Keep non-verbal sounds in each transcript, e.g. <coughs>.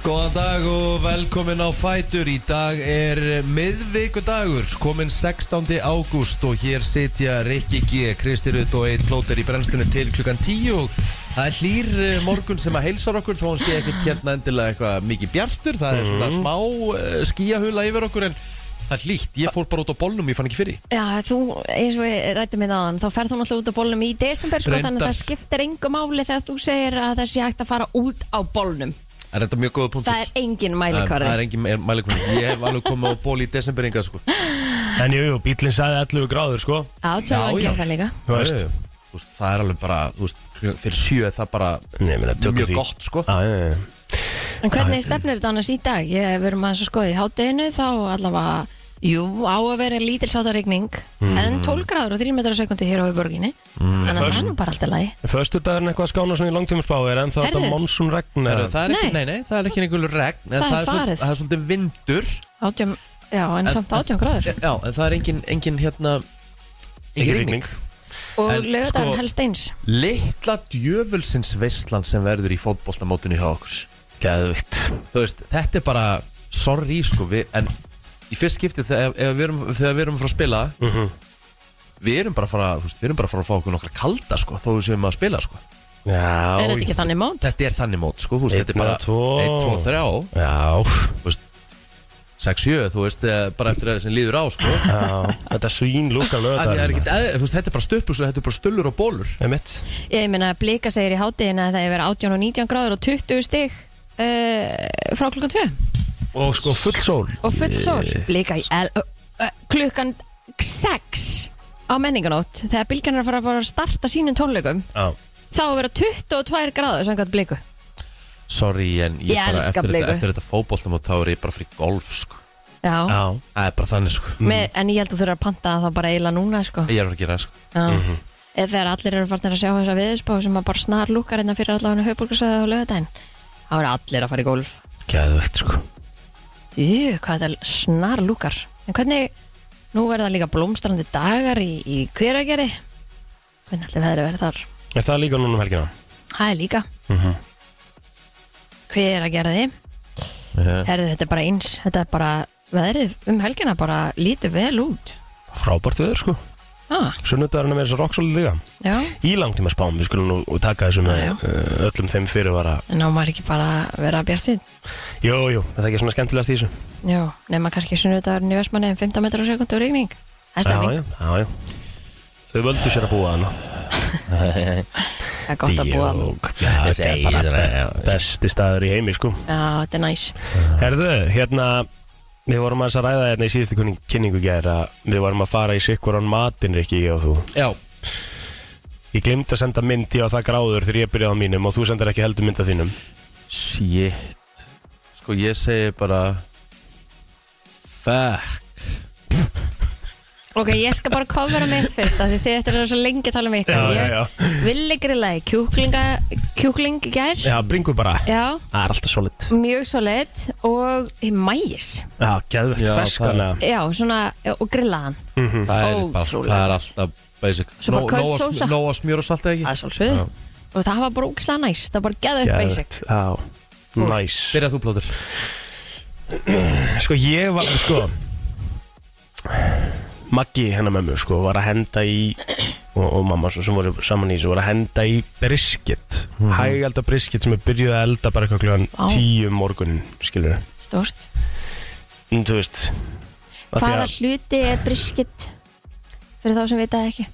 Góðan dag og velkomin á Fætur. Í dag er miðvikudagur Komin 16. ágúst Og hér sitja Rikki G, Kristi Rutt og Eitt Plóter í brennstunni til klukkan 10 Og það er hlýr eh, morgun sem að heilsar okkur Þó hann sé ekkert hérna endilega eitthvað mikið bjartur Það er svona smá uh, skíahula yfir okkur En það er hlýtt, ég fór bara út á bollnum, ég fann ekki fyrir Já, þú, eins og við rættum við aðan, þá ferð þú náttúrulega út á bólnum í desember, sko, þannig að Reyndar. það skiptir engu máli þegar þú segir að það sé hægt að fara út á bólnum. Er þetta mjög góða punktur? Það er engin Það mælikvarði. er engin mælikvarði Ég hef alveg komið á ból í desemberinga sko. <laughs> En jú, jú, bílinn sagði 11 gráður sko Já, tjóða Já, já. gera það líka. Þú veist. Þú veist, Það er alveg bara þú veist, Fyrir sjö er það bara Nei, ég meina, tökum mjög því. gott sko. Já, já, já En hvernig stefnir þetta annars í dag? Ég verið maður svo skoðið í hátteginu, þá allavega, jú, á að vera lítilsáttarregning, en 12 gráður og 3 metrar á sekundi hér á borginni, þannig að það er nú bara alltaf lagi. Föstu dagurinn eitthvað að skána svona í langtímusspá Er ennþá Heyrðu. þetta monsun regn eða? það er ekki, Nei. nei, nei, það er ekki einhverju regn en Það er það, er svol- farið. það er svolítið vindur Átján, já, en samt 18 gráður. Já, en það er engin, engin hérna Engin rigning rigning Og lögðan sko- helst eins. Litla djöfulsins veistlan sem verður í fótboltamótinu hjá okkur Gæðvikt Þú veist, þetta er bara Sorry, sko, við, en Í fyrst skipti þegar, ef við erum, þegar við erum að fara að spila Mhm. Við erum bara að fara Þú veist, við erum bara að fara að fá okkur nokkra kalda, sko Þó við séum að spila, sko Já Er þetta ekki þannig mót? Þetta er þannig mót, sko, veist, þetta er bara eða tvo. 1, 2, 3 Já, þú veist 6, 7, þú veist, bara eftir það sem líður á, sko. Já Þetta svín lúka Að því það er ekkert, eð- þú veist, þetta er bara stöppus og þetta er bara stullur og bólur Með mitt Ég meina, Blika segir í hátteginu að það er verið 18 og 19 gráður og 20 stig uh, frá klukkan 2 Og sko full sól. Og full sól. Blika í el, uh, uh, klukkan 6 á menninganótt þegar Bilgan er að fara að að starta sínum tónleikum Já. þá að vera 22 gráður samkvæmt Bliku. Sorry, en ég, Ég bara elska eftir, þetta, eftir þetta fótboltum og þá er ég bara fyrir golf, sko. Já. Já. Það er bara þannig, sko. Me, en ég held að þú þurfa að panta það bara eiginlega núna sko. Ég er að gera það, sko. Já. Eða þegar allir eru farnir að sjá þessa viðspá sem að bara snar lúkar hérna fyrir allavega höfbólkarsöðu og lögadaginn þá eru allir að fara í golf. Gæðvikt sko. Jú, hvað þetta snar lúkar. En hvernig, nú verða líka blómstrandi dagar í, í hveragerði. Hvernig allir veðri verður þar? Er það líka núna um helgina? Það er líka. Mhm. Hveragerði Já. Herðu, þetta er bara eins. Þetta er bara, veðrið um helgina bara lítur vel út. Frábært veður sko. Ah, Sunnudagurinn er með þess að rocksóli líka. Já, Í langtíma spám, við skulum nú taka þessu með Já, uh, öllum þeim fyrirvara. En á maður ekki bara að vera bjart sín Jú, jú, það er ekki svona skemmtilegast í þessu. Já, nema kannski sunnudagurinn í Vestmanni 15 metrar á sekundu rigning. Það er Já, stemming, já, já, já Þau völdu sér að búa hana það er gott að búa. Djók. Já, þetta er bara be- besti staður í heimi sko. Já, þetta er næs. Herðu, hérna Við vorum aðeins að ræða hérna í síðustu kynningu gær að við vorum að fara í sikkuran matinn Rikki ég og þú. Já, Ég glemt að senda mynd ég á það gráður þegar ég byrjaði á mínum og þú sendar ekki heldur mynd af þínum. Shit. Sko, ég segi bara Fuck Ok, ég skal bara kofra mitt fyrst af Því þið eftir að vera svo lengi að tala um Já, ykkur já, Ég já. villi grillaði kjúklinga Kjúkling í gær. Já, bringu bara. Já, Það er alltaf solid. Mjög svo lit Og í mægis Já, geðvett Já, ferskana Já, svona, og grillaðan. Mhm. Það er, bara, Ótrúlega. það er alltaf basic. Svo bara Nó- köld nóg að sm- sósa. Nóg að smjör og salt eða Það ekki er svolsvið. Og það var bara ógislega næs. Það var bara geða upp basic. Geðvett, já. Næs. Byrjað þú plóður Sko ég var, sko Maggi hennar mömmu, sko, var að henda í og, og mamma svo sem voru saman í þessu voru að henda í brisket mm hægalda brisket sem er byrjuð að elda bara eitthvað kljóðan Vá. tíu morgunin skilur Stort en þú veist af því Hvaða að- hluti er brisket Fyrir þá sem veit það ekki?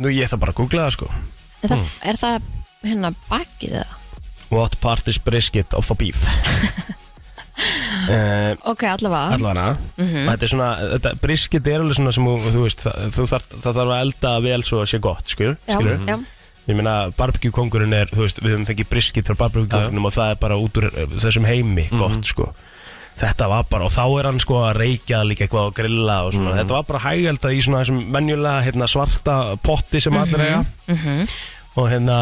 Nú ég það bara að googla það sko. Er það, er það hérna bakið eða? what part is brisket of a beef <laughs> uh, Ok, allavega. allavega. Þetta er svona, þetta brisket er alveg svona sem þú, þú veist, það, þú þarf, það þarf að elda vel svo að sé gott, skilur, Já, skilur já, Ég meina, barbecue kongurinn er, þú veist, við höfum fengið brisket frá barbecue kongunum og það er bara út úr eh, þessum heimi, gott, sko. Þetta var bara, og þá er hann sko að reykja líka eitthvað og grilla og svona. Þetta var bara hægældað í svona þessum venjulega hérna, svarta potti sem allir eiga. Og hérna,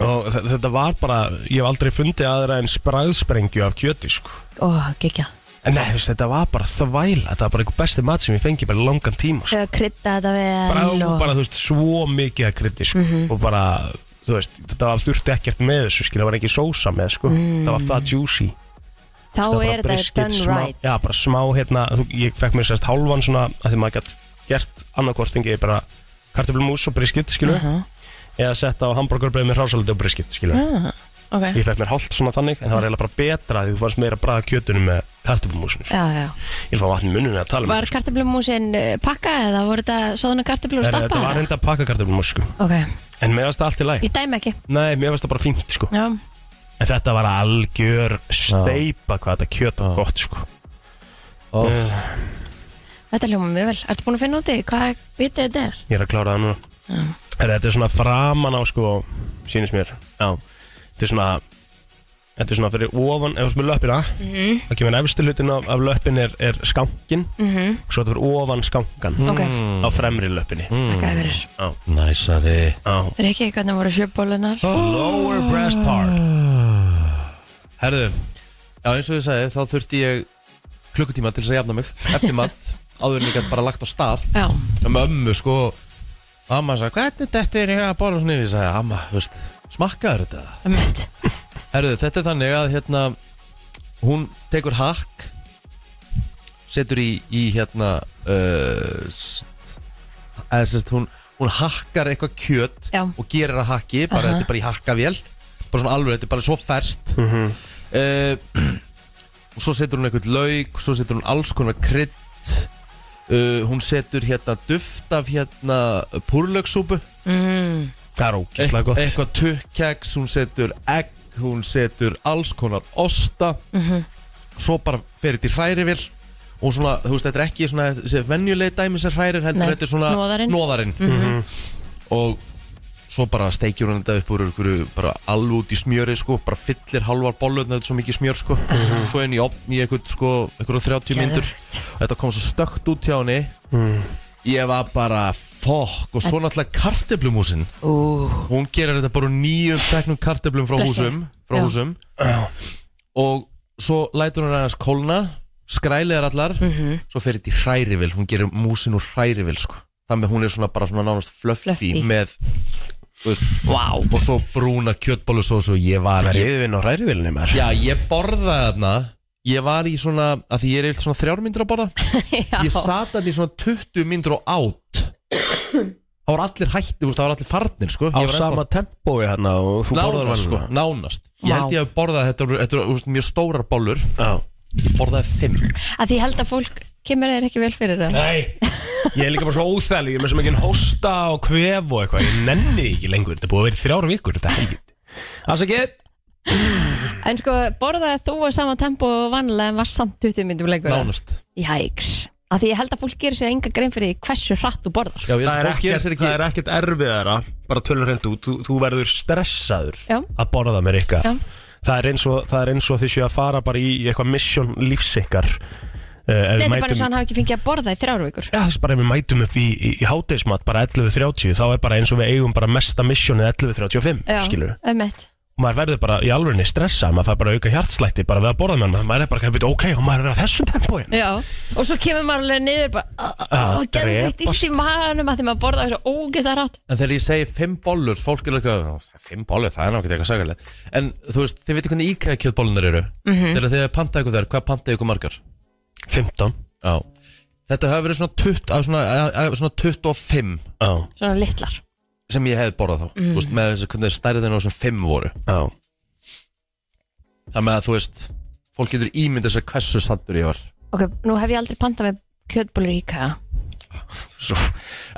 og þe- þetta var bara, ég hef aldrei fundið aðra en spræðsprengju af kjöti sko. Ó, gekkja en nei, þú veist, þetta var bara þvæla. Þetta var bara einhver besti mat sem ég fengi bara langan tíma sko. Krydda þetta vel bara, og... bara, þú veist, svo mikið að krytti sko. og bara, þú veist, þetta var þurfti ekkert með þessu, skil, það var ekki sósa með sko. það var það juicy. Þá var bara er þetta brisket, done smá, right. Já, bara smá hérna þú- Ég fekk mér sérst hálfan svona að því maður gætt gert annarkvort fengið ég bara kartöflumús og brisket, skilu eða sett á hambúrgarbröð með hrásaldi og brisket, skilu ah, Ok, Ég fekk mér hálft svona þannig en það var eiginlega bara betra því þú fannst meira að bræða kjötunum með kartöflumúsinu sko. já, já. Ég fá vatn í munnum að tala Var með kartöflumúsin uh, pakka eða voru þetta svona kartöflur og Þetta stappa? var reynda að pakka kartöflumús sko. Ok, En mér varst það allt í læg ég dæmi ekki. Nei, mér varst það bara fínt sko. Já, En þetta var algjör steipa hvað þetta kjöt var gott sko. Ó, þetta hljóma mjög vel. Ertu búin að finna úti hvað vitið þetta er? Ég er að klára það núna er, Þetta er svona framan á sko Sýnist mér. Já. Þetta er svona Þetta er svona fyrir ofan Ef þú ert með löppina Mhm. Það kemur efstu hlutin af, af löppin er, er skankin Mhm. Svo þetta fyrir ofan skankan Ok, Á fremri löppinni. Þakka þið fyrir. Já. Næsari. Já. Það er ekki hvernig voru sjöbólunar Lower breast part. Herðu, já eins og ég sagði þá þurfti ég klukkutíma til þess að jafna mig. Eftir mat, <laughs> áður en ég gæti bara lagt á stað. Já, með ömmu sko Amma sagði, hvernig þetta er ég að borða svona Ég sagði, amma, þú veist, smakkaður þetta? Mitt Herðu, þetta er þannig að hérna hún tekur hakk setur í, í hérna uh, eða sérst hún hún hakkar eitthvað kjöt Já. og gerir að hakki, bara Aha. þetta er bara í hakkavél bara svona alveg, þetta er bara svo ferst uh, og <clears throat> svo setur hún eitthvað lauk svo setur hún alls konar krydd uh, hún setur hérna duft af hérna púrlaugsúpu mm, Það er ógislega gott. Eitthvað tukkeks, hún setur egg, hún setur alls konar osta. Svo bara fer þetta í hrærivill og svona, þú veist, þetta er ekki svona þessi venjulegi dæmi sem hrærir heldur Nei, þetta er svona hnoðarinn. hnoðarinn. og svo bara steikjur hún þetta upp úr einhverju bara alveg út í smjöri sko, bara fyllir halvar bollu þetta er svo mikið smjör sko. Svo inn í opn í eitthvað sko, einhverju 30 myndur þetta kom svo stökt út hjá henni. Ég var bara fokk og svo náttúrulega karteblumúsin Ú, hún gerir þetta bara nýjum teknum kartöflum frá Blessa. húsum, frá Já. húsum. og svo lætur hún aðeins kólna skræliðar allar. Svo fer þetta í hrærivill, hún gerir músin úr hrærivill sko. þannig að hún er svona bara svona nánast fluffy, Fluffy. með þú veist, wow. og svo brúna kjötbólusósu og ég var Það er ég, yfirvinn á hrærivillinni maður. Já, ég borðaði þarna. Ég var í svona, að því ég er eilt svona þrjár myndir að borða. <laughs> Ég sat þarna í svona 20 myndir og átt <coughs> það voru allir hætti, það voru allir farnir sko. Á Ég sama tempói hérna og þú borðar Nánast sko, nánast. Ég held ég að borða þetta Þetta eru mjög stórar bollur. Já. Ég borðaði fimm. Að því ég held að fólk kemur þeir ekki vel fyrir það? Nei, ég er líka bara svo óþæli Ég er með svo mikið hósta og kvef og eitthvað Ég nenni því ekki lengur, þetta búið að vera í þrjár vikur Þetta er helgit Það er ekki En sko, borðaði þú á sama tempo og vanlega en var samt 20 myndum lengur? Nánast. Jæks Að því ég held að fólk gerir sér enga grein fyrir því hversu hratt þú borðar. Já, ég Það er, fólk gerir ekkert, sér ekki... það er ekkert erfiðara Bara tölur hreint út þú, þú verður stressaður Já. Að borða með ykkar Já. það er, eins og, það er eins og því séu að fara bara í eitthvað mission lífsikkar þetta er bara eins og hann hafi ekki fengið að borða í þrjár vikur. Já, þess bara ef við mætum upp í, í, í hátegismat bara 11.30 þá er bara eins og við eigum bara mesta missionið 11.35 skilur um eitt og maður verður bara í alvegni stressa maður þarf bara að auka hjartslætti bara við að borða með hann. Maður er bara ok og maður er að þessum tempóin Já, og svo kemur maður alveg niður bara og getur veikt illt í maðanum að því maður borða þessu ógeðst að rátt En þegar ég segi fimm bollur Fólk er "Ó, Fimm bollur, það er náttúrulega eitthvað sagalega En þú veist, þið veitir hvernig íkæða kjötbóllunar eru? Þegar þið pantaði ykkur þær, hvað pantaði ykkur margar? 15 Já. Þetta hefur verið svona, 20, að svona, að, að, svona 25 Já, Svona litlar. sem ég hef borðað þá. Þú veist, með þessi hvernig stærðin og sem 5 voru. Já. Það með að þú veist Fólk getur ímyndið sér hversu sattur ég var. Ok, nú hef ég aldrei pantað með kjötbólur í IKEA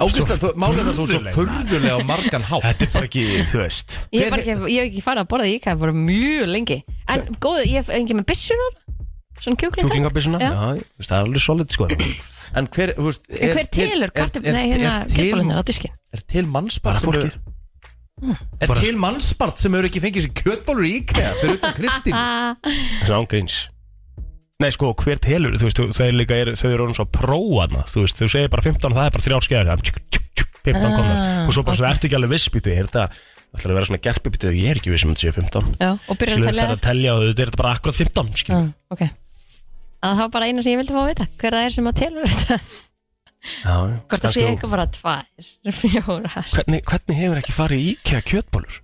Ágæst að málið er að þú er svo furðuleg, furðulega á margan hátt. Þetta er bara ekki, þú veist. Ég hef bara ekki, ég hef ekki farið að borða í IKEA bara mjög lengi. En góðu, ég hef ekki með byssunar Svona kjúklingar Kjúklingabissuna Já. Já, ég veist, það er alveg solid sko. En hver, þú veist En hver telur? kartum, nei, hérna kjötbólunar á diskin Er til mannspart sem fólki. hefur Er Bara- til mannspart sem hefur ekki fengið sér kjötbólur í IKEA fyrir utan Kristín? <laughs> Svona ángríns. Nei sko, hver telur, þú veist, þú- þau, líka er, þau eru orðin svo prófana Þú veist, þú segir bara 15 og það er bara þrjár skeiðar. Það er tjuk, tjuk, tjuk, 15 komnar. Og svo bara, svo ertu ekki alveg vissbyttu Er þetta, Það ætlar að vera svona gerpibitið Ég er ekki við sem þetta séu 15 Já, og byrjar að það tella að telja og þetta er bara akkurat 15 skilur Já, ok að það var bara eina sem ég vildi fá að vita hver það er sem að telur þetta Já, hvort það Kannski sé þú- eitthvað bara tvær fjórar Hvernig, hvernig hefur ekki farið í IKEA kjötbólur?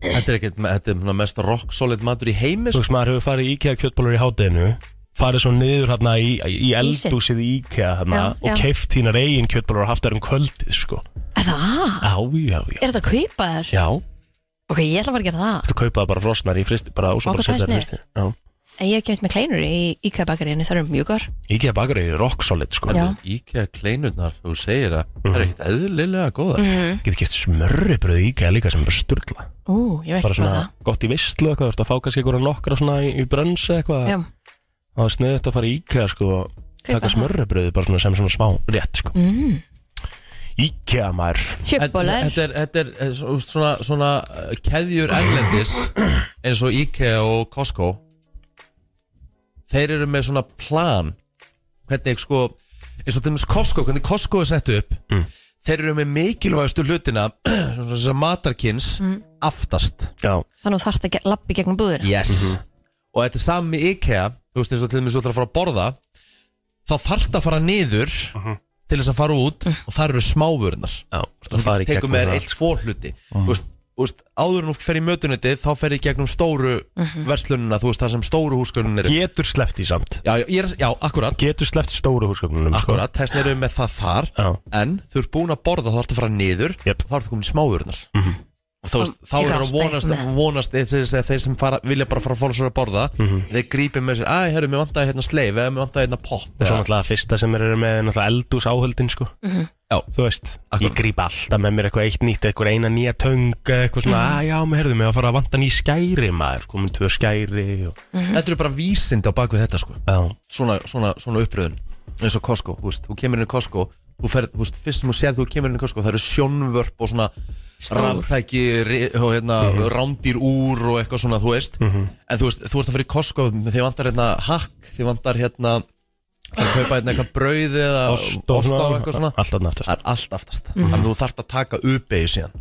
Þetta er ekkert, þetta er svona mest rock solid matur í heimi Þú sko. veist, maður hefur farið í IKEA kjötbólur í hátteginu farið svo niður hérna í, í eldúsið í IKEA hérna Já, og já. keift þínar eigin kjötbólur og haft þær um kvöldið sko. Er það? Já, já, já Er þetta að kaupa þér? Já, Ok, ég ætla bara að gera það þú kaupaði bara frosnar í fristi bara og svo Ó, bara hvað það setja þær í sniðugt. fristi Já. Ég hef kemst með kleinur í IKEA bakaríunni, það eru mjög góðar. IKEA bakur er rock solid sko. Já. Íkja kleinurnar, þú segir að það er ekkert eðlilega góða Mhm. Getur keft smörribröð í IKEA líka sem er bara sturla. Ú, ég veit bara ekki hvað svona það. gott í vistlu eitthvað, þú ert að fá kannski einhverja nokkra svona í, í brönns eða eitthvað. Já, það er sniðut að fara í IKEA sko og Kaupa taka það. smörribröði bara svona sem svona smá rétt sko. Mm. IKEA maður. Kjöpbólar Þetta er, þetta er eh, svo- svona, svona uh, keðjur erlendis eins og Ikea og Costco Þeir eru með svona plan. Hvernig sko eins og til dæmis Costco, hvernig Costco er sett upp Mm. þeir eru með mikilvægastu hlutina <clears throat> svona þessar matarkins Mm. aftast. Já, Þannig þú þarft að í gegnum búðina. Yes. og þetta er með IKEA þú veist eins og til dæmis þú ætlar að fara að borða þá þarft að fara niður til þess að fara út og það eru smávörunar já, þú fara í tekur gegnum með það. eitt tvo hluti. Þú veist, áður en þú fer í mötunetti þá fer ég gegnum stóru verslunina þú veist það sem stóru húsgögnin eru. Getur sleppt í samt. Já, já, ég er, já, akkurat. Getur sleppt stóru húsgögnunum sko. akkurat, þess eru með það þar. Já. en þú ert búin að borða þá ertu að fara niður og þá ertu komin í smáurnar og þá, veist, þá er er að vonast, með. vonast þeir, þeir, þeir sem fara, vilja bara fara að fóra sér að borða þeir grípi með sér, að, herru, mér vantaði hérna sleif eða mér vantaði hérna pott Og svo náttúrulega fyrsta sem er með náttúrulega eldús áhöldin sko. já, Þú veist, Akkurat. ég gríp alltaf með mér eitthvað eitt nýtt Eitthvað eina nýja töng eða Eitthvað svona, að já, mér herðu mig að fara að vanta ný skæri maður Komin tvö skæri og... þetta eru bara vísindi á bakvið þetta sko. Já, svona, svona, svona eins og Costco, þú veist, þú kemur inn í Costco þú ferð, þú veist, fyrst sem þú sér þú kemur inn í Costco það eru sjónvörp og svona ráftæki hérna Mhm. rándýr úr og eitthvað svona, þú veist. En þú veist, þú ert að fyrir Costco þið vantar hérna hakk, þið vantar hérna að kaupa hérna eitthvað brauð eða ost og eitthvað svona. Alltaf naftast það er allt aftast. Þannig að þú þarft að taka uppeyju síðan.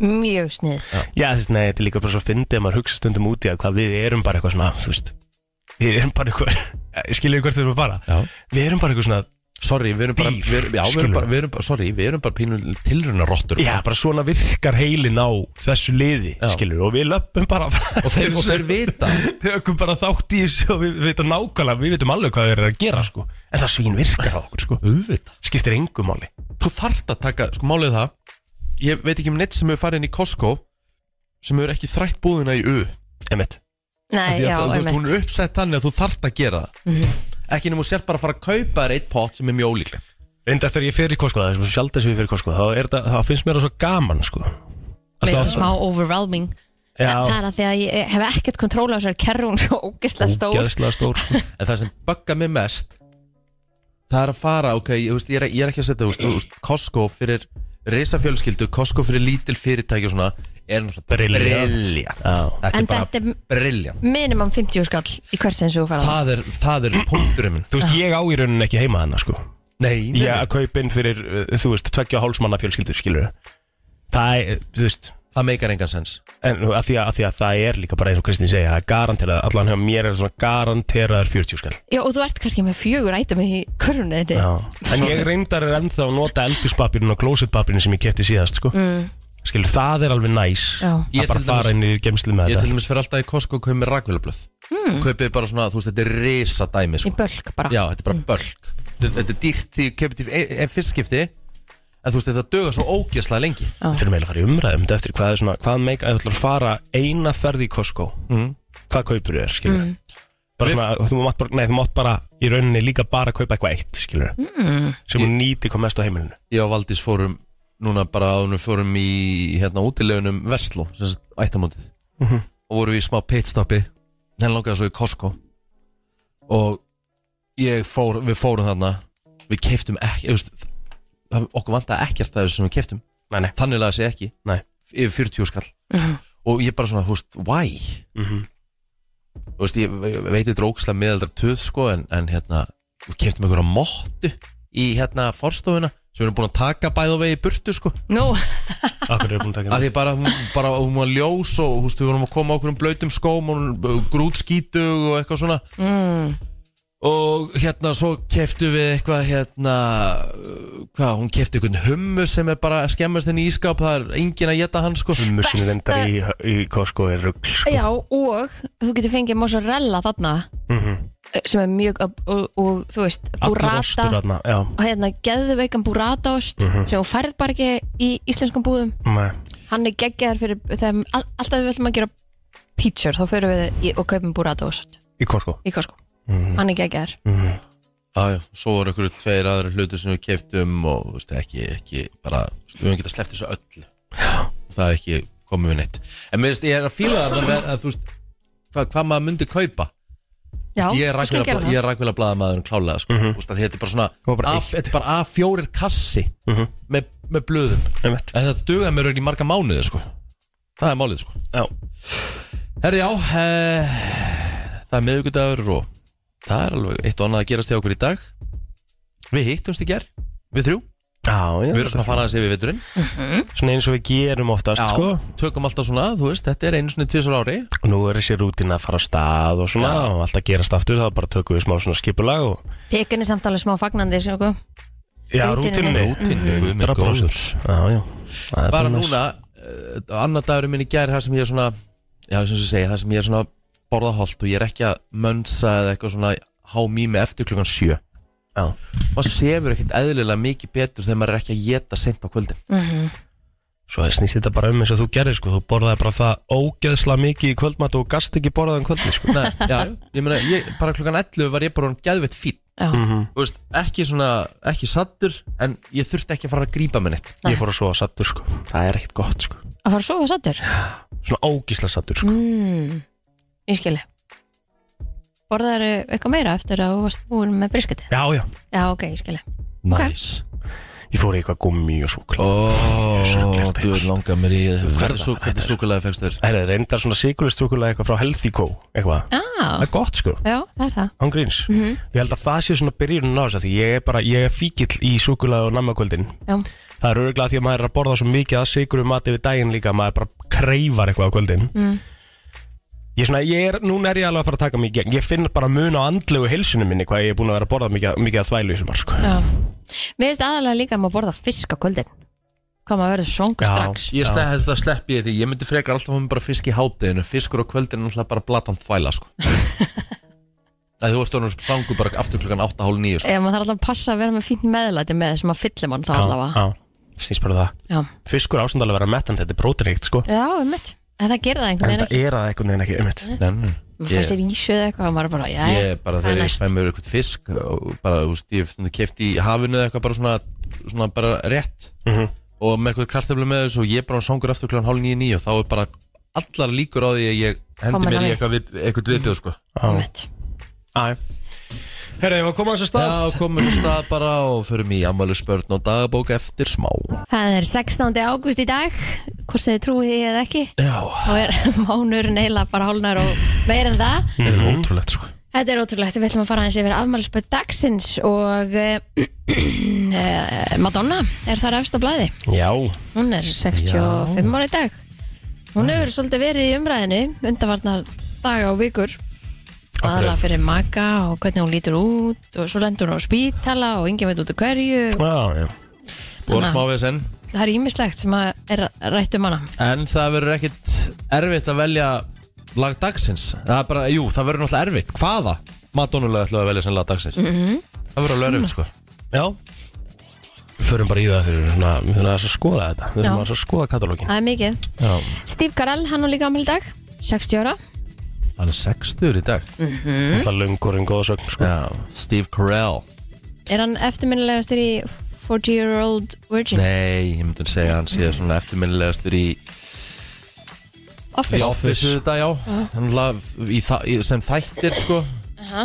Mjög snið Já, þess, nei, þetta er líka bara svo fyndið að maður hugsa stundum út í að hvað við erum bara eitthvað svona, veist Við erum bara eitthvað, <laughs> skiljið hvert þau eru bara Já. Við erum bara eitthvað svona, sorry, við erum bara, Dýr, við erum, já, við skilurðu. erum bara, við erum bara sorry, við erum bara pínu tilrunarottur já, bara svona virkar heilin á þessu liði, Já. skilur Og við löpum bara og þeir, og þeir vita. <laughs> Tökum bara þátt í þessu og við veitum nákvæmlega, við veitum alveg hvað þeir eru að gera, sko. En það svín virkar á okkur, sko. Auðvita Skiptir engu máli. Þú þarft að taka, sko málið er það ég veit ekki um neitt sem hefur farið inn í Costco sem hefur ekki þrætt búðina í U. Emmett Nei, því já, að þú veist, hún einmitt er uppsett þannig að þú þarft að gera það ekki nema þú sért bara að fara að kaupa þér eitt pott sem er mjög ólíklegt. Reynda þegar ég fer í Costco, það er svo sjálf þess að ég fer í Costco Þá, er það, þá finnst mér það svo gaman, sko. Að Veist það- smá overwhelming. Já, Það er að því að ég hef ekkert kontról á þessari kerru hún er svo ógislega stór. Ógeðslega stór, sko <laughs> en það sem bugga mig mest það er að fara, ok, ég, veist, ég, er, ég er ekki að setja þú veist, þú veist, Costco fyrir risafjölskyldu, Costco fyrir lítil fyrirtæki og svona, er náttúrulega Já. þetta En er bara þetta er- brilliant. Minimum 50 skall í hversin sem þú fara það er, það er punkturinn minn. Þú veist, ég á í rauninni ekki heima hana, sko. Nei, nei, Ég að kaupa inn fyrir, uh, þú veist, tveggja og hálsmanna fjölskyldur, skilur Það er, þú veist. Það meikar engan sens. En að því að, að því að það er líka bara eins og Kristín segja Það er garanterað, allan hjá mér er svona garanteraðar 40 skall. Já, og þú ert kannski með fjögur ætum í körunni þetta Já. En ég reyndar er ennþá að nota eldurspapirinn og klósetpapirinn sem ég kefti síðast, sko. Mm. Skilur, það er alveg næs Já. Ég Að bara til dæmis- fara inn í geimslu með Ég til þetta dæmis fyrir alltaf í Costco og kaupi mér rakvélablöð mm. Kaupið bara svona, þú veist, þetta er risa dæmi Í sko. bölk bara Já, þetta er bara bölk Þetta þetta er dýrt því ég kaupið til e e fyrstskipti En þú veist, þetta döga svo ógeðslega lengi. Við þurfum eiginlega að fara í umræðum þetta eftir hvað er svona, hvað meik að þú ætlar að fara eina ferð í Costco mm. hvað kaupur þér, skilur bara svona, þú mátt bara, nei, þú mátt bara í rauninni líka bara kaupa eitthvað eitt, skilur mm. sem hún nýti hvað mest á heimilinu Ég og Valdís fórum núna bara en við fórum í hérna útilegunum Vestló, sem sagt ættamótið Mhm. og vorum við í smá pitstoppi henn langaði svo í Costco. Og ég fór, við fórum þarna við keiftum ekki, veist, það- okkur vantaði ekkert að þessu sem við keiftum Nei, nei, þannig laði sig ekki. Nei. Yfir 40 skall. Og ég bara svona, þú veist, why? mm Þú veist, ég ve- veit þetta er ógæslega miðaldra töð sko en, en hérna, við keftum einhverja móttu í hérna forstofuna sem við erum búin að taka bæð og vegi í burtu sko Nú, Akkur er búin að taka að því bara, hún, bara hún var ljós og veist, við vorum að koma okkur um blautum skóm og hún grútskítug og eitthvað svona mm. og hérna svo keftu við eitthvað hérna uh, hvað, hún kefti eitthvað hummus sem er bara skemmast henni í ískap það er engin að geta hann sko Mussin Besta- reyndar í, í Costco er rugl sko. já, og þú getur fengið mozzarella þarna Mhm. Sem er mjög, og, og, og þú veist burrata og hérna geðveikan burrataost Mhm. sem þú færð bara ekki í íslenskum búðum. Nei. hann er geggjaður fyrir þegar all, alltaf við ætlum að gera pítsur þá fyrir við í, og kaupum burrataost Í Costco? Í Costco, Mhm. hann er geggjaður. Já, já, svo voru einhverju tveir aðra hlutur sem við keftum og þú veist, ekki, ekki bara, veist, við höfum getað sleppt þessu öllu. Og það er ekki komið við neitt. En mér veist, ég er að fíla það með að þú veist hvað, hvað maður myndi kaupa já, ég er rækvilega blaðamaður klálega, sko, mm -hmm. þetta er bara svona þetta er bara A4 kassi með, með blöðum. Þetta dugaði mér í marga mánuði, sko. Það er málið, sko. Já, Herri, já, e, það er miðvikudagur og það er alveg eitt og annað að gerast hjá okkur í dag. Við hittumst í ger, við þrjú já, já. Við erum svona að fara aðeins yfir veturinn. Svona eins og við gerum oftast sko. tökum alltaf svona, þú veist, þetta er einu svona tvisar ári. Og Nú er þessi rútin að fara á stað og svona Já. og alltaf gerast aftur þá bara tökum við smá svona skipulag og tekinni samt alveg smá fagnandi okkur. Já, rútinni er bara Já, já. Það er Bara næs. núna, uh, annar dagurinn minn í gær það sem ég er svona, já, sem ég segi það sem ég er svona borðaholt og ég er ekki að mönsa eða eitthvað svona há mými eftir klukkan sjö Já, maður sefur ekkert eðlilega mikið betur þegar maður er ekki að geta sent á kvöldin. Svo snýst þetta bara um eins og þú gerir sko. Þú borðaði bara það ógeðsla mikið í kvöldmat og gast ekki borðað um kvöldi sko. Nei, já, ég meina, ég, bara klukkan 11 var ég bara hann geðveitt fín já, Þú veist, ekki svona, ekki sattur en ég þurfti ekki að fara að grípa með neitt. Ég fór að sofa sattur sko. Það er ekkert gott sko. Að fara að sofa sattur Svona ógísla sattur sko. Mm, ég skilji borðaðu eitthvað meira eftir að þú varst búin með brisketi Já, já. Já, ok, ég skilji Næs Ég fór í eitthvað gummi og súkla Ó, þú vil langa mér í Hvernig sú- hvernig súkulega fegst þér? Það er reyndar svona síkulist súkulega eitthvað frá Healthy Co. Eitthvað. Já, Það er gott sko. Já, það er það. Án gríns. Ég held að það sé svona byrjunum á þess að því ég er bara, ég er fíkill í súkulega og nammakvöldin já, Það er örgulega því að maður er að borða svo mikið að sigurum mati við daginn líka að maður bara kreifar eitthvað á kvöldin Mm. Ég svona, ég er, núna er ég alveg að fara að taka mig í gegn. Ég finn bara mun á andlegu heilsunum minni hvað ég er búin að vera að borða mikið, mikið að þvælu í sumar sko. já. Mér finnst aðalega líka að maður borða fisk á kvöldin. Hvað maður verður svongur Já. strax. Ég slepp, þetta slepp ég því, ég myndi frekar alltaf hafa bara fisk í hátteginu Fiskur á kvöldinu er náttúrulega bara blatan þvæla sko. <laughs> Það þú varst orðin sangu bara aftur klukkan 8.30 sko. ef maður þarf alltaf að passa að vera með fínt meðlæti með sem að fyllir mann þá allavega. já, snýst bara um það. Já, Fiskur að vera mettand, þetta er prótiníkt sko. já, um mitt en það það En einhvern veginn það ekki? er það einhvern veginn ekki En, maður fær sér ísju eða eitthvað og maður er bara, já, Ég er bara það er þegar ég næst. fæ mér eitthvað fisk og bara, þú veist, ég hef keft í hafinu eða eitthvað bara svona, svona bara rétt. Mhm. og með eitthvað kartöflu með þessu og ég er bara sangur aftur klukkan hálf nýju nýju og þá er bara allar líkur á því að ég hendi mér að í eitthvað, við, eitthvað viðbjöð sko. mitt Æ Herra, ég var að koma að þessu stað. Já, komum við stað bara og förum í ammælu spörn og dagabók eftir smá. Það er 16. ágúst í dag hvort sem þið trúið því eða ekki. Já, og er <laughs> mánurinn heila bara hálnar og meira en það. Það er ótrúlegt sko. Þetta er ótrúlegt, við ætlum að fara aðeins yfir afmælisböð dagsins og uh, <clears throat> Madonna er þar efst á blæði. Já, Hún er 65 ára í dag. Hún hefur svolítið verið í umræðinu undanvarnar daga og vikur aðalega fyrir maka og hvernig hún lítur út og svo lendur hún á spítala og ingen veit út af hverju. já, já að- smá við senn Það er ímislegt sem að er rætt um hana. En það verður ekkit erfitt að velja lag dagsins Það er bara, jú, það verður náttúrulega erfitt Hvaða? Madonnulega ætlaðu að velja sem lag dagsins Mhm. Það verður alveg erfitt sko Já Við förum bara í það þegar við þurfum að skoða þetta Við þurfum að skoða katalógin Það er mikið. Já, Steve Carell, hann á líka ámæli í dag, 60 ára. Hann er 60 í dag Mm. Það er lungurinn góða sögn sko. Já, Steve Carell Er hann eftirminnilegastur í 40 year old virgin? Nei, ég myndi að segja hann sé svona eftirminnilegastur í Office. The Office þetta, já Þannig að í, þa- í, sem þættir sko Aha.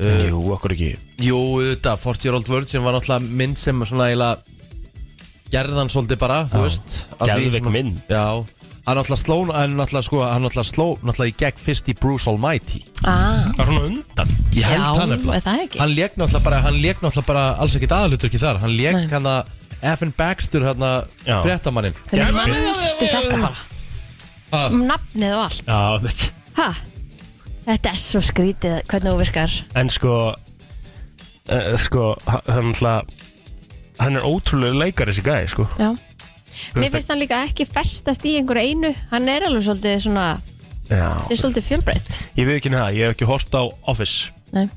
uh, Jú, okkur ekki Jú, þetta, 40 Year Old Virgin var náttúrulega mynd sem svona eiginlega gerðan svolítið bara, þú veist svona- mynd. Já, hann náttúrulega sló hann náttúrulega sko, hann náttúrulega sló náttúrulega í gegn fyrst í Bruce Almighty Ah, er svona undan Ég held Já, hann er það ekki? Hann lék náttúrulega bara, hann lék náttúrulega bara alls ekkit aðalutur ekki þar Hann lék Nei. hann að Evan Baxter hérna Já. fréttamannin Hvernig Gerfi. mannstu þetta bara? Ah. Um nafnið og allt Já, veit Ha? Þetta er svo skrítið hvernig þú virkar En sko uh, Sko, hann hann alltaf Hann er ótrúlega leikari þessi gæði, sko Já Mér finnst hann líka ekki festast í einhverju einu. Hann er alveg svolítið svona Já. Þetta er svolítið fjölbreytt. Ég veit ekki það, ég hef ekki hort á Office. Nei.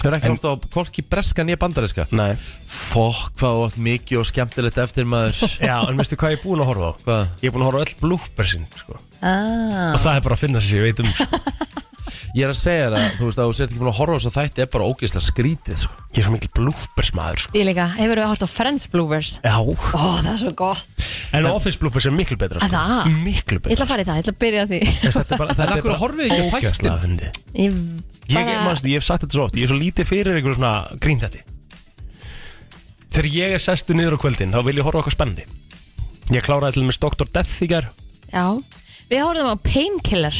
Hefur ekki En- hótt á hvorki breska nýja bandariska Nei. Fokk, hvað þú átt mikið og skemmtilegt eftir maður. <laughs> Já, en veistu hvað ég er búin að horfa á? Hvað? Ég er búin að horfa á öll bloopersin, sko. Ah. Og það er bara að finna sér ég veit um sko. <laughs> Ég er að segja þér að þú veist að þú sért ekki búin að horfa á þess að þætti er bara ógeðslega skrítið sko. Ég er svo mikil bloopers maður, sko. Ég líka, hefur við hort á Friends Bloopers? Já. Ó, það er svo gott. En Office bloopers er miklu betra, Að sko það? Miklu Ég ætla betra að fara í það, ég ætla að byrja á því. Þetta er bara, En þetta er bara horfið ekki á ógeðslega þættina? fyndið. Ég Ég, bara manstu, ég hef sagt þetta svo oft, ég er svo lítið fyrir einhverju svona gríntætti Þegar ég er sestu niður á kvöldin þá vil ég horfa á eitthvað spennandi. Ég kláraði til dæmis Dr. Death í gær. Já, við horfum á Painkiller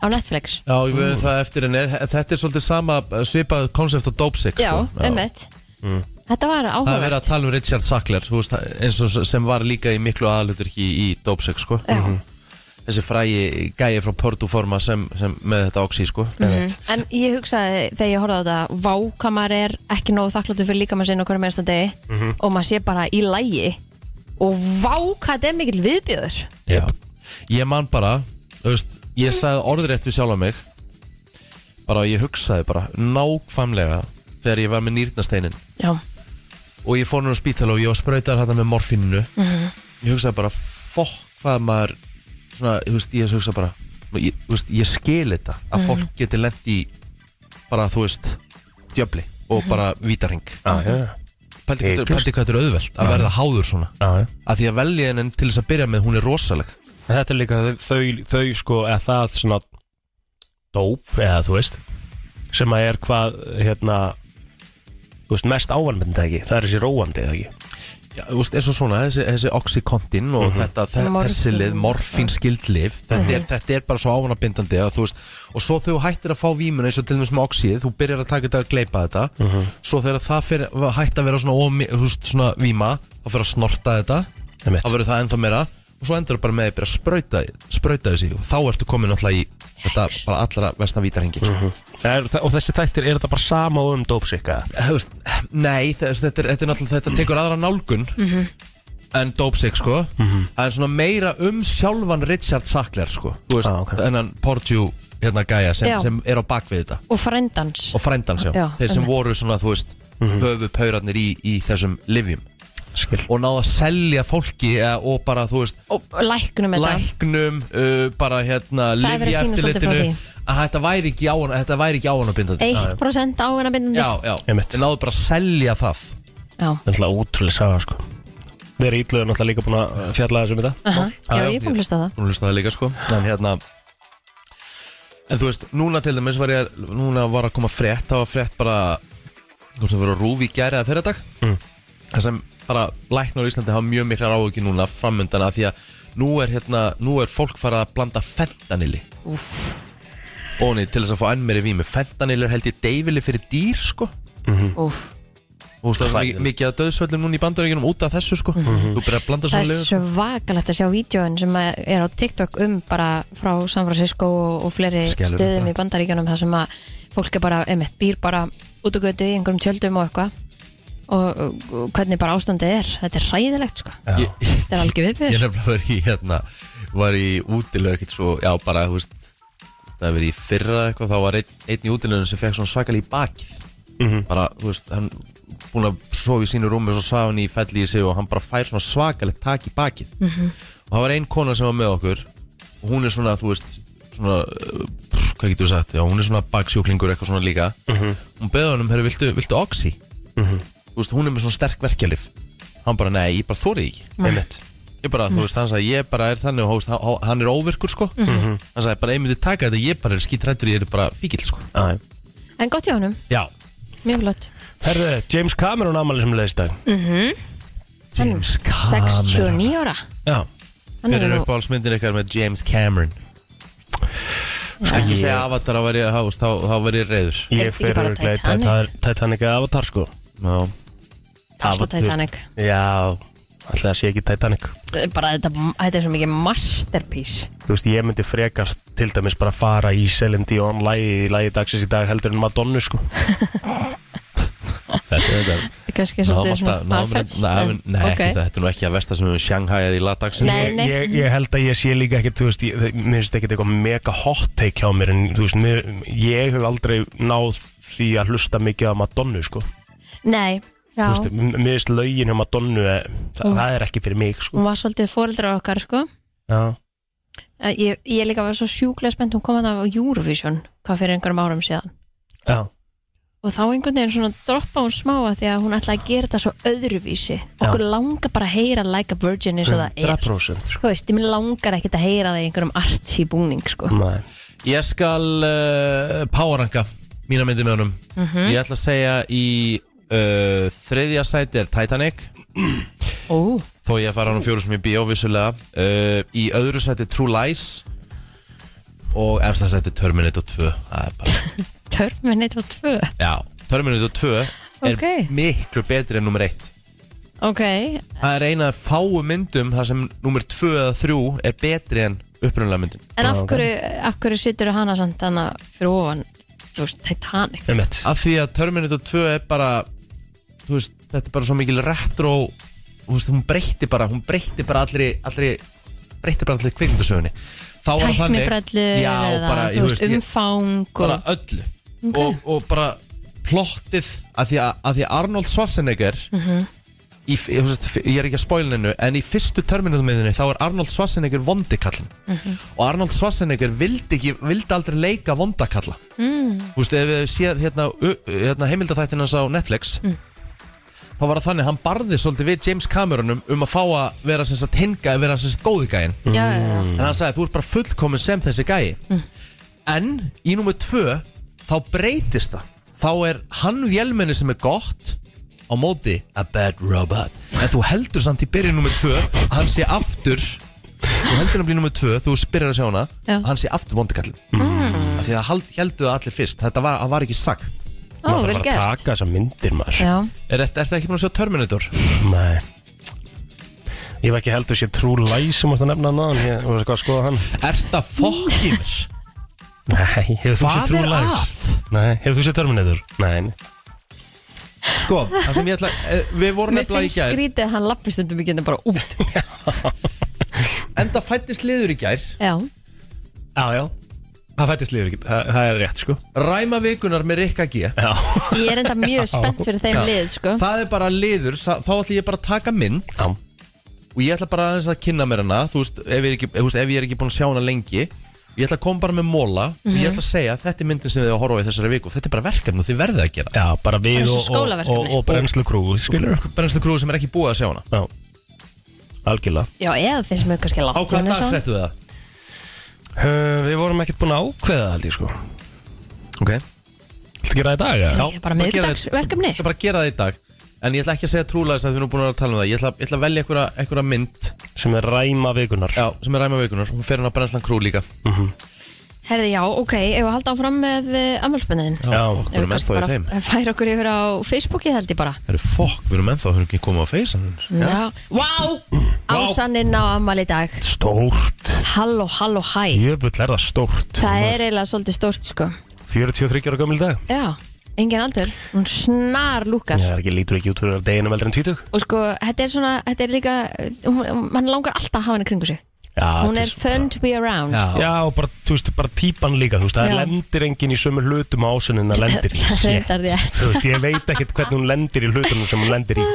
á Netflix Já, ég veit það eftir en er, þetta er svolítið sama uh, svipað konsept og Dope Sick Já, sko. einmitt Þetta var Það er verið áhugavert að tala um Richard Sackler þú veist, eins og sem var líka í miklu aðlutur í, í Dope Sick sko. Já. Þessi frægi gæi frá Porto Forma sem, sem með þetta oxy sko. Mhm. En ég hugsaði þegar ég horfði á þetta Vá, hvað maður er ekki nógu þakkláttur fyrir líka maður sinni okkur meðast að degi Og maður sé bara í lægi Og vá, hvað þetta er mikill viðbjöður Já. Ég man bara þú veist, Ég sagði orðrétt við sjálfa mig. Bara ég hugsaði bara nákvæmlega þegar ég var með nýrnasteinin. Já, og ég fór nú á spítala og ég var sprautar hérna með morfíninu. Ég hugsaði bara fokk hvað maður svona, ég veist, ég hugsaði bara ég, þú veist, ég skil þetta að fólk geti lent í bara, þú veist djöfli og bara vítarhing Já, já, pældi Eiklust. pældi hvað þetta er auðvelt að verða háður svona. Já, já. Að því að velja henni til þess að byrja með hún er rosaleg En þetta er líka þau, þau sko, eða það svona dóp, eða þú veist sem að er hvað, hérna þú veist, mest ávanmyndi ekki? Það er þessi róandi, eða ekki? Já, þú veist, eins og svona, þessi, þessi oxycontin og þetta, þe Morfín. þessi lið, morfín skild lif þetta, er, þetta er bara svo ávanabindandi að þú veist, og svo þegar þú hættir að fá vímuna eins og til dæmis með oxið, þú byrjar að taka þetta að gleipa þetta, svo þegar það fyrir, hætti að vera svona, ómi, þú veist, svona víma þá fyrir að snorta þetta þá verður það ennþá meira og svo endur það bara með að byrja að sprauta, sprauta þessi og þá ertu komin náttúrulega í þetta bara allra vestan vítarhengi sko. er, og þessi þættir, er þetta bara sama og um dópsika Þú veist, nei, þess, þetta, er, þetta er náttúrulega þetta tekur aðra nálgun en Dope Sick sko það er svona meira um sjálfan Richard Sackler sko, þú veist, Ah, ok. þennan Portjú hérna gæja sem, sem er á bakvið þetta. Og frændans. Og frændans já, Já, þeir sem voru svona, þú veist höfu paurarnir í, í þessum livjum skil. Og náða að selja fólki eða, og bara, þú veist, Og læknum þetta læknum uh, bara hérna, Það er verið að að þetta væri ekki á þetta væri ekki á hann að binda 1% ávinnabindandi já, já, Einmitt. þeir náðu bara að selja það. Það er náttúrulega ótrúlega saga sko. Við erum ítluður náttúrulega líka búin að fjalla þessum þetta. Aha. Já, ég er búin að hlusta á það. Búin að hlusta á það líka sko. En hérna En þú veist, núna til dæmis var ég Núna var að koma frétt Það var frétt bara Hvort það verið að rúfi í gæri eða fyrirdag Mm. Það sem bara læknar í Íslandi hafa mjög miklar áhugi núna framöndan af Því að nú er hérna Nú er fólk farið að blanda fentanili. Óni til þess að fá enn meiri vími Fentanil er held ég deyfili fyrir dýr sko. Úf. Og þú veist það er mikið, mikið að döðsvöllum núna í bandaríkjunum út af þessu sko. Þú byrjar að blanda Það svona er liður svakalegt að sjá vídjóin sem að er á TikTok um bara frá San Francisco og, og fleiri Skelfilegt, stöðum það. í bandaríkjunum þar sem að fólk er bara, emitt, býr bara út á götu í einhverjum tjöldum og eitthvað og, og, hvernig bara ástandið er. Þetta er hræðilegt sko. Já. Ég- þetta er algjör Ég viðbjör nefnilega var í hérna var í útilegu ekkert svo já bara þú veist það hefur verið í fyrra eitthvað þá var einn, einn í útilegu sem fekk svona svakal í bakið. Mhm. bara þú veist hann búin að sofa í sínu rúmi og svo sá hann í felli í sig og hann bara fær svona svakalegt tak í bakið. Og það var ein kona sem var með okkur og hún er svona þú veist svona uh, pff, hvað getur við sagt? Já hún er svona baksjúklingur eitthvað svona líka. Hún beði honum herru viltu, viltu oxy veist hún er með svona sterk verkjalif hann bara nei ég bara þórið ekki. Einmitt. Ég bara, þú veist, hann sagði, ég bara er þannig og hóst, hann er óvirkur, sko. Hann sagði, bara, ég myndi taka þetta, ég bara er skítrættur, ég er bara fíkil, sko. Já, já. en gott hjá honum, Já. Mjög flott. Herðu, James Cameron ámæli sem leiðist dag James Hann er 69 ára. Já. Hann Hver er er nú, uppáhaldsmyndin ykkar með James Cameron? Ekki Ég- segja Avatar að verið, þá, þá verið reyður Er Ég þetta ekki fyrir bara Titanic? Titanic Titanic eða Avatar sko. Já Alltaf Titanic. Já, alltaf það sé ekki Titanic. Bara þetta, þetta er svo mikið masterpiece. Þú veist, ég myndi frekar til dæmis bara fara í Celine Dion lagi, lagi dagsins í dag heldur en Madonna sko. Þetta er þetta. Kannski Náum svolítið svona farfetched, Nei, en- nei, ok. ekki, þetta er nú ekki að versta sem við Shanghai í lagdagsins Nei, nei. ég, ég held að ég sé líka ekkert, þú veist, ég, mér finnst ekkert eitthvað mega hot take hjá mér en þú veist, mér, ég hef aldrei náð því að hlusta mikið á Madonna sko. Nei, veist, mér finnst lögin hjá Madonna eh, það, Mm. það er ekki fyrir mig sko. Hún var svolítið fóreldrar okkar sko. Já, Eh, Ég, ég líka var svo sjúklega spennt hún kom að það á Eurovision hvað fyrir einhverjum árum síðan. Já, og þá einhvern veginn svona droppa hún smá að því að hún ætlaði að gera þetta svo öðruvísi. Okkur langar bara að heyra like a virgin eins og það er. 100% sko. Veist, ég langar ekkert að heyra það í einhverjum artsy búning sko. Nei. Ég skal uh, powerranka mína myndi með honum. Mhm. Ég ætla að segja í uh, þriðja sæti er Titanic. Ó, Þó ég að fara hann fjóru sem ég bíó vissulega. Uh, Í öðru sæti True Lies. Og efsta sæti Terminator 2 Það er bara <laughs> Terminator 2 Já, Terminator 2 er Ok. miklu betri en nummer 1 Ok, Það er eina af fáu myndum þar sem nummer 2 eða 3 er betri en upprunalega myndin. En af hverju, af hverju sittur hana samt þannig fyrir ofan þú Titanic. Af því að Terminator 2 er bara Þú veist, þetta er bara svo mikil retro Þú veist, hún breytti bara Hún breytti bara allri, allri Breytti bara allri kvikmyndasögunni Þá var það þannig Tæknibrellur Já, eða bara, þú veist, ég- umfang bara og, öllu og, og bara plottið að því að, að því að Arnold Schwarzenegger Mhm. í, ég, veist, ég er ekki að spoila hennu en í fyrstu Terminator-miðinni þá er Arnold Schwarzenegger vondikallin Mhm. og Arnold Schwarzenegger vildi, ekki, vildi aldrei leika vondakalla mm. þú veist ef við séð hérna, ö- hérna heimildaþættinans á Netflix Mm. Þá var það þannig hann barði svolítið við James Cameronum um að fá að vera sem sagt hinga vera sem sagt góði gæinn. Já, já, já. en hann sagði þú ert bara fullkomin sem þessi gæi. En í númer tvö þá breytist það. Þá er hann vélmenni sem er gott á móti a bad robot. En þú heldur samt í byrjun númer tvö að hann sé aftur þú heldur hann byrjun númer tvö þú spyrir að sjá hana Já. að hann sé aftur vondikallin mm. því að hald, heldur það allir fyrst. Þetta var, það var ekki sagt Ó, Maður vel þarf bara að gert taka þessar myndir maður Já, er þetta ekki búin að sjá Terminator? Nei Ég hef ekki heldur sér True Lies sem varst að nefna hann Ég var eitthvað að skoða hann Er þetta fokkimir? Nei, hefur þú sér Hvað True er Lies? að? Nei, hefur þú sér Terminator? Nei. Sko, það sem ég ætla eh, Við vorum mér nefnilega í finnst gær skrítið að hann lappi stundum ekki bara út <laughs> Enda fættist liður í gær Já, Já, já Það fættist líður ekki, það, það er rétt sko. Ræma vikunar með Rikka G. Já, ég er enda mjög <laughs> spennt fyrir þeim Já. lið sko. Það er bara liður, sa- þá ætla ég bara að taka mynd. Já, Og ég ætla bara aðeins að kynna mér hana Þú veist, ef ég er ekki, þú veist, ef ég er ekki búin að sjá hana lengi. Ég ætla að koma bara með móla Og ég ætla að segja, þetta er myndin sem þið að horfa á í þessari viku. Þetta er bara verkefni og þið verðið að gera. Já bara við Bara eins og og, og, og, skólaverkefni. og brennslu krú Skilur Brennslu krúið sem er ekki búið að sjá hana. Já, algjörlega. Já, eða þeir sem eru kannski Á látt hvað dag settu þið það? Uh, Við vorum ekkert búin að ákveða það held ég sko. Ok. Viltu gera það í dag? eða? Er bara bara gera miðvikudagsverkefni. Ég ætla bara að gera það í dag. En ég ætla ekki að segja trúlega að við erum búin að tala um það. Ég ætla, ég ætla að velja einhverja, einhverja mynd. Sem er ræma vikunar Já, sem er ræma vikunar Hún fer hún á brennslan krú líka Herði, já, ok, ef við halda áfram með ammálspenniðin Já, Við erum ennþá í þeim. Færa okkur yfir á Facebooki held ég bara. Það eru fokk, við erum ennþá, við erum ekki komið á face Já, vá, ásanninn á ammál í dag. Stórt. Halló, halló, hæ. Jöfull er það stórt. Það er eiginlega svolítið stórt sko. 43 ára gömul dag. Já, engin aldur. Hún snar lúkar. Það er ekki lítur ekki út fyrir deginum eldri en 20 Og sko, þetta er svona, þetta er líka hún, er fun to be around. Já, Já, og bara, þú veist, bara típan líka, þú veist, það Já. lendir enginn í sömu hlutum á ásunnin að lendir í. <laughs> Shit. reyndar rétt. Þú veist, ég veit ekkert hvernig hún lendir í hlutunum sem hún lendir í.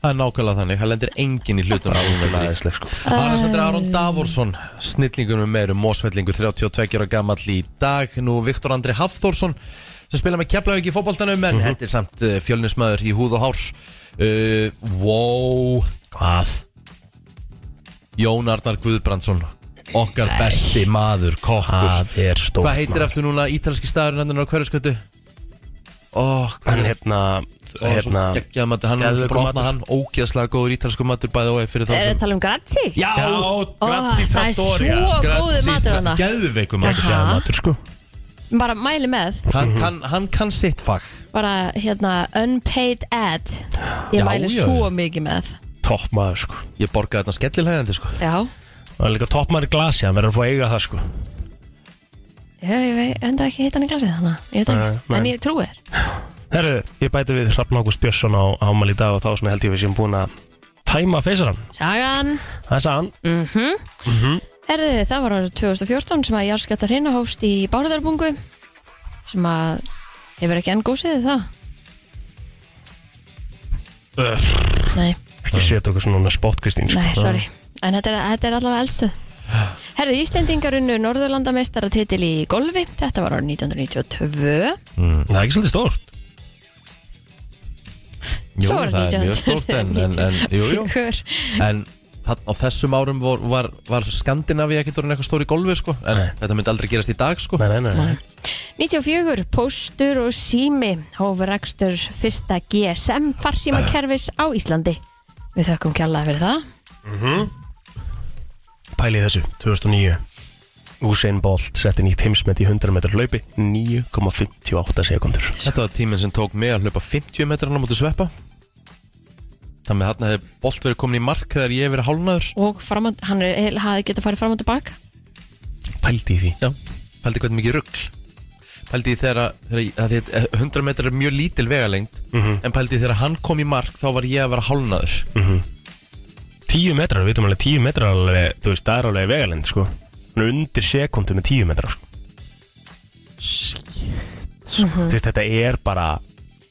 Það er nákvæmlega þannig Það lendir engin í hlutum er aðeinsleg, sko. Alexander Aron Davorsson Snillingur með meirum Mósvellingur 32 ára gamall í dag. Nú Viktor Andri Hafþórsson sem spila með Keflavík í fótboltanum en þetta er samt uh, fjölnismæður í húð og hár. Uh, Wow. Hvað? Jón Arnar Guðbrandsson Okkar besti maður, kokkur. Það er stórt Hvað heitir eftir núna ítalski staðurinn hendur á hverjuskötu? Ó, hvað Hann er hérna, hérna svo geggjað matur, hann er geðveikur brotna matur. hann ógeðslega góður ítalsku matur bæði og fyrir þá Er sem það tala um Grazi? Já, Grazie það er Trattoria svo góður matur hann geðveikum matur. Er matur, sko. Bara mæli með. Hann, kann, hann kann sitt fag. Bara hérna unpaid ad. Ég Já, mæli já, svo mikið með Topp maður sko. Ég borgaði þetta skellilhægandi sko. Já, Það er líka topp maður í glasi, hann verður að fá að eiga það sko. Já ég veit enda ekki hitt hann í glasið þannig Ég veit Nei, ekki, nei. en ég trúi þér. Herru, ég bæti við Hrafn Ágúst Björnsson á ámæli í dag og þá svona held ég við séum búin að tæma feysarann. Sagan. Það er sagan Herðu, það var árið 2014 sem að jarðskjölda hreina hófst í Bárðarbungu sem að hefur ekki enn gósið það? Nei, Ekki setja okkur svona spott Kristín sko. nei, sorry. En þetta er, þetta er allavega eldstuð Herðu, Íslendingar unnu Norðurlandameistara titil í golfi. Þetta var árið 1992 Það er ekki svolítið stórt. Jú, Svo var það er mjög stórt en, en, en, jú, jú. 1994. en það, á þessum árum var, var, var Skandinavi ekkert orðin eitthvað stóri golfi sko. En Nei. þetta myndi aldrei gerast í dag sko. Nei, nei, nei, 94, Póstur og Sími hófur rekstur fyrsta GSM farsímakerfis á Íslandi Við þökkum kjallaði fyrir það. Pælið þessu, 2009 Usain Bolt setti nýtt heimsmet í 100 metrar hlaupi 9,58 sekundur Þetta var tíminn sem tók mig að hlaupa 50 metrana mútið sveppa. Þannig að hann hefði bolt verið komin í mark þegar ég hef verið hálnaður og fram á, hann er, hafði getað farið fram og tilbaka Pældi í því. Já, pældi hvernig mikið rugl Pældi í þegar, þegar að því, 100 metrar er mjög lítil vegalengd En pældi í þegar hann kom í mark þá var ég að vera hálnaður 10 metrar, við veitum alveg 10 metrar alveg, þú veist, það er alveg vegalend sko. Undir sekundu með 10 metrar sko. Þú veist, þetta er bara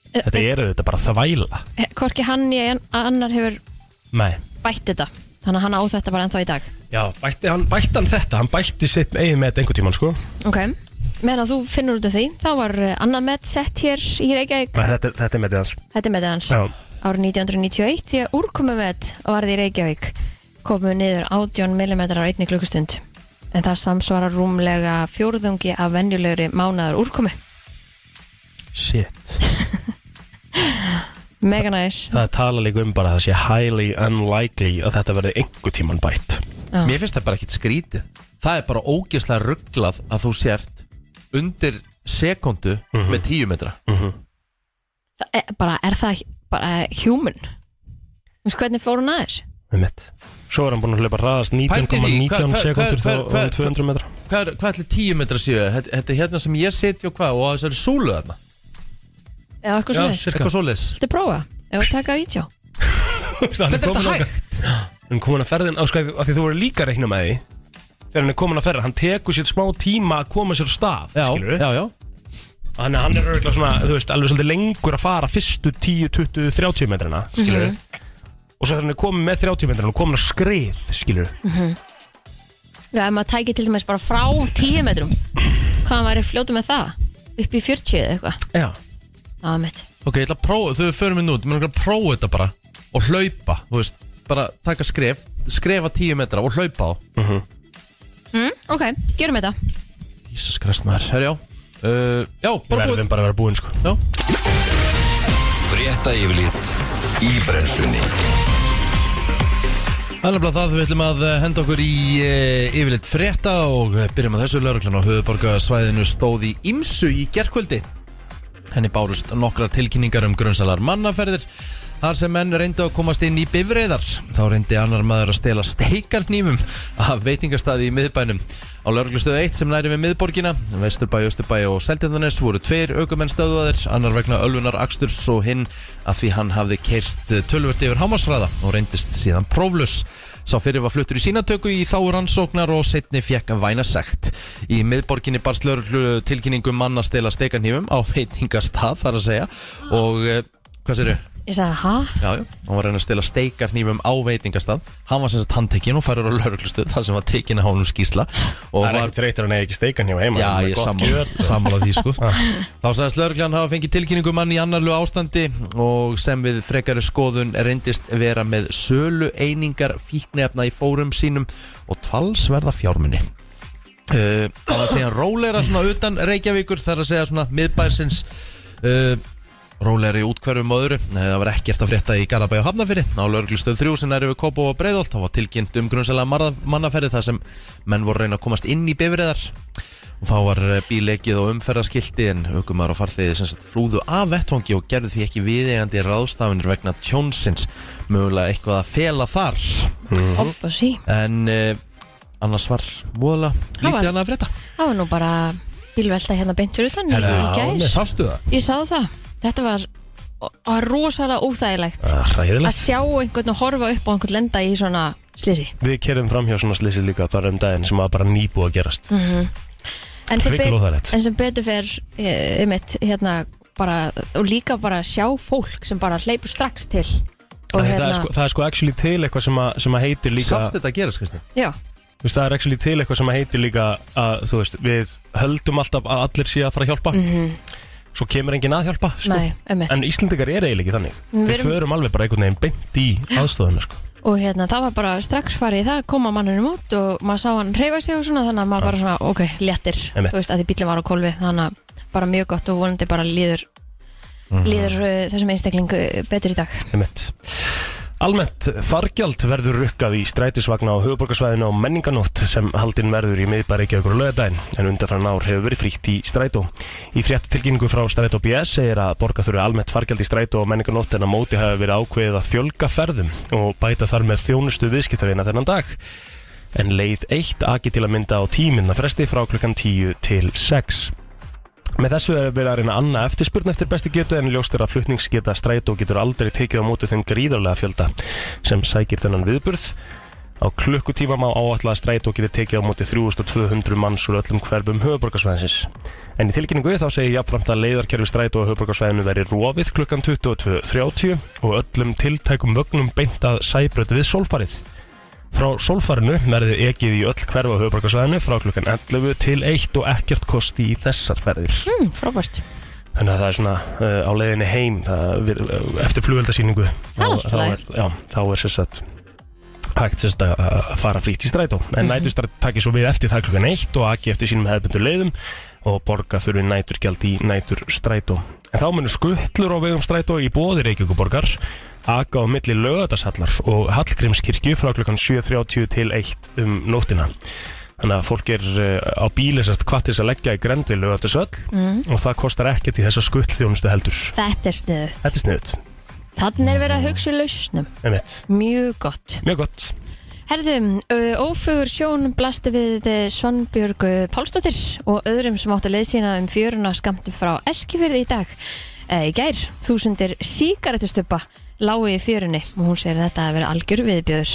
Þetta er þetta bara þvæla. Hvorki hann ég annar hefur Nei. bætt þetta. Þannig að hann á þetta bara ennþá í dag. Já, bætti hann, bætti hann þetta, hann bætti sitt eigin með einhver tíman sko. Ok, meðan að þú finnur út af því Þá var eh, annað met sett hér í Reykjavík. Nei, Þetta, þetta er með hans? Þetta er metið hans. Já, árið 1991 Því að úrkomumet varði í Reykjavík komu niður 18 mm á einni klukkustund. En það samsvarar rúmlega fjórðungi af venjulegri mánaðar úrkomu. Shit. <laughs> Mega næs Það er tala líka um bara að það sé highly unlikely að þetta verði einhver tíman bætt. Já. Mér finnst það bara ekkit skrítið. Það er bara ógeðslega rugglað að þú sért undir sekundu með 10 metra Það er, bara, er það bara human? Þú veist hvernig fór hún aðeins? með mitt Svo er hann búin að hlaupa hraðast Pældi því, 19,19 hvað- hvað- sekundur þá hvað- hvað- um 200 metra Hvað er, hvað ætli 10 metra séu? Þetta, þetta er hérna sem ég seti og hvað og þessari súlu þarna Eða eitthvað Já. Eitthvað svoleiðis Viltu prófa? Ef að taka ítjá Hvernig er þetta hægt? Er komin að ferðin á skæði af því þú voru líka að reikna með því Þegar hann er komin að ferðin, hann tekur sér smá tíma að koma sér á stað Já, skilurðu? já, já. Þannig að hann er örgulega svona, þú veist, alveg svolítið lengur að fara fyrstu 10, 20, 30 metrana, skilur Og svo þegar hann er komin með 30 metrana og komin að skrið, skilur Já, ef maður tæki til dæmis bara frá 10 metrum Hvað hann væri fljótu með það? Upp í 40 eða eitthvað? Já. Það var mitt Ok, ég ætla að prófa, þau förum við nút Mér er að prófa þetta bara Og hlaupa, þú veist Bara taka skref, skrefa 10 metra og hlaupa á mm, Ok, gerum þetta. Jesus Christ maður, herjá uh, Já, Við bara búið. verðum bara að vera búin, sko. Já, Frétta yfirlit í brennslunni. Þannig að það við ætlum að eh, henda okkur í uh, yfirleitt frétta og eh, byrjum að þessu. Lauruglan á höfuborgarsvæðinu stóð í Imsu í gerkvöldi. Henni bárust nokkrar tilkynningar um grunnsalar mannaferðir þar sem menn reyndu að komast inn í bifreiðar. Þá reyndi annar maður að stela steikarnýfum af veitingastaði í miðbænum. Á lauruglustöðu 1 sem næri við miðborgina, Vesturbæ, Östurbæ og Seltjarnanes voru tveir aukumenn stöðuðaðir, annar vegna ölvunar aksturs og hinn að því hann hafði keirt tölvert yfir hámasræða og reyndist síðan próflus. Sá fyrir var fluttur í sínatöku í þá rannsóknar og setni fekk að væna sekt. Í miðborginni barst lauruglu tilkynningum manna stela stekarnýfum á veitingastað þar að segja og uh, hvað sér Ég sagði, ha? Já, já, hann var að reyna að stela steikarnýfum á veitingastað. Hann var sem sagt handtekinn og færur á lauruglustuð þar sem var tekinn að hánum skýsla og Það er var, ekki þreytir að neyja ekki steikan hjá heima Já, ég sammála, sammála því sko. <laughs> Þá sagðist lauruglan hafa fengið tilkynningu mann í annarlu ástandi og sem við frekari skoðun reyndist vera með sölu einingar fíknefna í fórum sínum og tvalsverða fjármunni uh, Það var að segja róleira svona utan Reykjavíkur þar að segja svona miðbærsins uh, rólegri útkverfum og öðru. Nei, það var ekkert að frétta í Garabæ og Hafnafyrir á lauruglustöð 3 sem næri við Kópó og Breiðholt. Það var tilkynnt um grunnsælega mannaferði þar sem menn voru reyna að komast inn í bifriðar og þá var eh, bíl ekið á umferðaskilti en aukumar og farþegi sem flúðu af vettvangi og gerðu því ekki viðeigandi ráðstafinir vegna tjónsins. Mögulega eitthvað að fela þar. Og sí en uh, annars var var- lítið annað að frétta. Það var nú bara bílvelta hérna beint fyrir utan í, í það? Ég sá það Þetta var, var rosalega óþægilegt Ah, að Hræðilegt sjá einhvern og horfa upp á einhvern lenda í svona slisi Við kerðum fram hjá svona slisi líka þar um daginn sem var bara nýbúið að gerast. En sem, Hrikalega óþægilegt. en sem betur fer einmitt hérna bara og líka bara sjá fólk sem bara hleypur strax til og það, hérna er sko, það er sko actually til eitthvað sem að, sem að heitir líka Sástu þetta að gerast, Kristi? já, Þú veist, það er actually til eitthvað sem að heitir líka að, þú veist, við höldum alltaf að allir sé að fara að hjálpa Svo kemur enginn að hjálpa, sko. Mhm. nei, einmitt. En Íslendingar er eiginlega ekki þannig. Við Við erum- förum alveg bara einhvern veginn beint í aðstofuna, sko. Og hérna það var bara strax farið í það koma mannunum út og maður sá hann reyfa sig og svona þannig að maður bara svona ok, léttir. Einmitt. þú veist að því bílinn var á kolvi þannig að bara mjög gott og vonandi bara líður líður uh, þessum einstakling uh, betur í dag. Einmitt. Almennt fargjald verður rukkað í strætisvagna á höfuborgarsvæðinu á menninganótt sem haldinn verður í miðbæri ekki okkur lögadaginn en undanfæran ár hefur verið frítt í strætó. Í frétt tilkynningu frá strætó BS segir að borga þurfi almennt fargjald í strætó á menninganótt en að móti hafi verið ákveðið að fjölga ferðum og bæta þar með þjónustu viðskiptavina þennan dag. En leið eitt aki til að mynda á tíminna fresti frá klukkan 10 til 6. Með þessu er verið að reyna að anna eftirspurn eftir bestu getu en ljóst er að flutningsgeta strætó getur aldrei tekið á móti þeim gríðarlega fjölda sem sækir þennan viðburð. Á klukkutíma má áætla að strætó getur tekið á móti 3200 manns úr öllum hverfum höfuborgarsvæðinsins. En í tilkynningu þá segir jafnframt að leiðarkerfi strætó á höfuborgarsvæðinu veri rofið klukkan 22.30 og öllum tiltækum vögnum beint að sæbrötu við sólfarið. Frá sólfarinu verði ekið í öll hverfa á höfuborgarsvæðinu frá klukkan 11 til 1 og ekkert kosti í þessar ferðir. hmm, frábært. Þannig að það er svona uh, á leiðinni heim það, eftir flugveldasýningu Það er allt í þá er, er að hægt sérst að fara frítt í strætó. En Mhm. næturstræt takir svo við eftir það klukkan eitt og aki eftir sínum hefðbundur leiðum og borga þurfi næturgjald í nætur strætó en þá munur skuttlur á vegum strætó í bóði Reykjavíkuborgar aka á milli lögadagshallar og Hallgrímskirkju frá klukkan 7.30 til 1 um nóttina. Þannig að fólk er uh, á bíli sérst þess að leggja í grend við lögadagsöll mm. og það kostar ekkert í þessa skuttþjónustu heldur. Þetta er sniðut Þetta er sniðut, þannig er verið að hugsa í lausnum. Mjög gott. Mjög gott. Herðum, ófögur sjón blasti við eh, Svanbjörgu Pálsdóttir og öðrum sem áttu leið sína um fjöruna skamti frá Eskifyrði í dag. E, í gær, þúsundir síkaretustuppa lágu í fjörunni og hún segir þetta að vera algjör viðbjöður.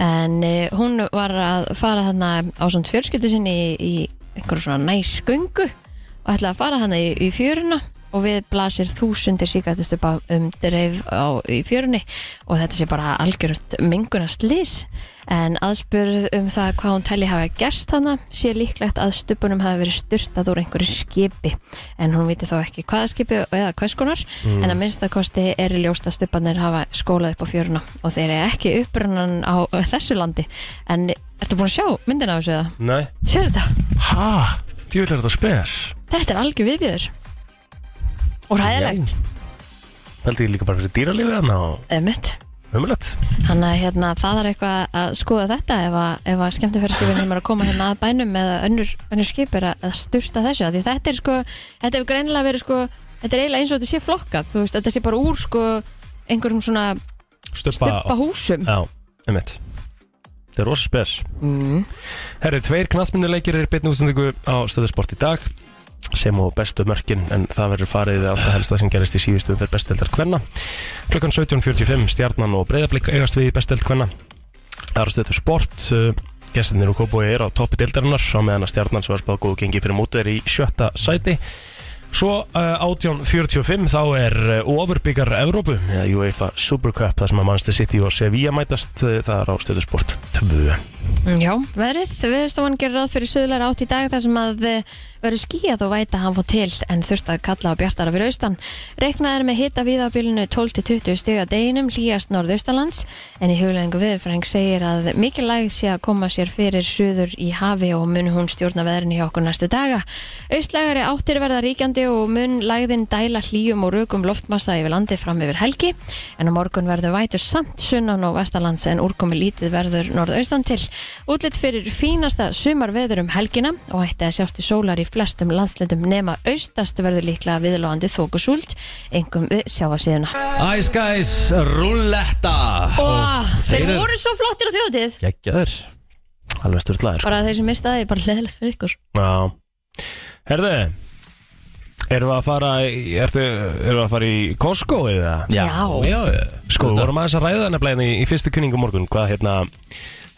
En e, hún var að fara þarna á svona fjörskyldu sinni í, í einhverjum svona næsgöngu og ætlaði að fara þarna í, í fjöruna og við blasir þúsundir síkaretustuppa um dreif á, í fjörunni. Og þetta sé bara algjörut mengunast lís en aðspurð um það hvað hún telli hafa gerst hana sé líklegt að stupunum hafi verið styrtað úr einhverju skipi. En hún viti þó ekki hvaða skipi eða hvers konar. En að minnstakosti er ljóst að stupanir hafa skólað upp á fjöruna. Og þeir eru ekki upprunnan á þessu landi. En ertu búin að sjá myndina af þessu eða? Nei, Sér þetta? ha, djúvill er þetta spes. Þetta er algjör viðbjöður og ræðilegt Held ég líka bara fyrir dýralífið hann og eða mitt umulett Þannig að hérna, það er eitthvað að skoða þetta ef að, ef að skemmtifæraskipin sem er að koma hérna að bænum eða önnur, önnur skip er að, styrta þessu. Af því þetta er sko, þetta hefur greinilega verið sko þetta er eiginlega eins og þetta sé flokkað þú veist, þetta sé bara úr sko einhverjum svona Stuppa, húsum. Já, ummitt Það er rosa spes. Mm. Herri, tveir knastmynduleikir er byrnu útsendingu á stöðu sport í dag sem og bestu mörkin en það verður farið á það helsta sem gerist í síðustu umferð bestildar kvenna. Klukkan 17.45 stjarnan og breyðablík eigast við í það er stöðu sport uh, gestinir og kópói er á toppi deildarinnar á meðan að stjarnan sem var spáð góðu gengi fyrir móti er í sjötta sæti. Svo uh, 18.45 þá er uh, ofurbyggar Evrópu eða UEFA Super Cup þar sem að Manchester City og Sevilla mætast uh, það er á stöðu sport 2 Já, veðrið, viðstofan gerir ráð fyrir söðlar átt í dag þar sem að eh, verður skíjað og væta hann fór til en þurft að kalla á bjartara fyrir austan. Reiknað er með hita viðabilinu 12-20 stiga deginum hlýjast norðaustalands en í huglegingu viðfræng segir að mikil lægð sé að koma sér fyrir suður í hafi og mun hún stjórna veðrinni hjá okkur næstu daga. Austlægari áttir verða ríkjandi og mun lægðin dæla hlýjum og rökum loftmassa yfir landi fram yfir helgi en á morgun verður vætur samt sunnan og vestalands en úrkomi lítið verður norðaustan til. Útlitt fyrir fínasta sumarveður um helgina og ætti að sjást í sólar í flestum landslöndum nema austast verður líklega viðlóðandi þókusúlt, engum við sjáasíðuna. Ice Guys Rouletta Og þeir eru- voru svo flottir á þjóðið Gekkjaður Alveg styrlaður bara þeir sem mistaði, bara leðilegt fyrir ykkur. Já. Herðu Erum við að fara í, ertu, erum við að fara í Costco eða? Já. já. Sko, við vorum aðeins að ræða nefnilega hérna í, í fyrstu kynningu morgun Hvað hérna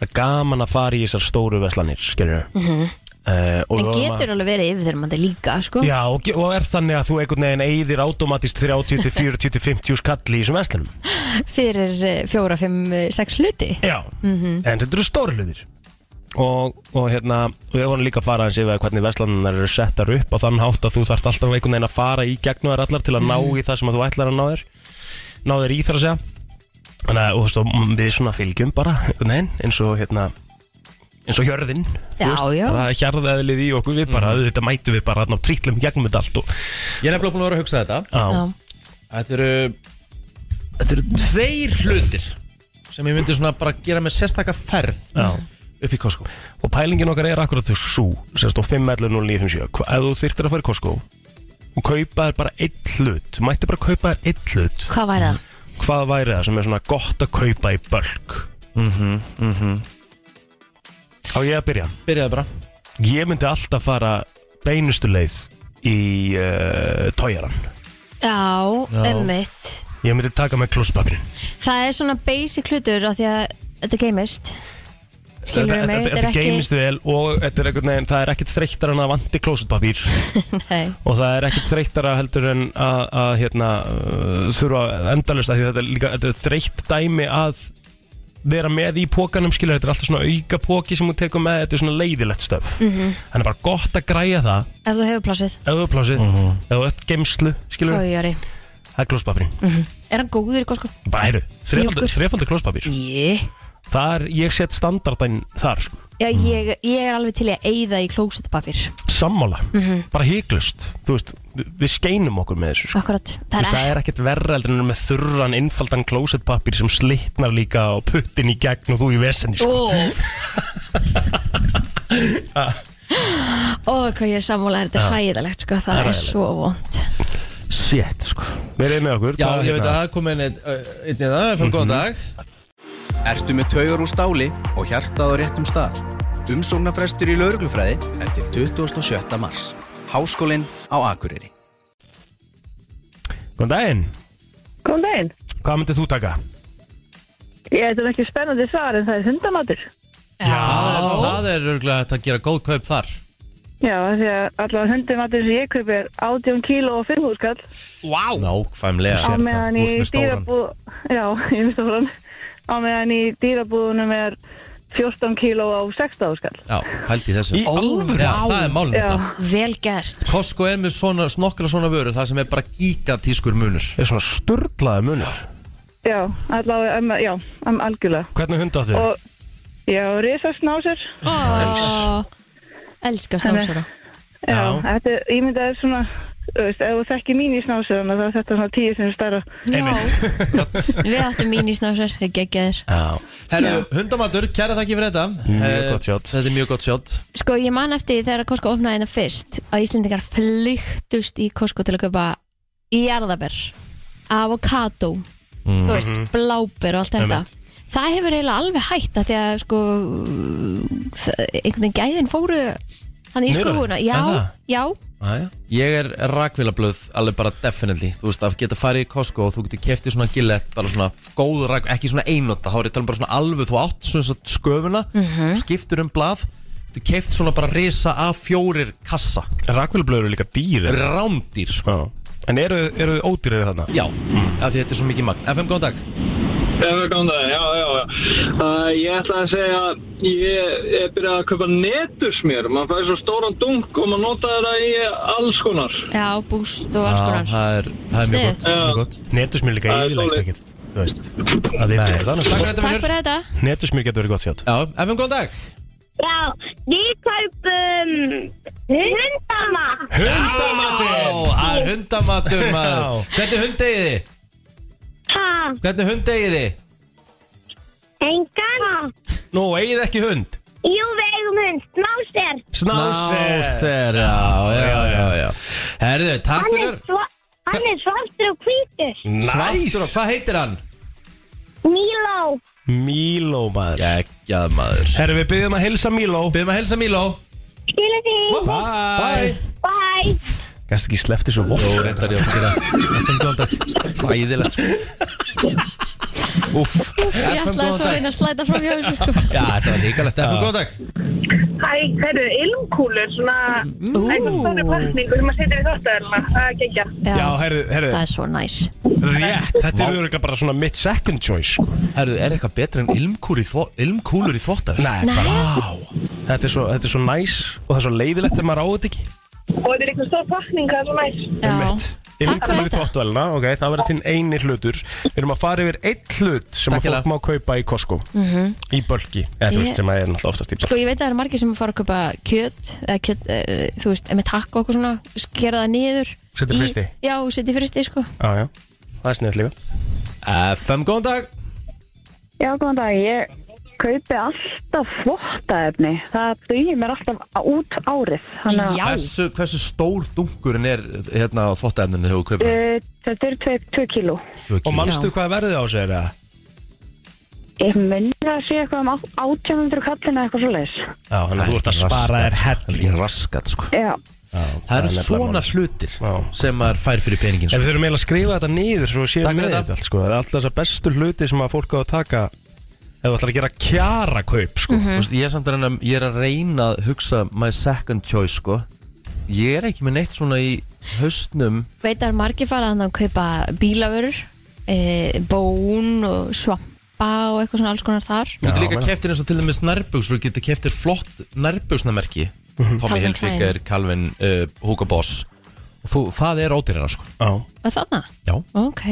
Það er gaman að fara í þessar stóru veslanir Skilur mm -hmm. Uh, En getur alveg verið yfirþyrmandi líka, sko. Já, og, og er þannig að þú einhvern veginn eyðir automatist 30 til 40 til 50 skall í þessum veslanum <laughs> Fyrir eh, fjóra, fimm, eh, sex hluti. Já, en þetta eru stóri hlutir. Og, og hérna og við vorum líka að fara að sé hvernig veslanar eru settar upp á þann hátt að þú þarft alltaf einhvern veginn að fara í gegnum þær allar til að ná í það sem að þú ætlar að ná þér ná þér í þar að segja. Þannig að og, og við svona fylgjum bara einhvern veginn eins og hérna eins og hjörðin Já, já. það er hjarðaðlið í okkur við bara þetta mætum við bara og trýtlum gegnum þetta allt og, Ég er nefnilega búin að vera að hugsa þetta Já. Þetta eru Þetta eru tveir hlutir sem ég myndi svona bara gera með sérstaka ferð Já. upp í Costco og pælingin okkar er akkurat þau svo sérst á 5.11.09.57 Hva- ef þú þyrftir að fara í Costco og kaupa þér bara einn hlut mætti bara kaupa þér einn hlut Hvað væri það? hvað væri það sem er svona gott að kaupa í bölk Mhm, mhm á ég að byrja? Byrjaði bara. Ég myndi alltaf fara beinustu leið í uh, tójaran Já, Já. emmitt ég myndi taka með klóspapirinn Það er svona basic hlutur af því að þetta geimist Skilur þetta, mig, þetta, þetta er þetta ekki geymist vel og þetta er einhvern veginn, það er ekkert þreyttar en að vanti klósetpapír <laughs> Nei, og það er ekkert þreyttara heldur en að, að hérna, uh, þurfa endalust að því þetta er líka þetta er þreytt dæmi að vera með í pókanum skilur, þetta er alltaf svona auka póki sem þú tekur með, þetta er svona leiðilegt stöf. Mhm. þannig bara gott að græja það. Ef þú hefur plássið. Ef þú er plásið, ef þú ert geimslu skilur, Fójari það er klóspapirinn Er hann góður í góðsko? bara heyrðu, þrefaldur, Mjúkur. þrefaldur klóspapir Ég það er, ég set standardæn þar sko, Já, ég, ég er alveg til í að eyða í klósetpapir sammála. Mhm. bara híklust, þú veist við, við skeinum okkur með þessu sko. Akkurat, Þú það veist, er það er ekkert verra heldur en með þurran innfaldan klósettpapir sem slitnar líka og puttin í gegn og þú í vesenni sko. Óf <laughs> Ó, hvað ég er sammála Þetta er hræðilegt, sko, það Það er er svo vond Shit sko. Verið með okkur? Já, Hvað, ég veit hérna? að það kom einn einn í það, fyrir góðan dag Ertu með taugar úr stáli og hjartað á réttum stað? Umsóknarfrestur í lauruglufræði er til 27. mars. Háskólinn á Akureyri. Góðan daginn Góðan daginn. Hvað myndið þú taka? Ég er ekki spennandi svar en það er hundamatur. Það, það er örgulega að gera góð kaup þar Já, því að allavega hundamatur sem ég kaupi er 18 kíló og 5 húskall Vá Nákvæmlega á meðan í dýrabúð, já, <laughs> ég minnst það á meðan í dýrabúðunum er 14 kíló á 16 húskall. Já, held í þessu Í alvöru? Já, það er málum Já, Vel gæst Costco er með svona, nokkra svona vörur Það sem er bara gigatískur munur er svona sturlaði munur já, allavega, um, já, um, algjörlega. Hvernig hund áttu? Og, já, risasnásur. Ó, Elskar snásara Já, Já. þetta ég myndi að það er svona, veist, ef þú þekki mín í snásur, þá er þetta svona tíu sem stærra. Já, <laughs> við áttum mínisnásar, þeir geggjaðir. Já. Herru, hundamatur, kæra þakki fyrir þetta. Mjög Eh, shot. Þetta er mjög gott sjátt Sko, ég man eftir því þegar Costco opnaði hérna fyrst að Íslendingar flyktust í Costco til að kaupa jarðaber avokado þú veist, bláber og allt þetta. Það hefur eiginlega alveg hætt að því að sko einhvern veginn gæðin fóru hann í skrúfuna, Er já, það? já. Ég er rakvélablöð alveg bara definitely. Þú veist, að geta farið í Costco og þú getur keftið svona gillett bara svona góð rak, ekki svona einnota þá er ég tala um bara svona alveg, þú átt svona svona sköfuna skiptur um blað þú keft svona bara risa af fjórir kassa. Rakvélblöður eru líka dýr rándýr, sko. Já. En eru, eru þið ódýrir þarna? Já, af því þetta er svo mikið magn. FM, góðan dag Já, góðan dag, já, já, já. Uh, ég ætla að segja að ég er byrjað að kaupa netusmér. Man fær svo stóran dunk og maður nota þetta í alls konar. já, búst og alls Já, konar það er, það er mjög gott, mjög gott. Netusmjör líka Það er svoleiðis. ekkert Þú veist að þið fyrir Takk þannig fyrir þetta, Takk vinnur fyrir þetta Netusmjör getur verið gott sjátt Já, FM, góðan dag Já, við kaupum hundama. Já, hundamatur maður Hvernig hund? Ha, Hvernig hund eigið þið? engan. Nú, eigið ekki hund Jú, við eigum hund, Snáser. Snásser, já, já, já, já Herðu, takk Hann er, fyrir sva hann er svartur og hvítur. Svartur og hvað heitir hann? Míló. Míló maður Geggjað maður Herri, við byggjum að hilsa Míló Byrðum að helsa Míló Skilu því. Voff, Bye. bye Bye. Gæst ekki slefti svo voff Jó, reyndar ég að gera FM góðan dag Hræðilegt sko. Úff. Ég ætlaði svo að reyna að slæta frá hjá þessu sko. Já, þetta var líkalegt FM góðan dag. Hæ, heyrðu, ilmkúlur, svona eitthvað stóri pakningur sem maður setur í þóttaðurna, það er geggja. Já, herri, herri, Það er svo næs. Rétt Þetta er örugglega bara svona mitt second choice sko. Herðu, er eitthvað betra en ilmkúlur í, þvó, ilmkúlur í þvóttafél? Nei, bara Þetta er svo, þetta er svo næs og það er svo leiðilegt þegar maður á þetta ekki Og þetta er eitthvað stór pakning, það er svo næst. Já, Einmitt. takk Ilmkúlur fyrir í þetta. þvottuvelina, ok, það verður þinn eini hlutur. Við erum að fara yfir einn hlut sem Takk að fólk hérlega. má kaupa í Costco. Í bölki, eða þú Ég- veist sem að er náttúrulega oftast í bölki. Sko ég veit að það eru margir sem fara að kaupa kjöt eða kjöt, e, þú veist, með takk og eitthvað svona skera það niður Setja í í- frysti? Já, setja í fristi, sko. Já, já, það er sniðt líka. FM góðan dag. Já, góðan dag, ég kaupi alltaf þvottaefni. Það dugir mér alltaf út árið. Þannig að hversu, hversu stór dunkurinn er hérna á þvóttafninu þegar þú kaupir? uh, þetta eru 2 kíló. Tvö Og kíló. manstu hvað verðið á sér eða? Ég munni að sé eitthvað um 1800 kallin eða eitthvað svo leiðis. Já, þannig að þú ert að spara þér hell Ég er raskat sko Já. Það eru svona hlutir sem maður fær fyrir peningin En sko. við þurfum eiginlega að skrifa þetta niður svo við séum Takk fyrir með þetta. þetta allt sko. Það er alltaf þessar bestu hluti sem að fólk á að taka ef þú ætlar að gera kjara kaup sko. Þú veist, Ég er samt að reyna Ég er að reyna að hugsa my second choice sko. Ég er ekki með neitt svona í haustnum veit að margir fara að kaupa bílavörur e, bón og svampa og eitthvað svona alls konar þar. Þú getur líka meina. keftir eins og til dæmis nærbugsur Þú getur keftir flott nærbugsnamerki. Tommy Calvin Hilfiger, Calvin, uh, Hugo Boss. Og þú, það er ódýrara sko. Já. Og þarna? Já, Ok.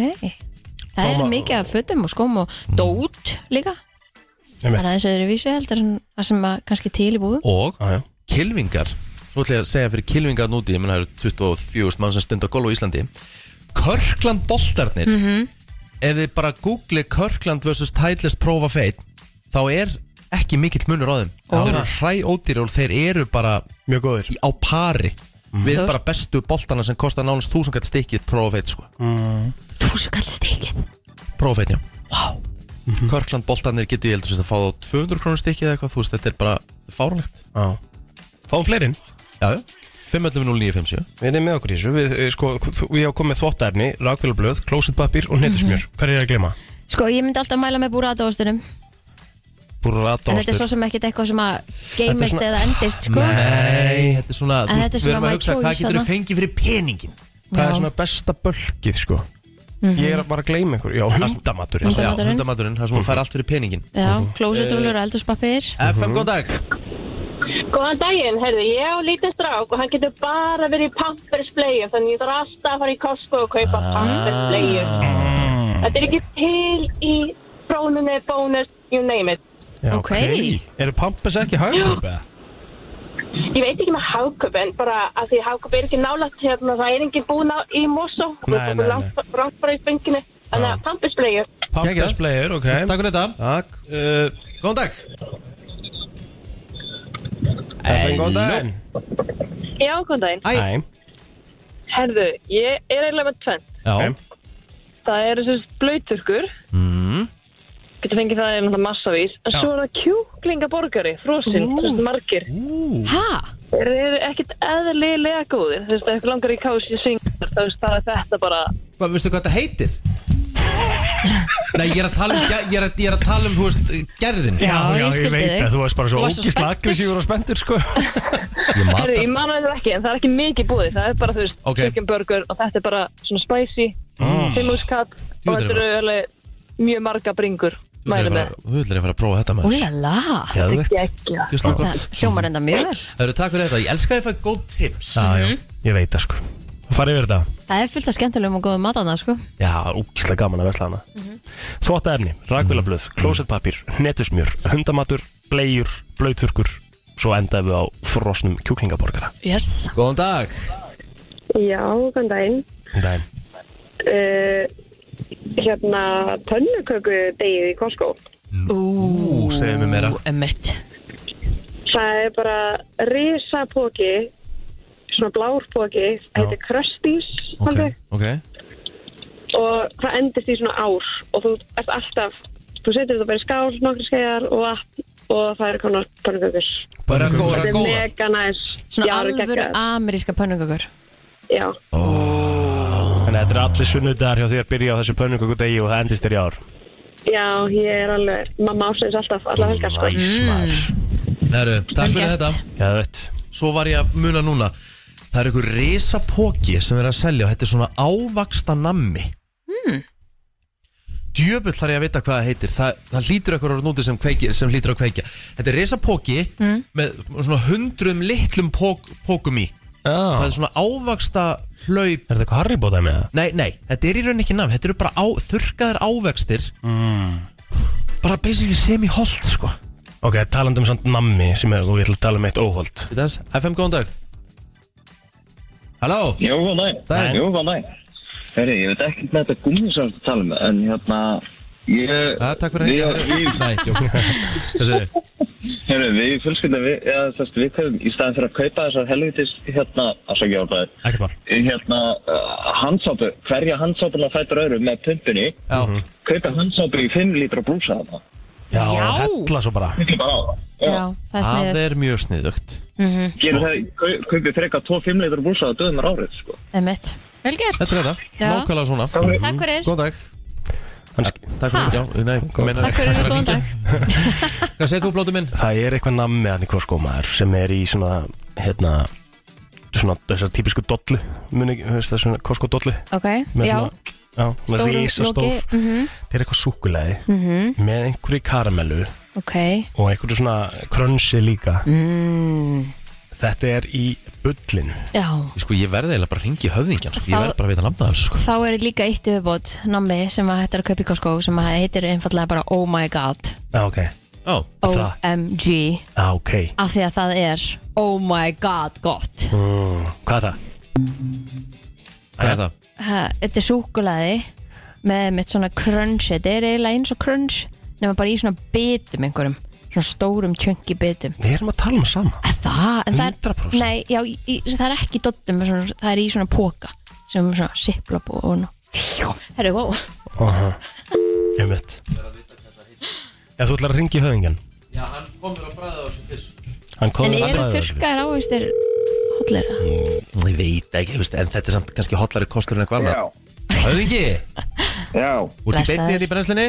Það er Koma- mikið af fötum og skóm og dót líka Það Einmitt. er aðeins öðru vísi heldur en það sem að kannski til í búi og Já, já. kilvingar Svo ætla ég að segja fyrir kilvingar núti Ég menn það eru 24 mann sem stundar golf á Íslandi. Körkland boltarnir. Ef þið bara googli Körkland vs. Titleist Prófa Feit Þá er ekki mikill munur á þeim. Þeir eru hræ ódýri og þeir eru bara Mjög góðir. á pari Við Stórt. bara bestu boltana sem kostar nánast þúsund gætt stikkið Prófa Feit sko. Þú svo kallt stekið Prófa Feit, já. Wow Körkland boltarnir getur ég heldur að fá á 200 krónur stikkið eða eitthvað Þú veist, þetta er bara fárlegt Já. Fáum fleirinn? Já, já. 511-0957 Við erum með okkur í þessu. Við, eh, sko, Ég hef komið þvottaefni, rakvélablöð, klósetpapír og netusmjör Hvað er ég að glema? Sko ég myndi alltaf mæla með búratóðstunum Burrata En þetta er svo sem ekkit eitthvað sem að geimist svona- eða endist sko. Nei, þetta er svona, En þú þetta er veist, við erum að hugsa hvað getur þú fengið fyrir peningin Hvað er Já. svona besta bölkið sko? Mhm. Ég er bara að gleyma einhver Já, hundamatur Hundamatur. já. Já, Hundamaturinn. hundamaturinn, það sem hún fær allt fyrir peningin Já, klósetrúlur og eldurspapir FM, góð dag Góðan daginn, heyrðu, ég á lítið strák og hann getur bara verið í pampersbleiu þannig ég þarf alltaf að fara í Costco og kaupa Ah. pampersbleiu. Þetta er ekki til í brónunni, bónus, you name it. Já, Ok. Eru pampers ekki hagkaup eða? Ég veit ekki með háköp en bara að því háköp er ekki nálægt hérna, það er enginn búin á í Mosó. Nei, nei, Langt langt bara í fenginu. Þannig að pampersbleiu. Pampers bleiður, ok Takk fyrir þetta Takk uh, Góðan dag FN, góðan daginn Já, góðan daginn. Æ, Herðu, ég er eiginlega með tvenn. já Ok. Það eru þessi blöyturkur. mm. Getur fengið það í náttúrulega massavís. En svo er það kjúklingaborgari, frosinn, þessi margir. Ú, Ha? Þeir eru ekkert eðlilega góðir. Þú veist, ef ykkur langar í kási syngur, þá veist það er þetta bara... Hvað, veistu hvað þetta heitir? Nei, ég er að tala um, ge- ég er að, ég er að tala um, þú veist, gerðin Já, ég ég skildi veit þig. að þú varst bara svo Þú varst svo ógislega spenntur. aggressífur og spenntur sko <laughs> Ég Herru, matar ég manna þetta ekki, en það er ekki mikið búið. Það er bara, þú veist, Ok. chicken burger og þetta er bara svona spicy, mm. fimmúskatt og Jú, þetta er þetta eru alveg mjög marga bringur. Þú Mæli að að fara að prófa þetta maður. Úlala. Það gott. Hljómar enda mjög vel. Það eru takk fyrir þetta, ég elska að ég fæ góð tips. Já, já, ég veit það sko. Farið yfir þetta? Það er fullt af skemmtilegum og góðum matana sko. Já, úgislega gaman að vesla hana. Þvottaefni, rakvélablöð, klósettpapir, netusmjör, hundamatur, bleiur, blöyturkur Svo endaðum við á frosnum kjúklingaborgara. Yes. Góðan dag. Já, góðan daginn. Nei. uh, hérna pönnuköku degið í Costco. Ú, segðu mér meira. Emmett Það er bara risapóki, svona blár póki, heitir Krusties, Ok, okay. ok. Og það endist í svona ár og þú ert alltaf, þú setur þetta bara í skál, nokkri skeiðar og vatn og það eru konar pönnukökur. Bara góða, Þetta er góða mega næs. Svona alvöru ameríska pönnukökur. Já, Þannig að þetta er allir sunnudagar hjá því að byrja á þessu pönnuköku degi og það endist þér í ár. Já, ég er alveg, mamma ásins alltaf, alla helgar sko. Næs, Herru, takk fyrir þetta. Gæðvett Svo var ég að muna núna Það er einhver risapóki sem er að selja og þetta er svona ávaksta nammi. Hmm. Djöfull þarf ég að vita hvað það heitir. Það, það hlýtur eitthvað á núti sem, kveiki, sem hlýtur að kveikja. Þetta er risapóki Hmm. með svona hundruðum litlum pók, pókum í. Það Já, er svona ávaksta hlaup. Er þetta eitthvað Harry Potter með það? Nei, nei, þetta er í rauninni ekki namn Þetta eru bara á, þurrkaðir ávextir. Bara basically semi-holt sko. Ok, talandi um samt nammi sem er, og ég ætla að tala um eitt óholt. Vitans, FM, góðan dag. Halló? Jó, góðan dag. Jó, góðan dag. Herri, ég veit ekki með þetta gummi sem þú tala um, en hérna, ég... Ja, takk fyrir að við, Nei, tjók Hvað segir herri, við fjölskyldum, við, ja, þess, við kaupum, í staðin fyrir að kaupa þessar helvitis, hérna, að sagja á það, Ekkert mál. Hérna, uh, handsápu, hverja handsápuna fættur öðru með pumpinni, Já, kaupa handsápu í 5 lítra brúsa þarna. Já, Já. hella svo bara. Þetta er bara á það. Já, það er það sniðut er mjög sniðugt. Gerir það, kau- kaupið frekar 2-5 lítra brúsa á döðum árið, sko. Emmett Vel gert. Þetta er þetta, Já. nákvæmlega svona. Takk fyrir. Góðan dag Takk fyrir, já, nei, meina, Takk fyrir, góðan dag. <laughs> Hvað segir þú, blóti minn? Það er eitthvað nammi að Costco maður sem er í svona, hérna svona þessar típisku dollu muni, er svona Costco dollu. Ok, með já, svona, já, með stóru rísa loki stór mhm, það er eitthvað súkulæði mhm, með einhverju karamellu Ok. og einhverju svona krönsi líka. Mm, þetta er í bullinu Já, Sko, ég verði eiginlega bara að ringi höfðingjan sko. Ég Þá- verði bara að vita nafna þessu sko. þá er líka eitt yfirbót nammi sem að hættir að kaupa í Costco sem að heitir einfallega bara Oh my god Já, ok, Já, Það. OMG já, ok af því að það er Oh my god gott mm, Hvað er það? hvað er það? Þetta er súkulaði með mitt svona crunch þetta er eiginlega eins og crunch nema bara í svona bitum einhverjum svona stórum chunky bitum. Við erum að tala um sama. Að Það, en það er 100%. Nei, já, í, í, það er ekki dottum svona, það er í svona póka sem er svona siplop og, og Herru, wow Aha. Ég veit Já, þú ætlar að ringi höfðingjan Já, hann komur að bræða á þessu fyrst. Hann kom En að eru bræða þessu. þurrkaðar ávistir hotlir Ég veit ekki, veist, en þetta er samt kannski hotlari kostur en eitthvað annað. Höfðingi, Já, út í Blessaður. beinni þetta í brennslinni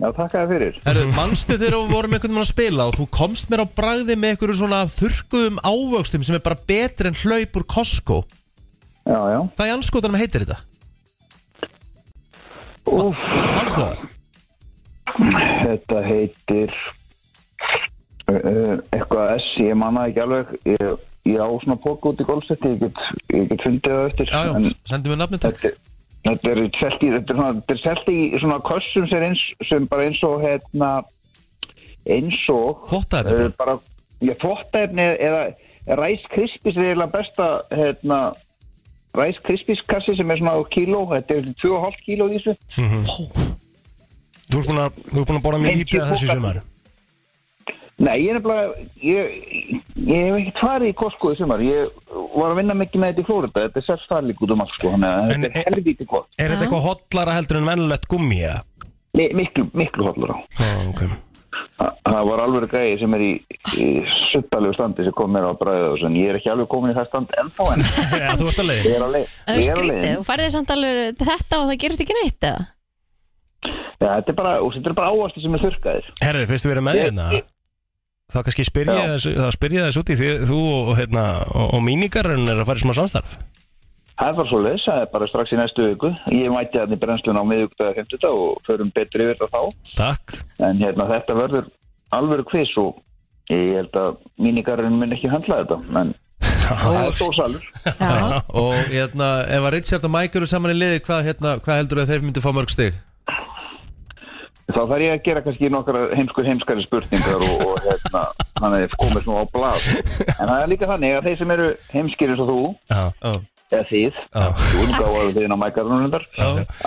já, þakka þér fyrir. Herru, manstu þegar við vorum einhvern veginn að spila og þú komst mér á bragði með einhverju svona þurrkuðum ávöxtum sem er bara betri en hlaup úr Costco Já, já. Hvað í anskotanum heitir þetta? Úf, Manstu það? þetta heitir uh, eitthvað S, ég manna ekki alveg. Ég, ég á svona póka út í gólfsetti, ég get, get fundið það eftir. Já, já, En sendum við nafni takk þetta, þetta er selt í, þetta er svona, þetta er selt í svona kossum sem, er eins, sem bara eins og hérna, eins og Þvottaefni uh, bara? bara, já, þvottaefni eða Rice Krispies er eiginlega besta hérna, Rice Krispies kassi sem er svona á kíló, þetta er 2,5 kíló í þessu. Þú ert búin að, þú ert búin að borða mér 50 lítið að þessu póka. sumar Nei, ég er nefnilega, ég, ég hef ekkert farið í Costco í sumar, ég var að vinna mikið með þetta í Flórida, þetta er sérst það líka út um allt sko, þannig að þetta er- helvítið gott, Er þetta eitthvað hotlara heldur en vennulegt gummi eða? Mi- miklu, miklu hollur á. Já, ok. Þa- Það var alveg greiði sem er í, í suttalegu standi sem kom mér á bræðið og svona, ég er ekki alveg komin í það stand ennþá en <laughs> Já, þú ert að leiðin ég er á leið, Það er skrítið, þú færði samt alveg þetta og það gerist ekki neitt eða? Já, þetta er bara, er bara ávasti sem er þurrkaðir. Herði, fyrst við erum með Ég- hérna. ég- þá kannski spyrja þess, þá spyrja þess út í því þú og, hérna, og, og mínigarinn er að fara í smá samstarf Það er bara svo leis, það er bara strax í næstu viku. Ég mæti þannig brennslun á miðugdaga 50 og förum betur yfir þetta þá. Takk En hérna, þetta verður alvöru kviss og ég held að mínigarinn mun ekki handla þetta. En <laughs> það er stóðsalur. Já, Og hérna, ef að Richard og Mike eru saman í liði hvað, hérna, hvað heldur að þeir myndu fá mörg stig? Þá þarf ég að gera kannski nokkra heimskur heimskari spurningar og, og hérna, hann er komið svona á blad. En það er líka þannig að þeir sem eru heimskir eins og þú, Já, Já, eða þið, útgáfaðu þín á mækarunum þar,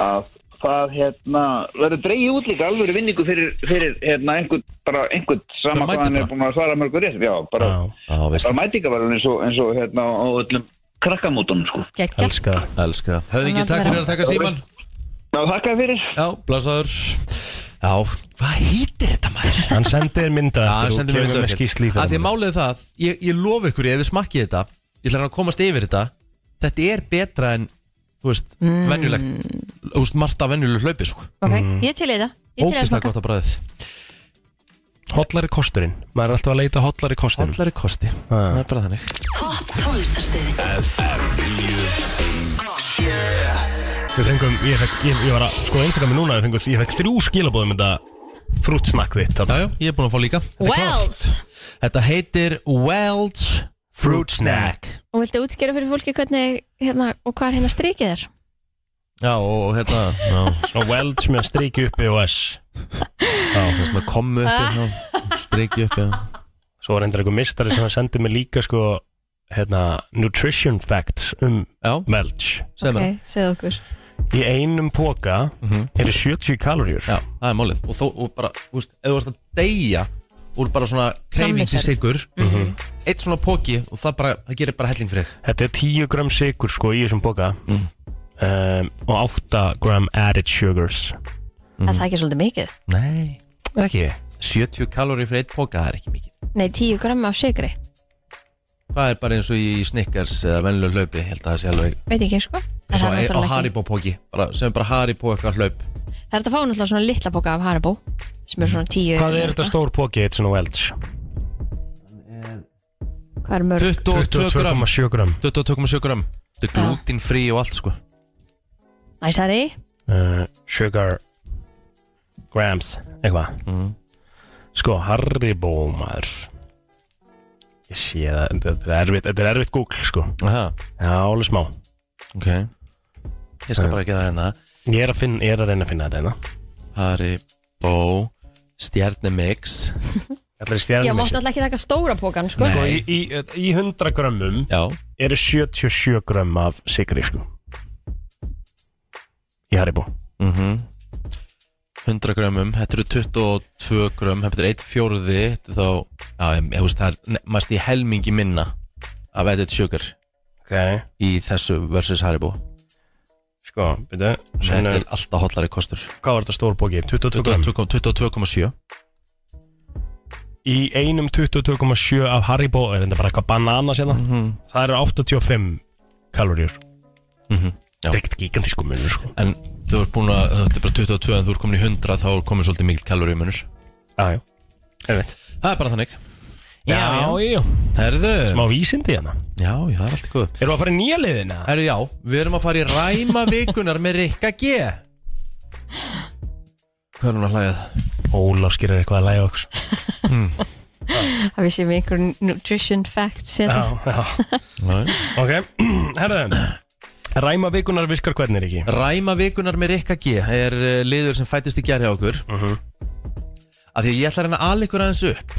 að það hérna, verður dreigið út líka alveg vinningu fyrir, fyrir hérna, einhvern, bara einhvern sama Bara hvað hann mætir er búin að svara mörgur rétt, já, bara, bara mætingaverðun eins og, eins og hérna á öllum krakkamótunum, sko. Gekkja. Elska það Elska Höfðingi, takk fyrir að taka síman Já, þakka þér fyrir. Já, blæsaður Já, hvað hýttir þetta maður? Hann sendir mynda eftir og kemur með skýsli það málið er það, ég, ég lof ykkur ef þið smakkið þetta Ég ætla hann að komast yfir þetta Þetta er betra en, þú veist, Mm. venjulegt Þú veist, margt af venjulegu hlaupi, sko. Ok, ég til í það í að gott að bræðið Hollari kosturinn. Maður er alltaf að leita hollari kosturinn. Hollari kosti, það er bara þannig. Topp tónlistarstöðin Við fengum, ég, fekk, ég, ég var að sko Instagrami núna, ég, fengum, ég fekk þrjú skilabóðum þetta frútsnakk þitt þarna. Já, já, ég er búin að fá líka. Wells Þetta heitir Welch Fruit Snack Og viltu útskýra fyrir fólki hvernig hérna, og hvað er hérna strikið er? Já, og hérna Já, Svona Welch með striki uppi og S. Já þess með komu uppi Striki uppi já. Svo var endur einhver mistari sem sendi mig líka sko hérna, nutrition facts um Já, Welch. Segð Ok, mér segðu okkur Í einum póka eru 70 kaloríur. Já, það er málið. Og, þó, og bara, þú veist, ef þú ert að deyja Úr bara svona kreifings í sigur Eitt svona póki og það bara Það gerir bara helling fyrir þig. Þetta er 10 gram sigur sko í þessum póka um, og 8 gram added sugars. Er það ekki svolítið mikið? Nei. Ekki? 70 kalóri fyrir eitt póka, það er ekki mikið. Nei, 10 gram af sigri Það er bara eins og í Snickers eða venlu hlaupi Ég held að það sé alveg Veit ekki sko En Svo það er á Haribo póki bara, Sem er bara Haribo eitthvað hlaup. Það er þetta að fá náttúrulega svona litla boka af Haribo sem er svona 10 Hvað er þetta stór póki eitt svona Welch? Hvað er mörg? 22 gram. 22,7 gram. 22,7 gram. Þetta er glútin frí og allt sko. Æsari uh, Sugar Grams Eitthvað. Mhm. Sko Haribo maður. Ég sé það Þetta er erfitt, þetta er erfitt Google sko. Aha, Já, alveg smá. Ok Ég skal bara gera hérna. Ég er að, finna, ég er að reyna að finna þetta hérna. Haribo <laughs> Já, stjærnum máttu alltaf ekki taka stóra pókan sko. Sko, í, í, í 100 grömmum Já, eru 77 grömm af sigri sko. Í Haribo mhm. 100 grömmum, þetta eru 22 grömm, þetta er 1 fjórði Þetta er þá, já, ég, ég veist, það er mest í helmingi minna af added sugar Ok. í þessu versus Haribo Sko, byrju Þetta er alltaf hotlari kostur. Hvað var þetta stór bóki? 22 grömm 22 22,7 Í einum 22,7 af Haribo er þetta bara eitthvað banana sérna? Það eru 85 kaloríur Mhm, já. Þetta er ekkert gigantísku munur sko. En þú ert búin að, þetta er bara 22 en þú ert komin í 100 þá er komin svolítið mikil kaloríumunur Já, já. Einmitt. Það er bara þannig Já, já Herðu Smá vísindi hérna Já, já, það er allt í góð Erum við að fara í nýja liðina? Herðu, já, við erum að fara í ræma <laughs> vikunar með Rikka G Hvað er hún að hlæða? Ólaf skýrir eitthvað að læga okkur Það vissi við einhver nutrition facts hérna. Já, já Nei. Ok, <clears throat> herðu Ræma vikunar virkar hvernig ekki? Ræma vikunar með Rikka G er uh, liður sem fættist í gerði á okkur uh Mhm. Af því að ég ætla að reyna ykkur aðeins upp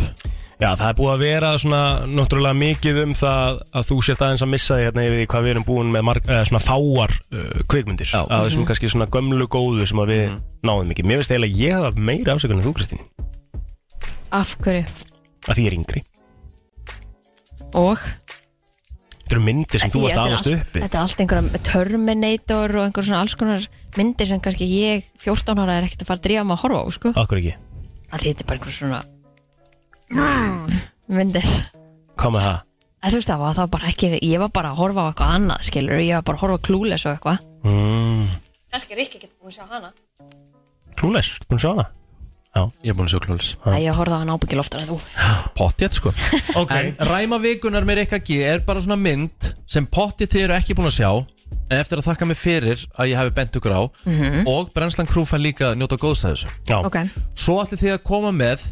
Já, það er búið að vera svona náttúrulega mikið um það að þú sért aðeins að missa hérna yfir því hvað við erum búin með marg, eða svona fáar uh, kvikmyndir Já. að þessum kannski svona gömlu góðu sem að við náðum ekki. Mér finnst eiginlega að ég hafa meira afsökun en þú Kristín, Af hverju? að því ég er yngri. Og? Þetta eru myndir sem þú varst þetta er aðast allt- uppi. Þetta er allt einhverja Terminator og einhver svona alls konar myndir sem kannski ég 14 ára er ekkert að fara að drífa mig að horfa á sko. Akkur ekki. að því þetta er bara einhver svona myndir Hvað með það? að þú veist það var það var bara ekki ég var bara að horfa á eitthvað annað skilur ég var bara að horfa á klúles og eitthvað Mm. kannski Rikki getur búin að sjá hana Klúles, búin að sjá hana? Já. Ég er búin að sjá klólis að ég horfa á hana ábyggil oftar en þú Pottjett sko <laughs> Ok. En ræma vikunar með Rikka G er bara svona mynd sem pottjett þið eru ekki búin að sjá En eftir að þakka mig fyrir að ég hafi bent ykkur á Mhm. Og Brennslan Crew fær líka að njóta góðs að þessu Já. ok, Svo ætli þið að koma með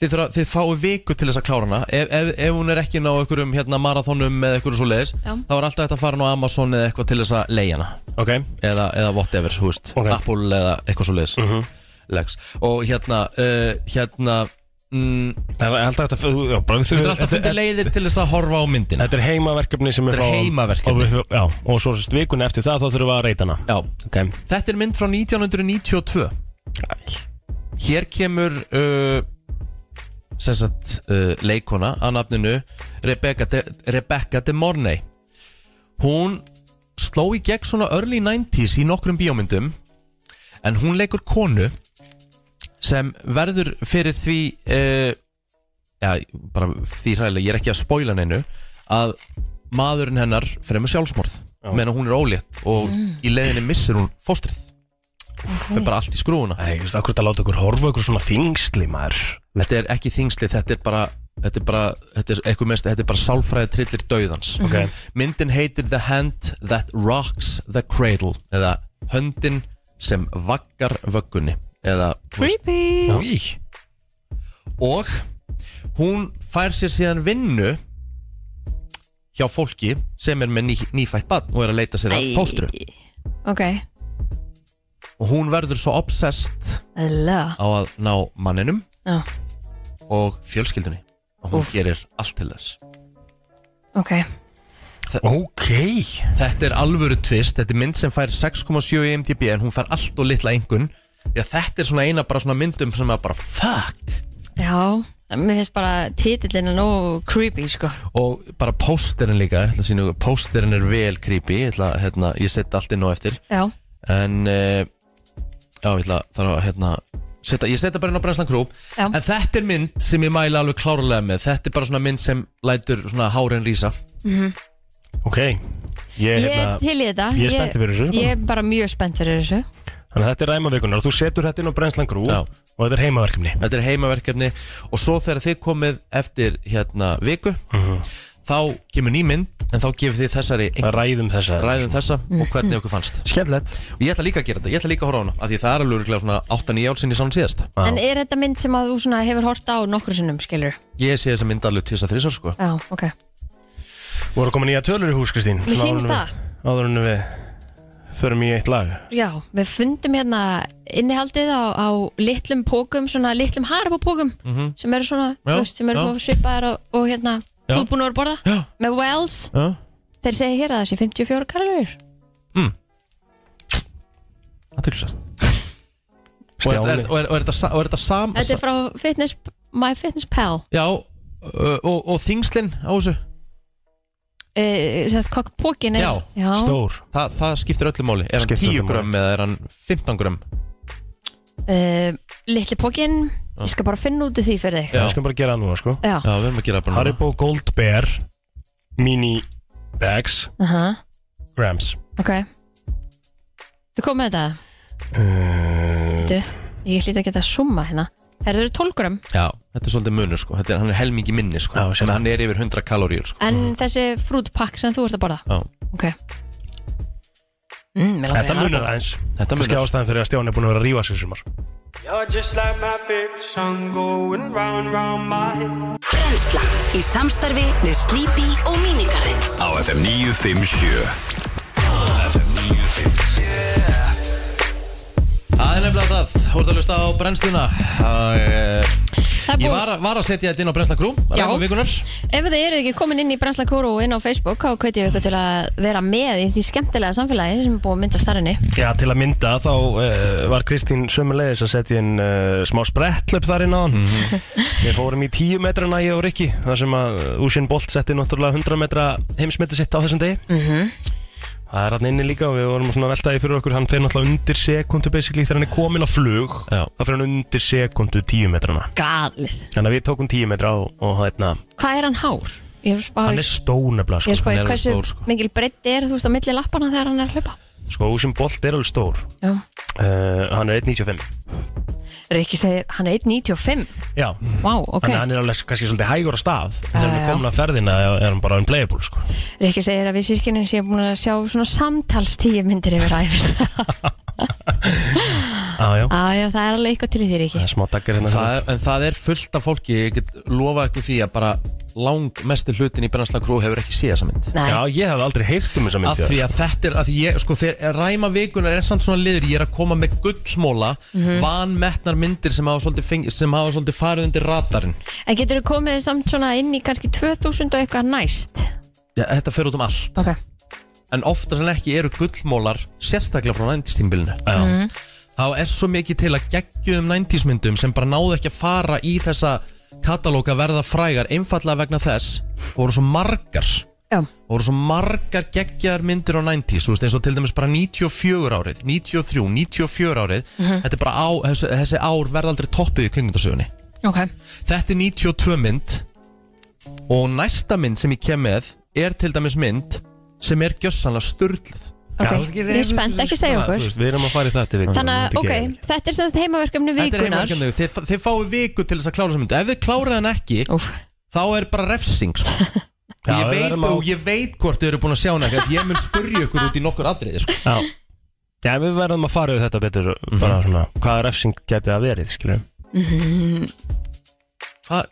Þið, þurfa, þið fáu viku til þess að klára hana Ef, ef, ef hún er ekki ná einhverjum hérna, marathonum eða einhverju svo leiðis Já. Þá er alltaf þetta að fara á Amazon eða eitthvað til þess að leiða hana Ok. eða, eða whatever, þú veist Ok. Apple eða eitthvað svo leiðis Mhm. Lex. Og hérna, uh, hérna mm, Það er alltaf þetta já, bara, Þú þurfum alltaf að finna leiðir til þess að horfa á myndina Þetta er heimaverkefni sem við Þetta er fáum- heimaverkefni. og, við, já, og svo sérst vikunni eftir það þá þurfum við að reyta hana Já, okay. þetta er mynd frá 1992 Hér kemur uh, sagt uh, leikona að nafninu Rebecca de, Rebecca de Mornay. Hún sló í gegn svona early 90s í nokkrum bíómyndum en hún leikur konu sem verður fyrir því uh, já, bara því hræðilega, ég er ekki að spoila neinu að maðurinn hennar fremur sjálfsmorð meðan hún er ólétt og í leiðinni missir hún fóstrið fyrir bara allt í skrúuna Æ, þú veist, akkur þetta láta okkur horfa okkur svona þingsli maður? Þetta er ekki þingsli, þetta er bara Þetta er bara, þetta er eitthvað mest Þetta er bara sálfræði trillir dauðans. Ok. Myndin heitir The Hand That Rocks the Cradle Eða höndin sem vaggar vöggunni Eða veist- Creepy. Í. Og hún fær sér síðan vinnu hjá fólki sem er með ný, nýfætt barn og er að leita sér að fóstru. Ok, og hún verður svo obsessed eðla á að ná manninum Já, og fjölskyldunni. Og hún gerir allt til þess. Ok. Ok. Þetta er alvöru tvist, þetta er mynd sem fær 6,7 í MDB en hún fær allt og litla engun því að þetta er svona eina bara svona myndum sem er bara fuck! Já, mér finnst bara titillin er nógu creepy sko. Og bara pósterinn líka, ég ætla að sýna ykkur, pósterinn er vel creepy, ég ætla að hérna, ég setja allt inn á eftir. Já, en uh, já, ég ætla þarf að hérna Seta, ég setja bara inn á Brenslan Crew. Já. En þetta er mynd sem ég mæla alveg klárlega með. Þetta er bara svona mynd sem lætur svona hárin rísa. Ok. Ég, ég er hérna, til í þetta. ég er spenntur fyrir þessu. Ég er bara mjög spennt fyrir þessu. Þannig að þetta er ræmavikunar Þú setur þetta inn á brennslan grú Já. Og þetta er heimaverkefni. Þetta er heimaverkefni. Og svo þegar þið komið eftir hérna viku Þá kemur ný mynd En þá gefið þið þessari einhver- Ræðum þessa Ræðum þessa og hvernig okkur fannst. Skemmtilegt. Og ég ætla líka að gera þetta, ég ætla líka að horfa á hana af Því það er alveg örugglega svona 8-9 ár sinni sann síðast. En er þetta mynd sem að þú svona hefur hort á nokkru sinnum, skilur? Ég sé þessa mynd alveg til þess að þrísar sko. Já, ok. Voru komin nýja tölur í hús Kristín? Áður en það. við- Áður en við Förum í eitt lag. Já, við fundum hérna innihaldið á, á litlum pókum, svona litlum harabópókum Mhm. sem eru svona, Já, veist, sem eru svipaðar og, og hérna, Já. þú búin að vera að borða? Já. með Wells, Já, þeir segja hér að það sé 54 kalorir þess Og er, Stjáni. er, og er, og er, þetta, sa- og er þetta sam Þetta er frá fitness, My Fitness Pal. Já, uh, og, og þingslinn á þessu? E, semst hvað pókin er Já, já. Stór. Þa, Það skiptir öllu máli. Er hann Skiptir 10 öllu máli. grömm eða er hann 15 grömm E, litli pókin ég skal bara finna út úr því fyrir þig. Já. Við skulum bara gera það núna sko. Já, Já, við erum að gera það bara núna. Haribo Gold Bear Mini Bags. Aha, Grams. Ok. Þú kom með þetta? uh, Þú, ég hlýt að geta að summa hérna. Herðu eru 12 gram. Já, þetta er svolítið munur sko. Þetta er, Hann er helmingi minni sko. Já, sér En það. hann er yfir 100 kaloríur sko. En þessi frútpakk sem þú ert að borða? Já, Ok mm, Þetta munar aðeins. Þetta munur ástæðan fyrir að Stjáni er búin að vera að rífa sér sumar. You're just like my favorite song going round, round my head. Brennslan í samstarfi við Sleepy og Minigarinn Á FM 957 FM 957 Það er nefnilega það, þú ert að hlusta á brennsluna. Það er Ég var, var að setja þetta inn á brennsla krú Já. Ræma vikunar Ef þið eru ekki komin inn í Brensla Kúru og inn á Facebook þá hveti ég ykkur til að vera með í því skemmtilega samfélagi sem er búið að mynda starfinni Já, til að mynda þá uh, var Kristín sömulegis að setja inn uh, smá sprettlöp þar inn á hann. Við fórum í 10 metrana ég og Rikki þar sem að Úsinn Bolt setti náttúrulega 100 metra heimsmeti sitt á þessum degi. Mm Það er hann inni líka og við vorum svona að velta því fyrir okkur hann fer náttúrulega undir sekundu basically þegar hann er komin á flug Já. þá fer hann undir sekundu 10 metrana Galið Þannig að við tókum 10 metra og, og hérna, Hvað er hann hár? Ég er spáð hann er stónefla Ég er sko. spáð hann er hversu stór, sko. mikil breytti er þú veist á milli lappana þegar hann er að hlaupa sko Úsinn Bolt er alveg stór Já uh, Hann er 1.95 Rikki segir hann er 1.95 Já, Vá, ok. Þannig að hann er alveg kannski svolítið hægur á stað Þegar hann er komin að ferðina er hann bara unplayable sko. Rikki segir að við sýrkinin séum búin að sjá svona samtals tíu myndir yfir æfir ah, <laughs> <laughs> já. Já, já, það er alveg eitthvað til í þér Það ekki er smá daggar hérna það, er- En það er fullt af fólki Ég get lofa ykkur því að bara lang mestu hlutin í Brennsla Krú hefur ekki séð þessa mynd Nei. Já, ég hef aldrei heyrt um þessa mynd Af því að þetta er, að því ég, sko, þegar ræma vikunar er samt svona liður, ég er að koma með gullsmóla, Mhm. vanmetnar myndir sem hafa svolítið, feng, sem hafa svolítið farið undir radarinn. En getur þú komið samt svona inn í kannski 2000 og eitthvað næst Já, þetta fer út um allt. Ok En ofta sem ekki eru gullmólar, sérstaklega frá 90s tímbilinu. Þá er svo mikið til að geggjum 90s myndum sem bara náðu ekki að fara í þessa katalóga verða frægar, einfallega vegna þess, voru svo margar. Já. voru svo margar geggjar myndir á 90s, þú veist, eins og til dæmis bara 94 árið, 93, 94 árið Mhm. þetta er bara á, þessi, þessi ár verða aldrei toppið í kvikmyndasögunni Ok þetta er 92 mynd og næsta mynd sem ég kem með er til dæmis mynd sem er gjössanlega störtluð Ok, ég er spennt, ekki segja okkur. Við erum að fara í þetta viku. Þannig að, ok, þetta er semst heimaverkefni Þetta er vikunar heimaverkefni, þið, þið fáið viku til þess að klára þessa mynd. Ef þið kláraði hann ekki Úf. þá er bara refsing sko. <laughs> Já, ég við veit, verðum á- og ég veit hvort þið eru búin að sjá hana að ég mun spurja ykkur út í nokkur atriði sko. Já. Já, við verðum að fara við þetta betur bara svona, hvaða refsing geti það verið, skiljum Hvað,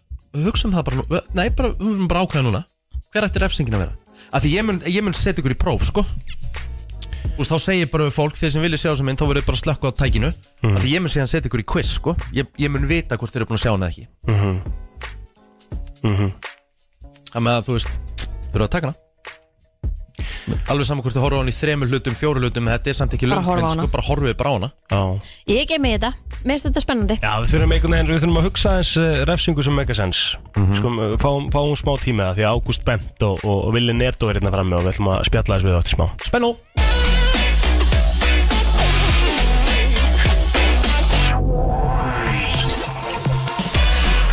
hugsa um það bara nú Nei, bara, við erum bara ákvæða núna. Hver ætti refsingin að vera? Af því ég mun, ég mun setja ykkur í próf, sko veist, þá segir bara við fólk Þeir sem vilja sjá þessa mynd, þá verður bara að slökka á tækinu. Mm. Af því ég mun síðan setja ykkur í quiz, sko. Ég, ég mun vita hvort þeir eru búin að sjá hana eða ekki. Mhm. Mhm. Það með að, þú veist, þurfa að taka hana. Alveg saman hvort þið horfa á hana í þremur hlutum, fjóru hlutum Þetta er samt ekki Bara löng horfa á mynd, hana. sko. Bara horfið bara á hana. Já. Ég gef mig þetta, mér finnst þetta spennandi. Já, við þurfum einhvern veginn, við þurfum að hugsa eins refsingu sem make a sense sko, fáum, fáum smá tíma það því að Ágúst Bent og, og, og Willi Neto er hérna frammi og við ætlum að spjalla þess við áttir smá. Spennó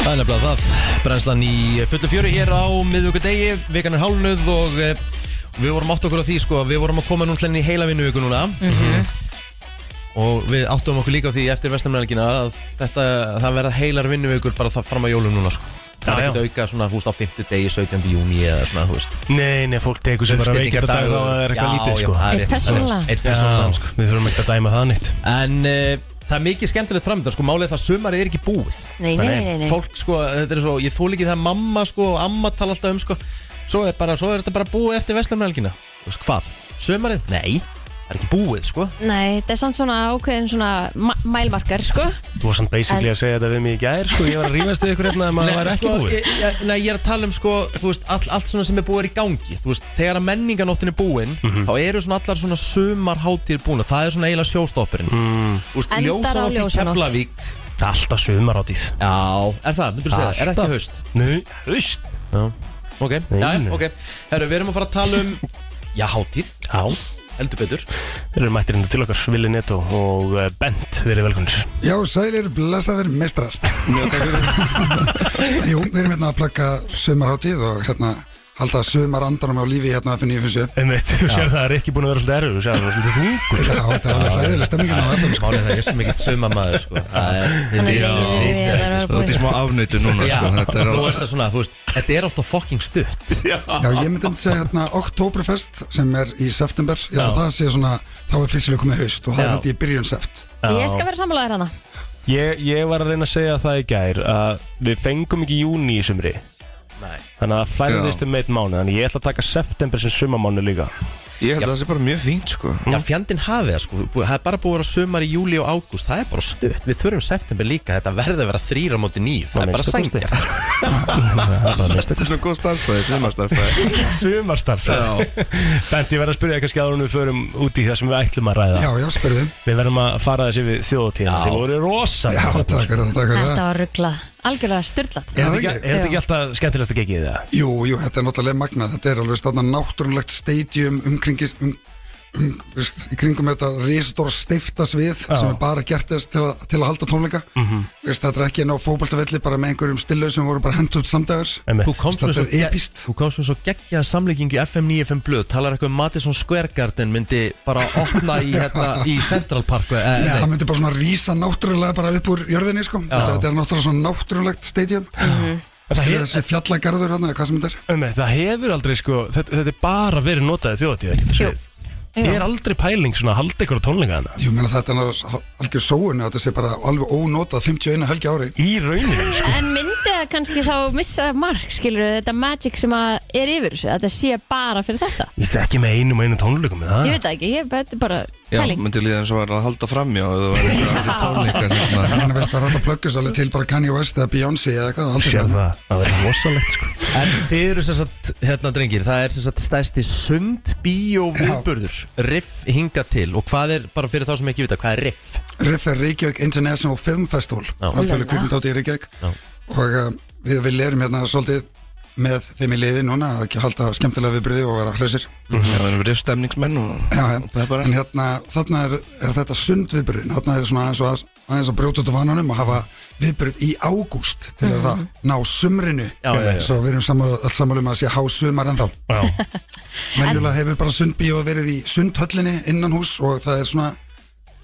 Það er nefnilega það. Brennslan í fullu fjöru hér á miðvíkudegi Vikan er hálnuð og e, við vorum átt okkur á því sko Við vorum að koma núna í heila vinnuviku núna. Og við áttum okkur líka á því eftir vestamenningina að þetta, það verða heilar vinnuvikur bara það fram að jólum núna sko. Það er Já, ekkert auka svona, þú veist, á 50 degi, 17. júni eða svona, þú veist. Nei, nei, fólk tekur sem bara veikir dag þá að það er eitthvað Já, lítið já, sko. það er Eitt rétt, það er rétt. persónulega. Eitt persónulega, Já, sko. Við þurfum ekki að dæma það nýtt En uh, það er mikið skemmtilegt framöndan sko, Málið er það að sumarið er ekki búið Nei, nei, nei, nei. Fólk sko, þetta er svo, ég þól ekki það að mamma sko og amma tala alltaf um sko Svo er, bara, svo er þetta bara búið eftir veist hvað, sumarið? Nei, er ekki búið sko. Nei, þetta er samt svona ákveðin svona ma- mælmarkar, sko. Þú var samt basically En- að segja þetta við mig í gær sko, ég var að rífast við ykkur hérna að maður var ekki sko, búið. ég, ég, nei, ég er að tala um sko, veist, all, allt svona sem er búið er í gangi. Veist, þegar að menninganóttin er búin Mhm. Þá eru svona allar svona sumarháttir búin Það er svona eiginlega sjóstoppurinn mm. Ljósanótt í. Keflavík. Alltaf sumar átíð Já, er það, myndur þú segja, er ekki haust? Nei, haust? Já, ok, Nei, já, nei. ok. Herru, við erum að fara að tala um Já, hátíð, Já, heldur betur. Þeir eru mættir hérna til okkar Willi Neto og eh, Bent, verið velkonir Já, sælir, blessaðir mestrar. <laughs> Jú, við erum hérna að plaka sumarháttíð og hérna halda sumarandanum á lífi hérna fyrir 957 Einmitt, þú sér það er ekki búin að vera svolítið erfur Þú sér það er svolítið þungur. Já, þetta er alveg hræðileg stemmingin á FM sko. Málið það er sko. Það er, er að ekki, vera sko. Þú ert í smá afnöytu núna Já, sko, þetta er á- er svona, veist Þetta er alltaf fucking stutt. Já, ég myndi að segja hérna Oktoberfest sem er í september Ég að það sé svona, þá er fyrstilega komið haust og það er ég í byrjun sept. Ég skal vera sammálaðir hana Ég, ég var að reyna að segja það í gær að við fengum ekki júni í sumri Nei. Þannig að það færðist um eitt mánu Þannig ég ætla að taka september sem sumamánu líka. Ég held að það sé bara mjög fínt sko. Já, fjandinn hafi það sko. Bú- Það er bara búið að vera sumar í júli og ágúst. Það er bara stutt. Við þurfum september líka. Þetta verður að vera þrýra móti nýju Það er bara minnsta kosti. sængjar Það er bara mista Þetta er svona góð starfræði, sumarstarfræði <laughs> Sumarstarf Bent, ég verð að spyrja eitthvað skjáður Við förum út í það sem við ætlum að ræða. Já, já, spyrðu. Við verðum að fara þessi við þjóðutíðina Já. Þið voru rosa Já, takk fyrir það, takk fyrir Þetta það. var rugglað, algjörlega styrlað Er þetta ekki, er þetta ekki alltaf skemmtilegast að gegið það? Jú, jú, þetta er náttúrulega magnað. Þetta er alveg stanna náttúrulegt stadium umkringis um, um, veist, í kringum þetta risastóra steiftasvið sem er bara gert þess til, að- til að halda tónleika. Mhm. veist, Þetta er ekki ná fótboltavelli bara með einhverjum stillu sem voru bara hendt komst með Þetta svo, er epískt. þú komst með svo geggjaða samlíkingu FM 95 Blöð. Talar eitthvað um Madison Square Garden myndi bara opna í, hérna, í Central Park eh, Nei, það nei, myndi bara svona rísa náttúrulega bara upp úr jörðinni sko. þetta, þetta er náttúrulega svona náttúrulegt stadium. Það, Þetta er hef, þessi fjallagarður hérna, eða hvað sem þetta er? Um, það hefur aldrei sko Þetta, þetta er bara verið notaðið þjóðutíð Ég er aldrei pæling svona að halda ykkur á tónleika hana Jú, meina þetta er algjör sóun að þetta sé bara alveg ónotað 51 helgi á ári. Í rauninni sko. En myndi það það kannski þá missa mark, skilur þetta magic sem að er yfir þessu, að þetta sé bara fyrir þetta? Ég veist ekki með einum og einu tónleikum með það. Ég veit það ekki, ég þetta er bara Já, myndi líða eins og var að halda framjá Það var eitthvað tónleikar. Þannig veist að rætta plöggus alveg til bara Kanye West eða Beyoncé eða eitthvað aldrei Sér það, það verður rosalegt sko En þið eru sem sagt, hérna drengir Það er sem sagt stæsti sund bíó viðburður Riff hinga til. Og hvað er, bara fyrir þá sem ekki vita, hvað er riff? Riff er Reykjavík International Film Festival. Alþjóðlega kvikmyndátt í Reykjavík. Og uh, við, við lerum hérna svolítið með þeim í liði núna að ekki halda skemmtilega viðbyrði og vera hressir Já, við erum riffstemningsmenn og Já, já. en hérna þarna er, er þetta sund viðbyrðin þarna er svona aðeins, að, aðeins að brjóta út af vananum og hafa viðbyrð í ágúst til þess að ná sumrinu Já, já, já. svo við erum sammála- öll sammála um að sé há sumar ennþá <laughs> Venjulega hefur bara sundbíó verið í sundhöllinni innan hús og það er svona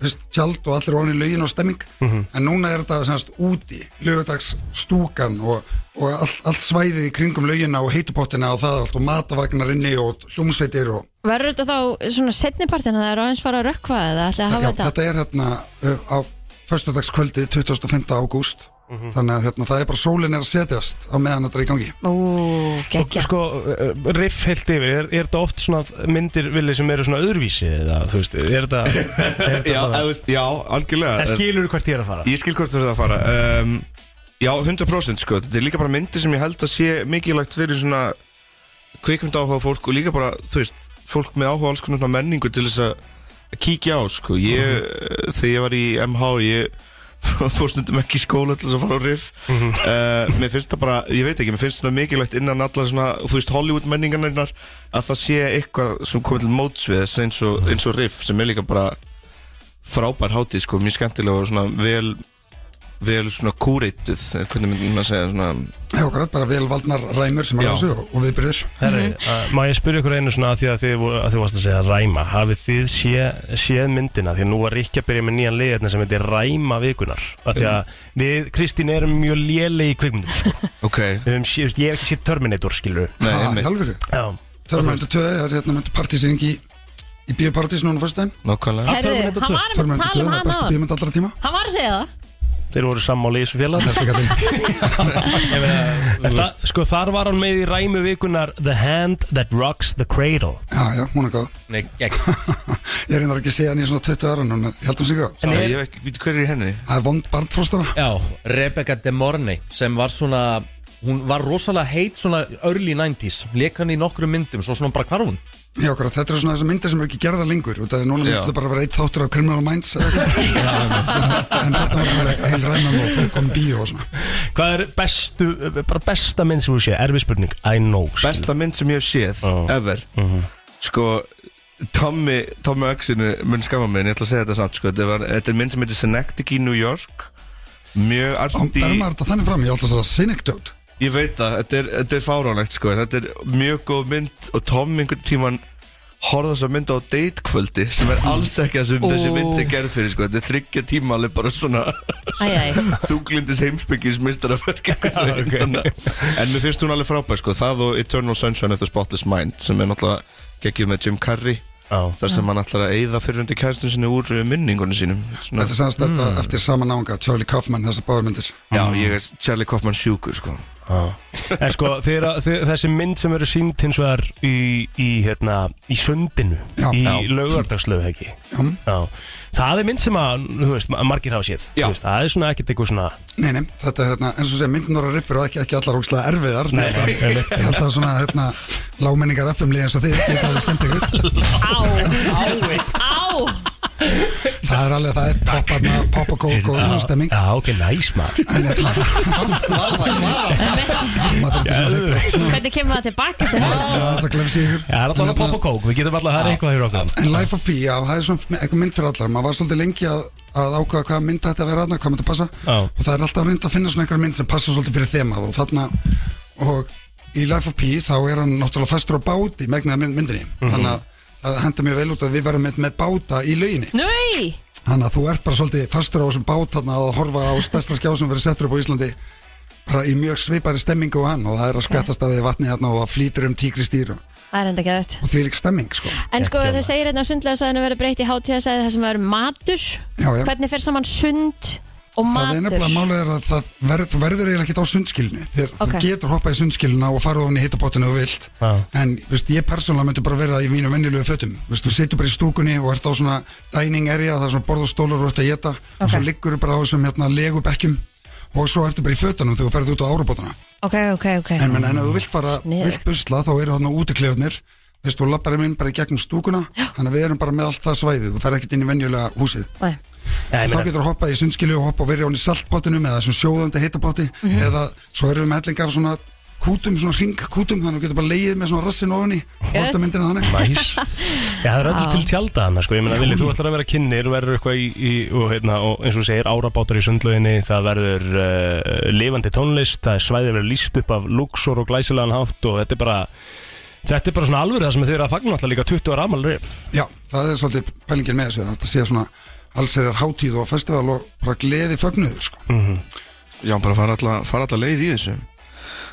veist, tjald og allir ofan í laugin og stemming Mhm. en núna er þetta semast úti lögadags stúkan og, og allt, allt svæðið í kringum laugina og heitupottina og það er allt og matavagnar inni og hljómsveitir og Verður þetta þá svona setnipartin að það er aðeins fara að rökkva eða ætla að hafa þetta? þetta er hérna uh, á föstudagskvöldi 25. ágúst Mhm. þannig að hérna, það er bara sólin er að setjast á meðan þetta er í gangi Ú, geggja Sko, uh, riff heilt yfir, er, er þetta oft svona myndir villi sem eru svona öðruvísi eða, þú veist, er þetta, er <laughs> Já, bara- veist, já, algjörlega En skilur hvert ég er að fara? Ég skil hvort þú ert að fara um, Já, 100% sko Þetta er líka bara myndir sem ég held að sé mikilvægt fyrir svona kvikmynd áhuga fólk og líka bara, þú veist, fólk með áhuga á alls konar svona menningu til þess að kíkja á, sko. Ég, þegar ég var í MH, ég <laughs> fór stundum ekki í skóla til þess að fara á riff. Uh, Mér finnst það bara, ég veit ekki, mér finnst það mikilvægt innan allar svona, þú veist, Hollywood menningarnar að það sé eitthvað sem komið til móts við þess eins og, eins og riff sem er líka bara frábær hátíð sko, mjög skemmtilega og svona vel vel svona kúreituð hvernig myndum maður að segja svona Já, okkur bara vel valdnar ræmur sem er Já. á sig og, og viðbyrðir Herri, uh, má ég spyrja ykkur einu svona að því að þið, voru- að þið varst að segja ræma hafið þið sé, séð myndina því að nú var Rikki að byrja með nýjan liðna sem heitir ræma vikunar að því að við Kristín erum mjög lélegi í kvikmyndum sko. <laughs> okay. við höfum sé, ég hef ekki séð Terminator skilur Nei, Ha, einmitt. í alvöru? Já. Terminator 2 er hérna með partysýning í í bíópartís núna fyrst daginn Nákvæmlega Herðu, Terminator hann 2. var að tala um Terminator 2 hann er besta áðan. bíómynd allra tíma Hann var að segja það þeir voru sammáli í þessu félag. En sko þar var hann með í ræmu vikunar The Hand That Rocks the Cradle. Já, já, hún er góð. Nei, gegn <laughs> Ég reyndar ekki að segja hann í svona 20 ára núna, ég held hún sig góð. Ég hef ekki, veit hver er í henni? Það er vond barnfróstara Já, Rebecca De Mornay sem var svona hún var rosalega heit svona early 90s leik hann í nokkrum myndum, svo svona bara hvar hún? Já, okkur, þetta er svona þessar myndir sem er ekki gerða lengur og það er núna myndið bara að vera eitt þáttur af Criminal Minds eða eitthvað. <laughs> en þetta var alveg heil ræmum og fólk kom bíó og svona. Hvað er bestu, bara besta mynd sem þú sé, erfið spurning, I know. Besta mynd sem ég hef séð, ever. Sko, Tommy Tommy Öxinu mun skama mig en ég ætla að segja þetta samt sko. þetta, var, þetta er mynd sem heitir Synecdoche í New York. Mjög arti Berum maður þetta þannig fram, ég ætla að segja Synecdoche Ég veit það, þetta er, þetta er fáránlegt sko, þetta er mjög góð mynd og Tom einhvern tíman horfði þess að mynda á datekvöldi sem er alls ekki það sem þessi mynd er gerð fyrir sko, þetta er þryggja tíma alveg bara svona Æ, æ. <laughs> þunglindis heimsbyggis mistaraförk en mér finnst hún alveg frábær sko, það og Eternal Sunshine of the Spotless Mind sem er náttúrulega geggjuð með Jim Carrey Já. þar sem hann ætlar að eyða fyrirhundi kærstun sinni úr uh, minningunum sínum. Svona- Þetta er sannst þetta eftir sama náunga Charlie Kaufman, þessar báðarmyndir Já, ég er Charlie Kaufman sjúkur sko En sko, þegar, þegar, þessi mynd sem verður sínt hins vegar í, í, hérna, í sundinu Já. í Já. laugardagslöfu ekki Já. Það er mynd sem að, þú veist, að margir hafa séð Þú veist, Það er svona ekkert eitthvað svona Nei, nei, þetta er hérna, eins og segja myndin voru riffur og ekki, ekki allar ógslag erfiðar Nei, nei, einmitt. Ég held að svona, hérna, lágmenningar FM-lið eins og þið geta alveg skemmt ykkur Á Það er alveg, það er poppa, svona stemming. Já, ok, næs maður. <laughs> Hvernig kemur það tilbaka? Til það? Er alltaf er að poppa kók, við getum alltaf, það er eitthvað hér okkar En Life of Pi, já, það er svona eitthvað mynd fyrir allar. Maður var svolítið lengi að, að ákveða hvaða mynd þetta að vera aðna, hvað myndi passa. Já. Og það er alltaf reynd að finna svona einhverja mynd sem passa svolítið fyrir þemað. Og þarna, og í Life of Pi þá er hann náttúrulega fastur á báti megnaði mynd, myndinni. Mhm. Þannig að það hendur mjög vel út að við verðum með, með báta í lauginni. Nei! Þannig að þú ert bara svolítið fastur á þessum bát þarna að horfa á stærsta skjá sem verið settur upp á Íslandi bara í mjög svipari stemmingu og hann og það er að skvettast af því vatni þarna og það flýtur um tígristýr og, Það er enda ekki að þetta og því lík stemming sko. En sko þau segir hérna að sundlega sæðinu verður breytt í hátíðasæði þar sem verður matur. Já, já. Hvernig fer saman sund Og Það er matur. nefnilega málið er að það verð, þú verður eiginlega ekkert á sundskilinu Þegar Ok. þú getur hoppað í sundskilina og farið ofan í hitabotinu og vilt. En veist, ég persónulega myndi bara vera í mínu venjulegu fötum. Veist, Þú setur bara í stúkunni og ert á svona dining area Það er svona borð og stólar og ert að geta Og svo liggur bara á þessum hérna, legubekkjum Og svo ertu bara í fötunum þegar þú ferð út á árubotana Ok, ok, ok. En, menn, en ef þú vilt fara, Sniðugt. vilt busla þá eru þarna útiklefarnir. Veist, þú lappar inn bara í gegnum stúkuna. Þannig að við erum bara með allt það svæðið. Þú ferð ekkert inn í venjulega húsið. Nei. Ég Þá getur þú hoppað í sundskilu og hoppa og verið á hann í saltbótinum eða svona sjóðandi hitabóti Mhm. eða svo erum við með hellinga af svona kútum, svona ringkútum þannig að þú getur bara leið með svona rassin ofan í Horta myndina þannig Næs <laughs> Já, það er öllu Já. til tjálta hann, sko, ég meina, Vili, þú ætlar að vera kynir, verður eitthvað í, í og, heitna, og eins og þú segir, árabátar í sundlöginni, það verður uh, lifandi tónlist, það er svæðið verður líst upp af luxor og glæsilegan hátt og þetta er bara, þetta er bara svona alvöru það sem þið eru að fagna alltaf líka 20 ára amal rif. Já, það er svolítið pælingin með þessu þetta sé svona alls er hátíð og festival og bara gleði fögnuður sko. Já, bara fara alla, fara alla leið í þessu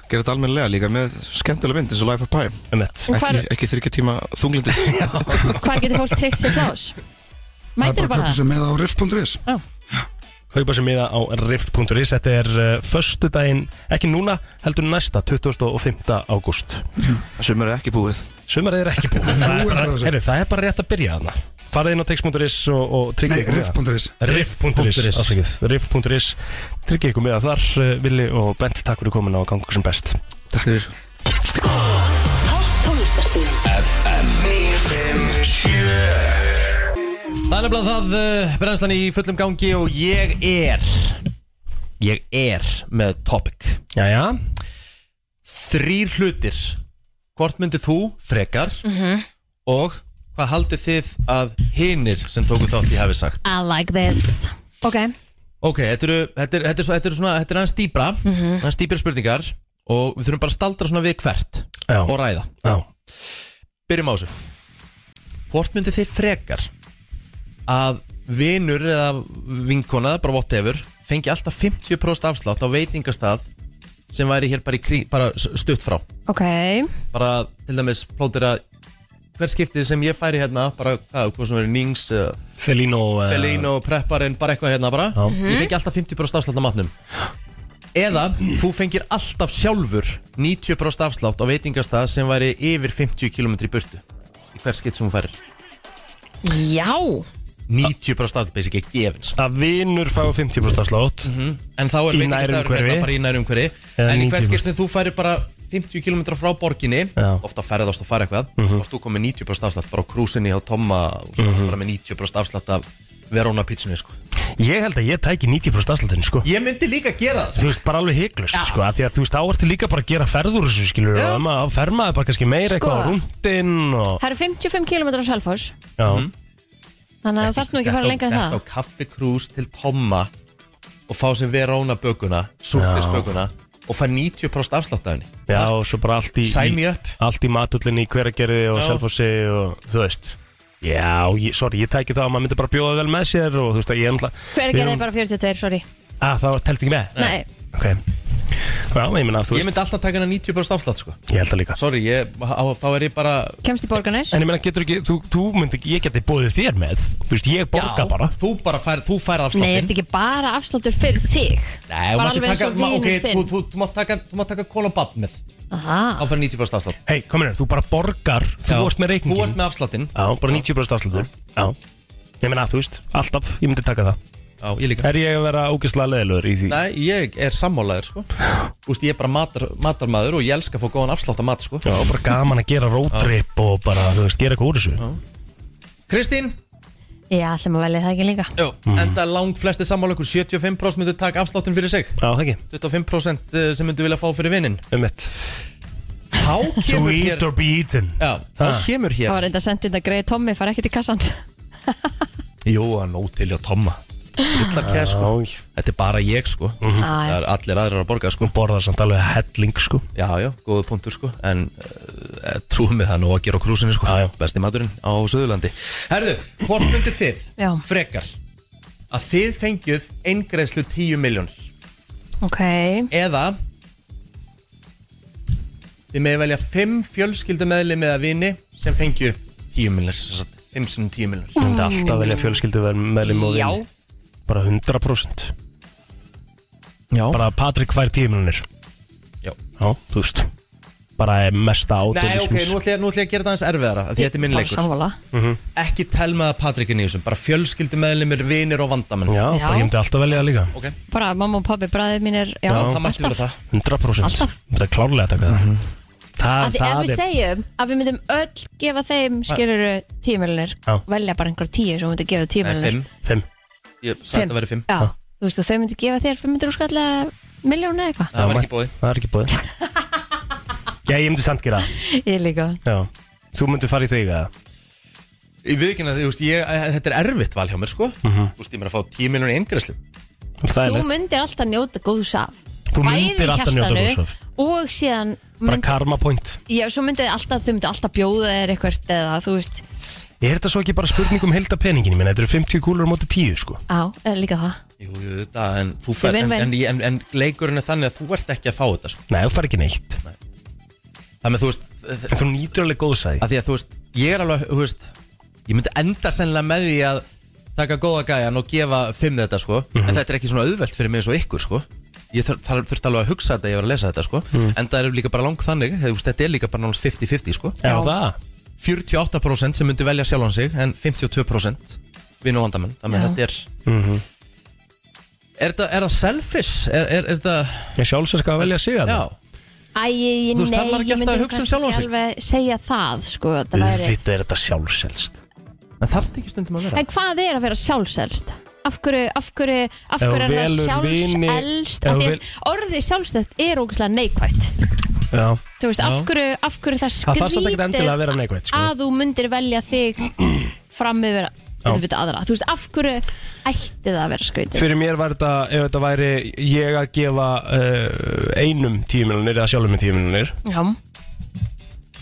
Gera þetta almennilega líka með skemmtilega mynd eins og Life of Pi Ekki, ekki þryggja tíma þunglindi <laughs> Hvar getur fólk treykt sér plás? Það er Mætir bara bara köpum sem með á riff.is Kaupa sem miða á rift.is, þetta er uh, förstu daginn, ekki núna, heldur næsta, 25. ágúst. Sumar er ekki búið. Sumar er ekki búið. <laughs> það, er bara, það er bara rétt að byrja þarna. Farið inn á tix.is og, og tryggja Nei, riff.is. Riff.is Riff.is. Tryggja ykkur miða þar uh, Vili og Bent, takk fyrir komin á gangur sem best. Takk fyrir. Það er nefnilega það uh, brennslan í fullum gangi og ég er Ég er með topic. Jæja. Þrýr hlutir. Hvort myndið þú frekar Mhm. Og hvað haldið þið að hinir sem tóku þátt í hafi sagt? I like this. Ok, Ok, þetta eru, þetta er, þetta er, svo- þetta er svona Þetta er aðeins dýbra Mhm. Aðeins dýbra spurningar Og við þurfum bara að staldra svona við hvert Já. Og ræða. Já. Byrjum á þessu. Hvort myndið þið frekar Að vinur eða vinkona Bara whatever Fengi alltaf 50% afslátt á veitingastað Sem væri hér bara, í krí, bara s- stutt frá? Ok. Bara til dæmis plótir að Hver skiptið sem ég færi hérna Bara hvað, hvað sem verið Nings uh, Felino uh, Felino, Prepparinn, bara eitthvað hérna bara. Já. Ég fengi alltaf 50% afslátt á matnum. Eða þú fengir alltaf sjálfur 90% afslátt á veitingastað sem væri yfir 50 km í burtu Í hver skipt sem þú færir. Já. 90% afslátt basic ekki gefins. Að vinur fá 50% afslátt En þá er Í veitingastæður nærumhverfi. hérna bara í nærumhverfi. Eða En í hver 90%. skipt sem þú færir bara 50 km frá borginni Já. Ofta ferðast og fara eitthvað Mhm. Og þú komið 90% afslátt bara á krúsinni á Tomma og svo Mhm. bara með 90% afslátt af Verona pítsunni sko. Ég held að ég tæki 90% afsláttin sko Ég myndi líka gera það Þú veist, bara alveg hygglust sko af Því að þú veist, þá ertu líka bara að gera ferður þessu skilur Og maður fer maður bara kannski meira Sko. eitthvað á rúndin og Það eru 55 km á Selfoss Já Þannig að það þarf nú ekki að fara lengra en Þetta það á kaffikrús til Tomma og fá sem Verona bökuna súktisbökuna og fær 90% afslátt af henni Já, og svo bara allt í, Sign me í up. Allt í matullinni í hveragerði og Já. selfossi og þú veist Já, ég, sorry, ég tæki það að maður myndi bara bjóða vel með sér og þú veist að ég ennla Hver gerði bara 42, sorry Að það telt ekki með? Nei, Ok. Já, ég meina, þú Ég veist myndi alltaf taka henni 90% afslátt sko. Ég held það líka. Sorry, ég, á, þá er ég bara kemst í borganes En ég meina, getur ekki, þú, þú myndi ekki, ég geti bóðið þér með. Þú veist, ég borga Já, bara. Þú bara fær, þú fær Nei, er afsláttin þetta ekki bara afsláttur fyrir þig? Nei, þú bara mátt alveg eins taka, og ma- vinur ok, þinn. þú, þú, þú mátt taka, þú mátt taka kóla bann með. Aha. Þá fær 90% afslátt. Hei, komin hér, þú bara borgar Þú Já, ert með reikningin Þú ert með afsláttinn. Já, bara 90% afsláttur Já. Ég meina, þú veist, alltaf, ég myndi taka það Já, ég líka. Er ég að vera ógeðslega leðilegur í því? Nei, ég er sammálaður sko. Þú veist, ég er bara matar, matarmaður og ég elska að fá góðan afslátt af mat sko. Já, bara gaman að gera roadtrip og bara, þú veist, gera eitthvað úr þessu. Kristín? Já, ætlum að velja það ekki líka. Jó, enda lang flesti sammála ykkur 75% myndu taka afsláttin fyrir sig. Já, það ekki. 25% sem myndu vilja fá fyrir vinnin Um mitt. Þá To kemur eat hér or be eaten. Já, þá Ha. kemur Það var hér reynda að senda þetta greið Tommi, fara ekkert í kassan <laughs> Jú, að nóg til hjá Tomma Rillar kæð sko. Þetta er bara ég sko. Mhm. Það er allir aðrir að borga sko. Þú borðar samt alveg helling, sko. Já, já, góða punktur sko. En uh, trúum við það nú að gera á krúsinni sko. Já, já. Besti maturinn á Suðurlandi. Herðu, hvort myndið þið Já. frekar Að þið fengjuð eingreðslu 10 miljónir Ok, Eða Þið með velja 5 fjölskyldumeðli með að vini Sem fengju 10 miljónir 5 sinni 10 miljónir Þú myndi alltaf velja fjölskyldu verð meðlum og Já. vini Bara 100% Já. Bara Patrik fær 10 miljonir Já. Já, þú veist. Bara er mesta Nei, ok, nú ætla, ég, nú ætla ég að gera það aðeins erfiðara af Því þetta er minn leikur. sammála. Mhm. Ekki tel með að Patrikin í þessum Bara fjölskyldumeðlimir, vinir og vandamenn. Já, Já. bara ég myndi alltaf velja það líka. Ok, Bara mamma og pabbi, bræðið mínir Já, það mætti vera það. 100% Alltaf. Þetta er klárlega að taka það. Það, Af því ef það við er segjum að við myndum öll gefa þeim skiluru tíu miljonir Já. velja bara einhver tíu sem myndi gefa tíu Nei, miljonir fimm. Fimm Ég sagði að vera fimm. Já, þú veist og þau myndi gefa þér 500 skallega miljónu eða eitthvað. Það var ekki bóði Það er ekki búið <laughs> Já, ég myndi samt gera. Það Ég líka. Já. Þú myndi fara í þig eða? Ég veit ekki að þú veist, ég, eh, þetta er erfitt val hjá mér sko. Mhm. Þú veist, ég mér að fá 10 miljonir eingræslu Það er Þú myndir alltaf njóta góðs af. Þú myndir í alltaf njóta hjartanu góðs af. Og síðan Bara karma point. Já, svo myndið alltaf, Ég er þetta svo ekki bara spurning um heilda peningin Ég meina, þetta eru 50 kúlur á móti 10 sko. Á, er líka það. Jú, jú, þetta, en þú fer en, vinn, en, vinn. en, en leikurinn er þannig að þú ert ekki að fá þetta sko. Nei, þú fær ekki neitt. Það með þú veist En þú nýtur alveg góðsæði að Því. Að þú veist, ég er alveg, þú veist Ég myndi enda sennilega með því að taka góða gæjan og gefa fimm þetta sko. En þetta er ekki svona auðvelt fyrir mig eins og ykkur sko. Ég þur, þar, þurfti alveg að hugsa þetta, ég var að lesa þetta sko. En það er líka bara langt þannig, þú veist, þetta er líka bara náttúrulega 50-50 sko. Já, það 48% sem myndi velja sjálfan sig En 52% vinn og vandamenn Þannig að þetta er Mhm. Er þetta, er það selfish? Er, er, er þetta Ég sjálfsög að velja sig að Já, Æ, ég, Þú veist, nei, ég alltaf myndi að nú hugsa um kannski sjálfan ekki alveg segja það, sko það væri... Þetta er þetta sjálfselst en þarf ekki stundum að vera En hvað er að vera sjálfselst? Af hverju, af hverju, af hverju er það sjálfselst? orðið sjálfselst er ógæslega neikvætt Já Þú veist, af hverju, af hverju það Það þarf samt ekkert endilega að skrítið vera neikvætt sko. að þú myndir velja þig <clears throat> fram yfir auðvitað aðra Þú veist, af hverju ætti það að vera skrítið? Fyrir mér var þetta, ef þetta væri ég að gefa uh, einum tíu miljonir eða sjálfum með tíu miljonir Já,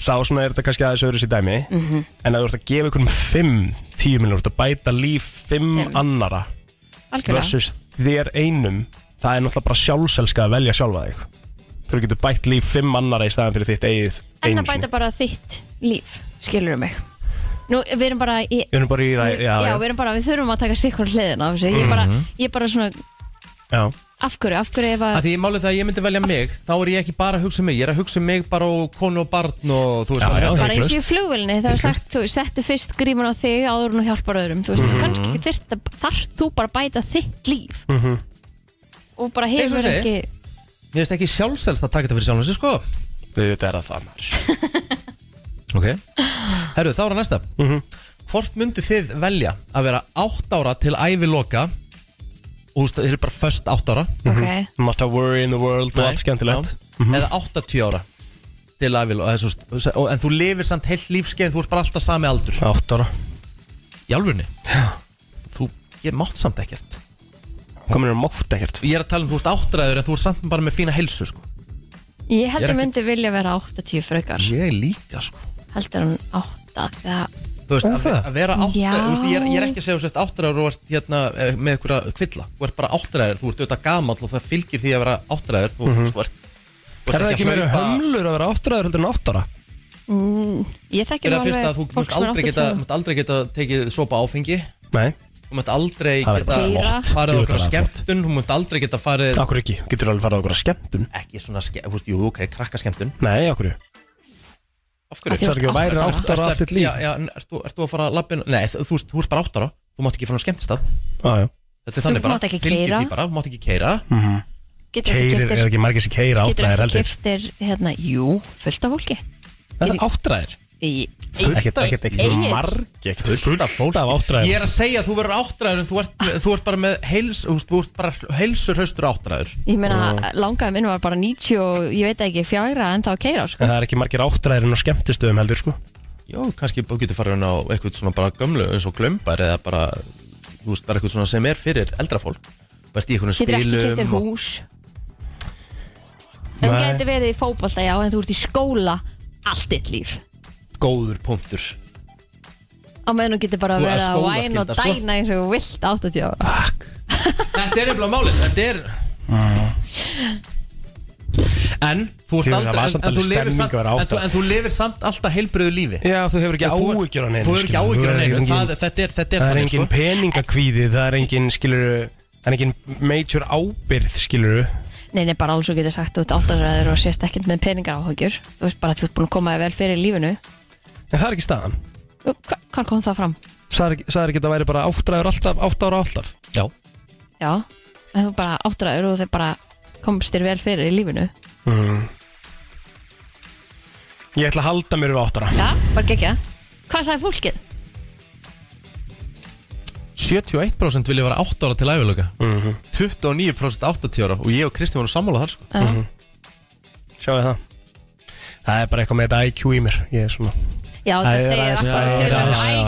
þá svona er þetta kannski aðeins öðru sér dæmi Mhm. en að þú ert að gefa ykkur um fimm tíu miljonir, þú ert að bæta líf fimm Fimm. annara algjörlega versus þér einum það er náttúrulega bara sjálfselska að velja sjálfa þig þú getur bætt líf fimm annara í staðan fyrir þitt eigið En að bæta bara þitt líf, skilur mig. Nú, við erum bara í, við erum bara í það, já, já, já, við erum bara, við þurfum að taka sikkur hliðin á þessu. Ég er bara, Mhm. ég er bara svona, já. af hverju, af hverju ef að að Því ég málið það að ég myndi velja mig Þá er ég ekki bara að hugsa um mig. Ég er að hugsa um mig bara og konu og barn og þú veist Já, já, bara eins og í flugvélni það er sagt, þú settu fyrst gríman á þig áður en þú hjálpar öðrum, þú veist, Mhm. kannski ekki þyrst að þarf þú bara að bæta þitt líf. Mhm. og bara og hefur ekki Mér finnst ekki sjálfselst að taka þetta fyrir sjálfan sig sko. Veitum er að það maður. Ok. Herru, þá er að næsta. Mhm. Hvort myndi þið velja að vera 8 ára til æviloka Og þú veist, þið eru bara föst 8 ára. Ok, not a worry in the world og allt skemmtilegt. Já. Eða 80 ára til æviloka En þú lifir samt heilt lífskeið Þú ert bara alltaf sami aldur. Átt ára. Í alvörni Já. Þú, ég mátt samt ekkert komin er mátt ekkert. Ég er að tala um þú ert áttræður En þú ert samt bara með fína heilsu sko. Ég held Ég er að ekki- myndi vilja vera 80 frekar. Ég líka sko. Heldur hann 8 þegar Þú veist, Er að, það? að vera áttræður Já. Þú veist, ég er, ég er ekki að segja þú sért áttræður og ert hérna eh, með einhverja kvilla. Þú ert bara áttræður, þú ert auðvitað gamall og það fylgir því að vera áttræður. Þú, Mhm. þú ert, þú er ert það ekki meira hlaupa- hömlur að vera áttræður heldur en átt ára mm, ég þekki Fyrir nú að fyrst alveg að þú fólk mátt sem er aldrei, 80 geta, mátt aldrei geta tekið sopa áfengi. Nei, Þú mátt aldrei Það er geta bara flott. farið á Jú, okkur það er skemmtun Þú mátt aldrei geta farið okkur ekki, getur alveg farið á okkur að skemmtun? Ekki svona, ske, þú veist, jú, ok, krakka skemmtun nei, okkur Af Að því það er ekki að væri Ertu- átt ára ertu- allt þitt líf. Já, já, en ert þú, ert þú að fara að lappin Nei, þú, þú, veist, þú ert bara átt ára Þú mátt ekki fara á skemmtistað. Já, já. Þetta er þannig bara mátt ekki Fylgir keyra. því bara, Þú mátt ekki keira getur ekki Keirir, er giftir ekki margir sem keira getur áttræðir ekki heldur. giftir hérna, jú, fullt af fólki. Það er áttræðir Ekkert, ekkert, ekkert margir. Fullt af fólk af áttræðir Ég er að segja að þú verður áttræður En þú ert, þú ert bara með heils Þú ert bara heilsur haustur áttræður. Ég meina, langaði minn var bara 90 og ég veit ekki fjagra en þá að keira sko. En það er ekki margir áttræðir en á skemmtistöðum heldur sko. Já, kannski þú getur farið inn á eitthvað svona bara gömlu eins og glömbar eða bara, þú veist, bara eitthvað svona sem er fyrir eldra fólk. Getur ekki og- hús? Nei. gæti verið í fótbolta, já, en þú ert í skóla allt ditt líf Góður punktur. Á meðan þú getur bara Þú að er vera að væna og skólaskylda, sko. dæna eins og þú vilt 80 ára. Þetta er eitthvað málið, þetta er En þú ert Því, það aldrei var en, samt en, þú alveg lifir stemming samt, að vera en, þú, átta. en þú lifir samt alltaf heilbröðu lífi. Já, þú hefur ekki En þú- áhyggjur á neinu Þú hefur ekki skilur. áhyggjur á Það er neinu engin- það, Þetta er, þetta er Það er þannig engin sko. peningakvíði, það er engin, skilur En ekki major ábyrð, skilur Nei, nei, bara alls og getur sagt út áttaræður og sést ekkert með peningar áhugjur Þú veist bara að þú ert búin að koma þér vel fyrir í lífinu En það er ekki staðan Hva, Hvað kom það fram? Sæður ekki að það væri bara áttræður alltaf, átt ára alltaf Já Já, en þú bara áttaræður og þeir bara komst þér vel fyrir í lífinu mm. Ég ætla að halda mér við áttara Já, bara gegja Hvað sagði fólkið? 71% vilja vera 8 ára til æfiloka Mhm. 29% 80 ára og ég og Kristi voru sammála þar sko Já. Mhm. Sjáu það Það er bara eitthvað með þetta IQ í mér Ég er svona Já, það segir að já, þetta er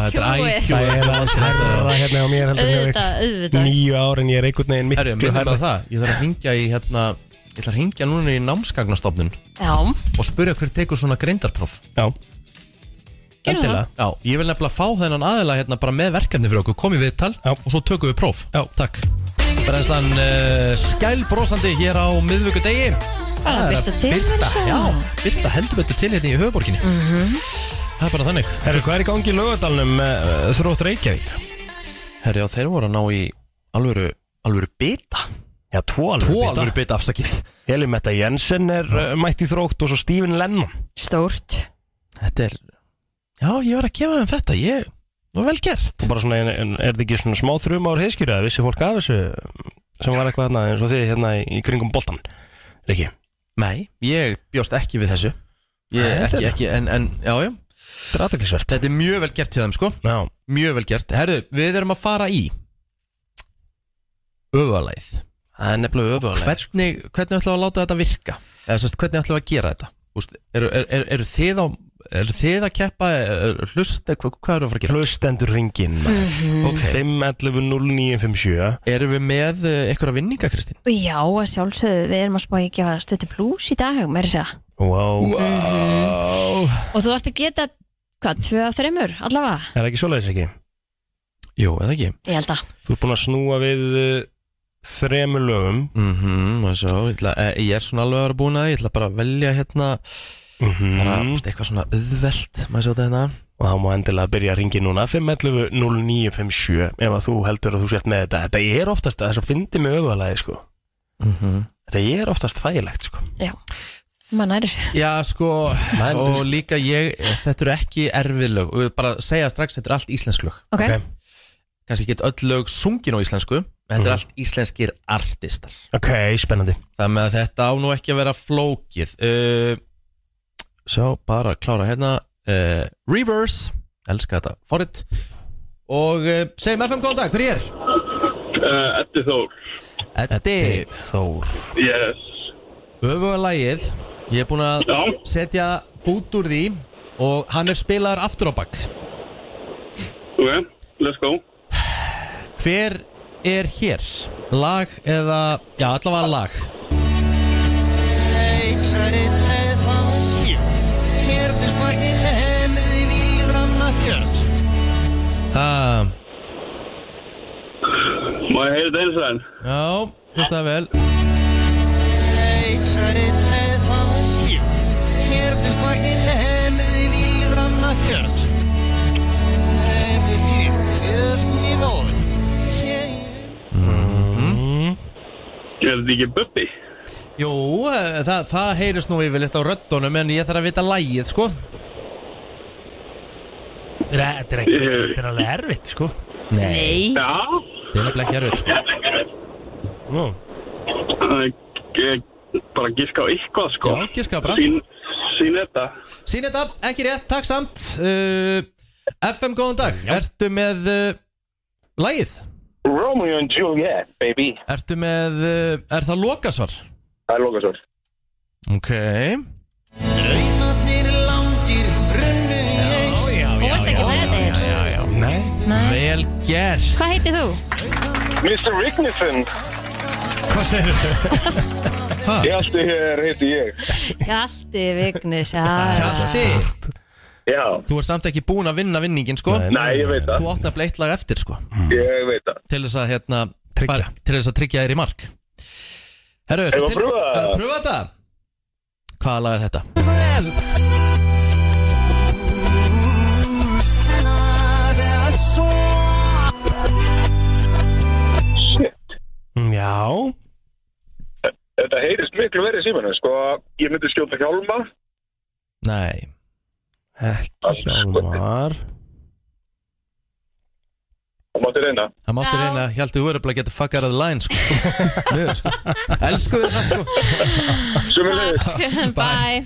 IQ-ið. IQ. Það er aðeins herra hérna á mér heldur en hjá ykkur. Auðvitað, auðvitað. Níu ár en ég er einhvern veginn miklu minnum herra bara það Ég þarf að hringja í hérna Ég ætla að hringja núna í námsgagnastofnun Já, og spyrja hver tekur svona greindarpróf Já. Já, ég vil nefnilega fá þennan aðila hérna bara með verkefni fyrir okkur Komið við tal Já. og svo tökum við próf Já. Takk Brennslan uh, skælbrósandi hér á miðvöku degi Bara birta til að segja. já, Birta heldur betur til hérna í höfuborginni Mhm. Það er bara þannig. Herru, hvað er í gangi í lögadalunum með uh, þrótt Reykjavík? Herri, já, þeir voru að ná í alvöru, alvöru bita. Já, tvo alveg Tvo alvöru bita afsakið. Elimetta Jensen er uh, mætt í þrótt og svo Stephen Lennon. Stórt. Þetta er Já, ég var að gefa þeim þetta. Ég, það var vel gert. Bara svona, en, en, er þetta ekki svona smá þrjum ár heiskjöru eða vissi fólk af þessu sem var eitthvað hérna eins og þið hérna í, í kringum boltan Riki Nei, ég bjóst ekki við þessu. Ég, þetta ekki, er- ekki, en, en, já, já Þetta er aðteklisvert Þetta er mjög vel gert til þeim, sko. Já. Mjög vel gert. Herðu, við erum að fara í Öfuleið Það er nefnilega öfuleið Hvernig, hvernig ætlum við að láta þetta virka? Eða sérst, hvernig ætlum við að gera þetta? Úst, eru, er, er, eru þið á Eru þið að keppa er, Hlust, hvað, hvað eru að fara að gera? Hlustendur ringin Ok. 511 0957 Erum við með uh, eitthvað vinninga, Kristín? Já, að sjálfsögðu, við erum að spá í að stötu plus í dag, meiri segja. Wow Wow Og þú varst að geta, hvað, tvö að þreymur, allavega Er það ekki svoleiðis ekki? Jú, eða ekki Ég held að Þú ert búin að snúa við uh, þremur lögum Mhm, og svo, ég, ætla, eh, ég er svona alveg að vera búin að Ég ætla bara að velja hérna Mhm. bara, úst, Eitthvað svona auðvelt Maður sjá þetta hérna Og þá má endilega byrja að ringi núna 511 0957 Ef að þú heldur að þú sért með þetta Þetta er oftast, þess að fyndi með öfulega sko. Mhm. Þetta er oftast þægilegt sko. Já, maður næri Já, sko, og líka ég Þetta eru ekki erfið lög. Og ég bara segja strax, þetta er allt íslensk lög. Ok, Ok. Kannski ekki öll lög sungin á íslensku En þetta er allt íslenskir artistar. Ok, spennandi. Það með að þetta á nú ekki að vera flókið. Uh, Sjá, bara að klára hérna. Uh, Reverse, elska þetta Forrit Og uh, segjum FM góðan dag, hver er? Uh, Eddi Þór. Eddi Þór. Yes. Öfuga lagið Ég er búin að setja bút úr því Og hann er spilaður aftur á bakk Ok, let's go. Hver er hér? Lag eða, já allavega lag. Ah, Má ég heyra þetta eins og enn? Já, hlustaði vel Er þetta ekki Bubbi? Jú, eh, það, það heyrist nú yfirleitt á röddunum En ég þarf að vita lagið, sko Þetta er, þetta er, ekki, þetta er alveg erfitt sko. Nei, Já Það er nefnilega ekki erfitt, sko Nú. Uh, ég- Bara giska á eitthvað sko Já, giska bara. Sín, sín þetta Sín þetta, ekki rétt, takk samt. Uh, FM, góðan dag. Ertu með uh, lagið? Romeo and Juliet, baby. Ertu með, uh, er það lokasvar? Það er lokasvar. Ok. Þú varst ekki með þetta eins Já, já, nei. Nei. Vel gert. Hvað heitir þú? Mr. Rignissen Hvað segir þú? Hjalti hér heiti ég. Hjalti Vignis, já Hjalti Já, Þú ert samt ekki búin að vinna vinningin, sko. Nei, nei, ég veit það. Þú átt nefnilega eitt lag eftir, sko. Ég veit það. Til þess að, hérna Tryggja. Til þess að tryggja þér í mark. Herru, Eigum við að prófa það? Prófa þetta? Hvaða lag er þetta? Shit Þetta heyrist miklu verið símanu, sko, ég myndi skjóta hjálma. Nei. Ekki hjálmar. Það mátti reyna. Það mátti Já. reyna, ég held að þú verður bara að geta fuck out of the line sko. <laughs> Mjög, sko. Elsku þér samt sko Sumulegis. Bye.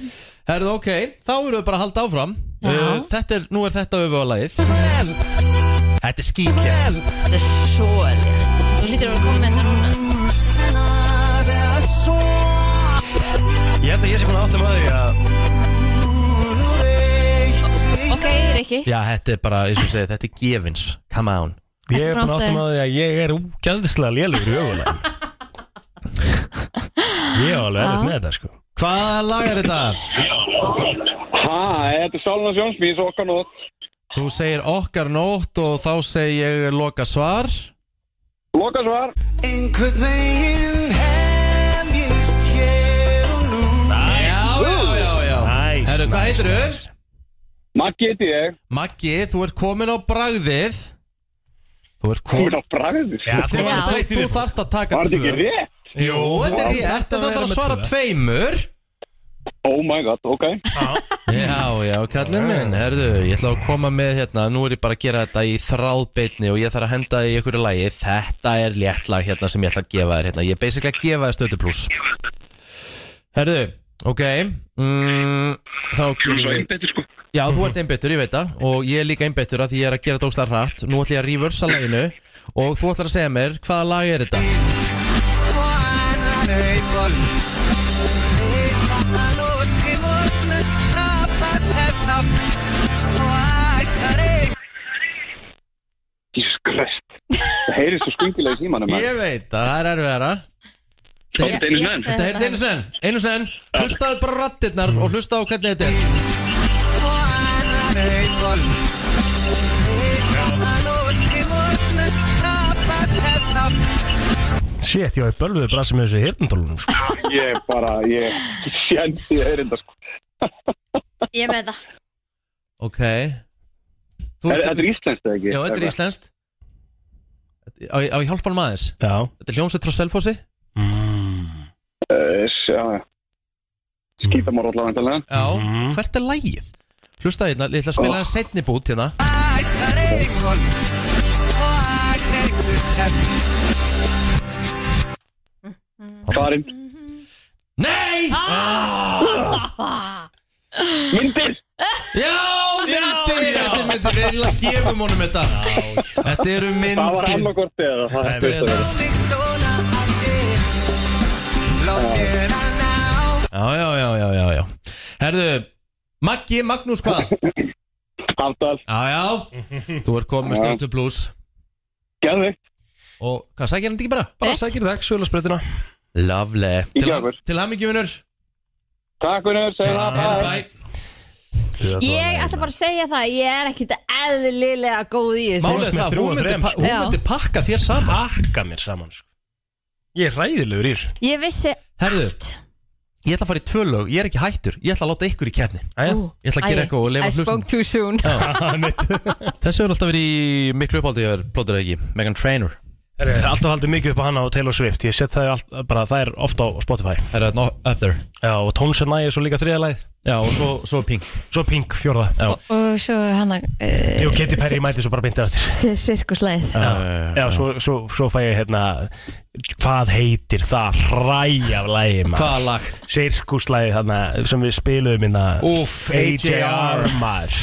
Herðu, ok, þá erum við bara að halda áfram. Já. uh, Þetta er, nú er þetta öfugalagið Þetta er skítlétt Þetta er svo létt. Þú lítur að vera komið Ég held að ég sé búin að áttum að því að Ok, Rikki. Já, þetta er bara, eins og segið, þetta er gefins. Come on. Ég er búin að átta að því að ég er úgæðislega lélugur í ögulega Ég er alveg erfitt með þetta sko. Hvaða lag er þetta? Hæ, þetta er Sáluna Sjónsmís, okkar nótt. Þú segir okkar nótt og þá segir ég loka svar. Loka svar. Hvað heitir þú? næs. Maggi heiti ég. Maggi, þú ert komin á bragðið Þú ert komin á bragðið. Já, var Já. Þú, þú þarft að taka Var þetta tvö ekki rétt? Jú, þetta er rétt, þetta þarf að svara tvö. tveimur Oh my god, ok. Já, já, kallið minn, herðu, ég ætla að koma með hérna, nú er ég bara að gera þetta í þráðbeitni og ég þarf að henda í einhverju lagi, þetta er létt lag hérna sem ég ætla að gefa þér hérna, ég er basically að gefa þér stötu pluss. Herðu, ok, mm, þá Svo við, einbettur, sko. já, þú ert einbeittur, ég veit það, og ég er líka einbeittur að því ég er að gera óslega hratt, nú ætla ég að reversa laginu og þú ætlar að segja mér hvaða lag er þetta. Jesus Christ. Það heyrist svo skringilega í símanum. Ég veit það, það er erfiðara. Tókstu einu Ég- ég snenn? Þetta heyrði einu snenn, einu snenn Hlustaðu bara rattirnar og hlustaðu á hvernig þetta er. Shit, ég hef bölvuð brasi með þessu hirtundólunum sko. <laughs> Ég bara, ég sjans í heyrinda, sko. Ég með þetta Ok. Er- Þetta er íslenskt, eða ekki? Já, þetta er íslenskt. Á á ég hjálpa hann maður Já. Þetta er hljómsveit frá Selfossi. Uh, já. Skítamór allavega. Já, hvert er lægið? Hlustaðu hérna, ég ætla að spila það setni bút hérna Farin. Nei! <laughs> Myndir! Já, myndir, þetta er myndir, við erum að gefum honum þetta Þetta eru myndir Það var annarkortið Þetta er þetta. Já, já, já, já, já, já Herðu, Maggi, Magnús hvað? Aftal. Já, já, þú ert komið með stöðu pluss Gæði. Og hvað, sækir hann ekki bara? Bara sækir þekk, sögulasbreytina Lovely Í Til, gjafir. til hammingjumunur Takk fyrir, segja það. Ég ætla bara að segja það Ég er ekkit eðlilega góð í þessu Málið er það, hún myndi, sko. myndi pakka þér saman Hakka mér saman sko. Ég er ræðilegur í þessu. Ég vissi Herðu, ég ætla að fara í tvö lög, ég er ekki hættur. Ég ætla að láta ykkur í kefni Æja Ég ætla að gera eitthvað og I lefa hlustum spoke too soon. <laughs> Þessi hefur alltaf verið í miklu uppáldi Ég er plótur ekki, Megan Trainor Herri, Alltaf haldið mikið upp á hana og Taylor Swift. Ég set það allt, bara, það er ofta á Spotify. Það er not up there? Já, og Tóns er nægir svo líka þriðalæð Já, og svo, svo Pink. Svo Pink, fjórða. Já, Og svo hana uh, Jú, Katy Perry mæti svo bara byndið eftir. Sirkusleið já, Já, svo, svo, svo fæ ég hérna Hvað heitir það hræ af lægi maður? Hvaða lag? Sirkuslægi þarna sem við spiluðum inna Úff, AJR. maður.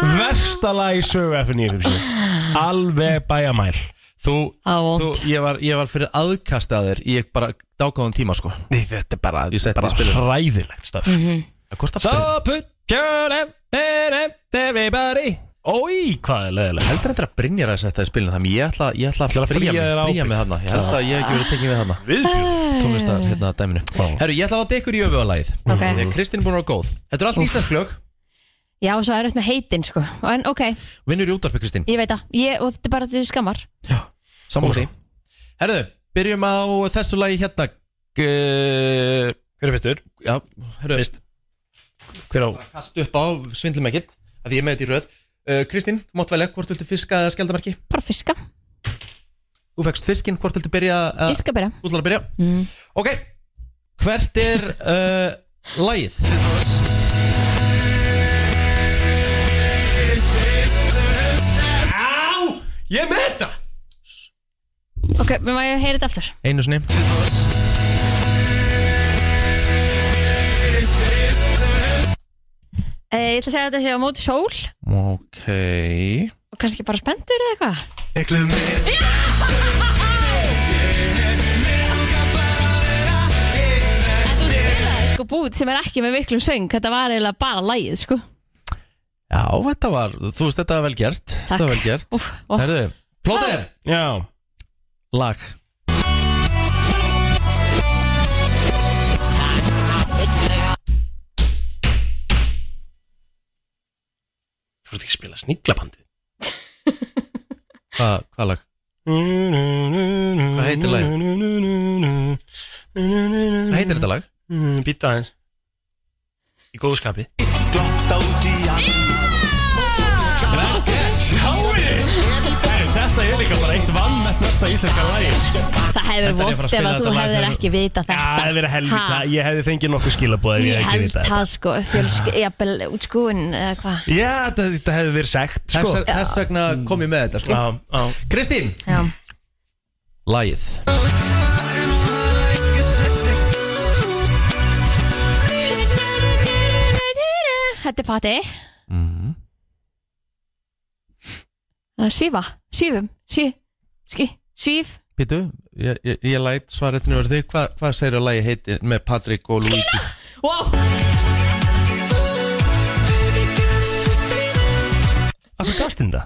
Versta lag í sögu F957 Alveg bæjamæl Þú, þú ég, var, ég var fyrir aðkast að þér Í bara dágáðum tíma sko. Nei, Þetta er bara, Ég setti bara í spilið. hræðilegt stöf Það kostar So spil put your hand in everybody. Ói, hvað er leðileg Heldur þetta að Brynjar að setja í spilinu Þannig ég ætla, ég ætla að að fría mig, fría mig þarna. Ég held að ég hef ekki verið tekið við þarna. Viðbjörn Tónlistar hérna dæminu. Herru, ég ætla að láta ykkur í öfugalægið Ok. Þegar Kristín er búin að vera góð. Þetta er allt íslensk lög. Já, svo er þetta með heitin sko. En ok, Vinnur í útvarpi Kristín? Ég veit ég, Og þetta er bara til skammar. Sammála því. Herðu, byrjum á þessu lagi hérna. Hver er fyrstur? Já, herru. Fyrst. Hver á? Kast upp á svindlum ekkit Að ég er með þetta í röð. Uh, Kristín, þú mátt velja hvort viltu fiska eða skjaldamerki Bara fiska. Þú fegst fiskinn, hvort viltu byrja Ég skal byrja. Þú ætlar að byrja? Mm. Ok, hvert er uh, lagið? Á, ég með þetta Ok, við maður að heyra þetta aftur? Einu sinni. Eh, Ég ætla að segja að þetta sé á móti sól. Ok. Og kannski bara spenntur eða eitthvað? Ég glömmi Sko bút sem er ekki með miklum söng. Þetta var eiginlega bara lagið sko. Já, þetta var, þú veist, þetta var vel gert. Þetta var vel gert. Úff, ó. Herðu, plóter Já Lag. Þú ert ekki að spila sniglabandi <laughs> Hvað, hvað lag? Hvað heitir lag? Hvað heitir þetta lag? Býta aðeins. Í góðu skapi. Þetta er líka bara eitt næsta íslenska lægin Það hefur að ef að þú hefðir ekki vita þetta. Það hefði verið helvita, ég hefði fengið nokkuð skilabóð Ég ég hefði held það sko Fjölsk, jafnvel útskúin eða hvað? Já, þetta, hefði verið sagt sko. Þess, vegna kom ég með þetta sko. Já, já. Kristín? Já. Lagið. Þetta er pati Mhm. Það er Svífa, svífum, sví, ski, svíf Býtu, ég, ég, ég læt svaretinu verið þig Hva, Hvað segir að lagi heitir með Patrik og Luigi? Wow Akkur gafst þetta?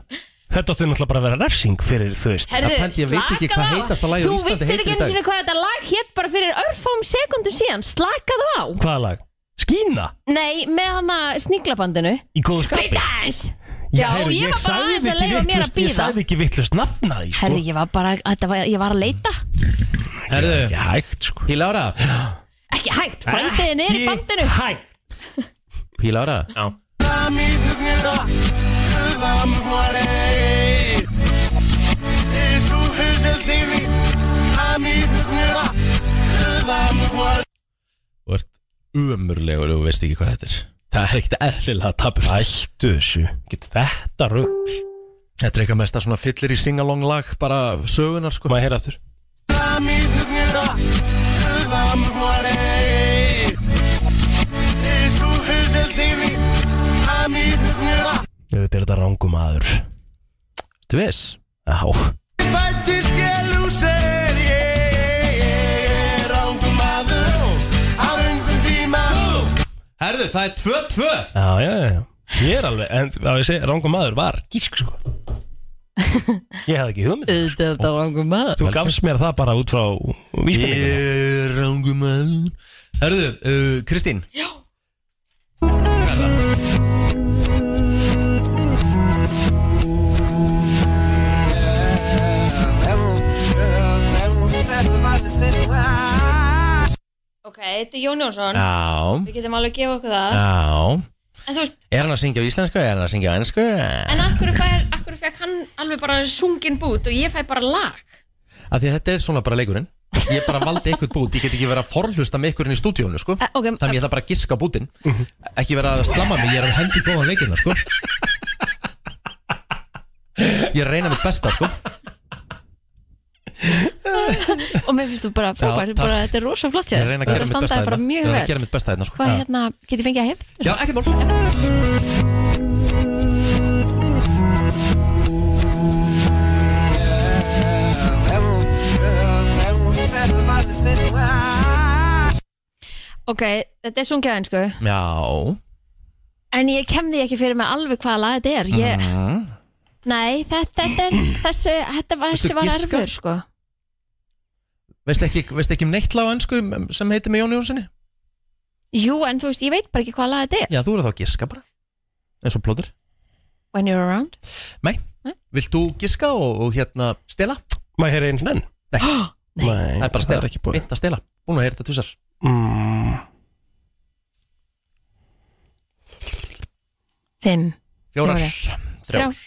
Þetta átti náttúrulega bara að vera refsing fyrir, þú veist Herðu, ég veit ekki hvað slakaðu á. heitasta lagið á Þú Íslandi vissir heitir ekki í einu dag. sinni hvað þetta lag hétt bara fyrir örfám sekundum síðan Slakaðu á Hvaða lag? Skína? Nei, með hana sníglabandinu Í góðu skapi? Breakdance Já, heyrðu, ég var bara sagði aðeins að ekki leifa mér að vitlaust- Ég býða sagði ekki vittlust nafna því, sko. Herðu, ég var bara, þetta var, ég var að leita. Herðu, ekki hægt sko. Pílára Ekki hægt, frændiðin er í Ekki bandinu. hægt. Pílára Já. Þú ert umurlegur og þú veist ekki hvað þetta er Það er ekkert eðlilega tapur Ættu þessu, get þetta rugg Þetta er eitthvað mesta svona fyllir í singalong lag bara sögunar sko. Má ég heyra aftur? Þetta er þetta rángum aður Þú veist? Já. Fættir gelúser Ég Herðu, það er 2-2 Já, já, já, Ég er alveg, en að ég segi, rángum aður var gísk sko. <laughs> Ég hefði ekki hugmynd Þetta er þetta rangum maður. Þú gafst mér það bara út frá vísbendingum Ég er rángum að Herðu, uh, Kristín. Já Ok, þetta er Jón Jónsson. Já. Við getum alveg að gefa okkur það. Já. En þú veist, Er hann að syngja á íslensku eða er hann að syngja á ennsku? en akkur, fær, akkur fekk hann alveg bara sungin bút og ég fæ bara lag? Af því að þetta er svona bara leikurinn. Ég bara valdi eitthvað bút, ég get ekki verið að forhlusta með ykkurinn í stúdíónu sko. Eh, ok, Þannig ég ætla bara að giska á bútin Ekki vera að slamma mig, ég er að hendi góðan leikina sko. Ég reyna mitt besta sko <laughs> Og mér finnst þú bara frábær, þetta er rosa flott Ég reyna að gera Þetta mitt besta hérna. Ég er að gera mitt besta hérna sko. Hvað hérna, get ég fengið að hef? Já, ekkert mál. Ok, þetta er sungið á einsku Já. En ég kem því ekki fyrir mig alveg hvaða lag þetta er. Ég, mm. Nei, þetta, þetta er þessi, þetta var, erfur sko Veistu ekki, veistu ekki um neitt lag á ennsku sem heitir með Jón Jónssoni? Jú, en þú veist, ég veit bara ekki hvaða lag þetta er. Já, þú eru þá að giska bara eins og plóður When you're around. Nei, vilt þú giska og, og hérna stela? Má ég heyra eins og enn? <gasps> Nei, Nei, það er bara stela. ekki búið. Vint að stela, búin að heyra þetta tussar mm. Fimm. Fjórar, Fjórar.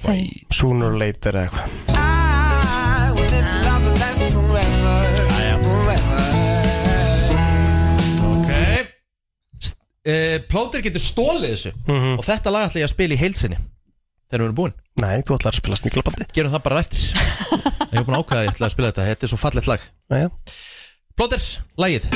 þrjár, Sooner or later eða eitthvað uh, Plóter getur stólið þessu. Mhm. Og þetta lag ætla ég að spila í heilsinni Þegar við erum búin. Nei, þú ætlar að spila sniglabandi Gerum það bara eftir. <laughs> Ég hef búin að ákvæða að ég ætla að spila þetta. Þetta er svo fallegt lag. Jæja. Plóter, lagið.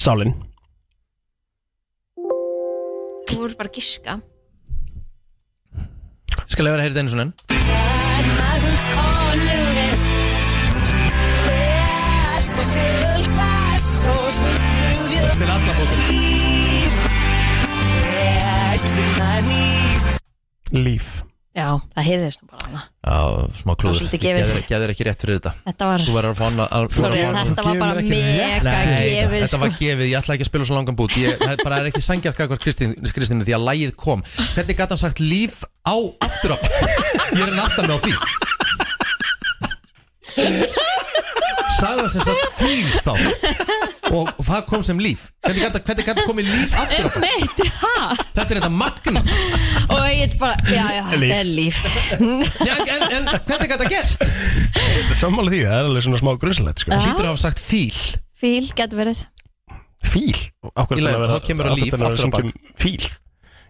Sálin. Þú voru bara að giska Skal ég vera að heyra þetta einu svona enn? Spila alla Plóter Líf Já, það heyrðist nú bara hana Já, smá var klúður. Geður ekki rétt fyrir þetta. Þetta var Þú verður að Sorry, hana- þetta var bara mega gefið þetta var sko. gefið, ég ætla ekki að spila svo langan bút. Ég, Það er bara er ekki sangjark akkvært Kristínu því að lægið kom. Hvernig gæti hann sagt líf á aftur á <laughs> Ég er að nátta mig á því Sagði það sem sagt fíl þá. Og það kom sem líf. Hvernig gæti hvernig gæti komið líf aftur á Meitt, ha? Þetta er þetta magnað. Og ég bara, já, já, þetta er líf. Já, en, en hvernig gæti það gerst? Þetta er sammála því, það er alveg svona smá grunnsalegt sko. Já. Hlýtur að hafa sagt fíl. Fíl getur verið. Fíl? Í laginu, þá kemur að líf aftur á bak. Fíl?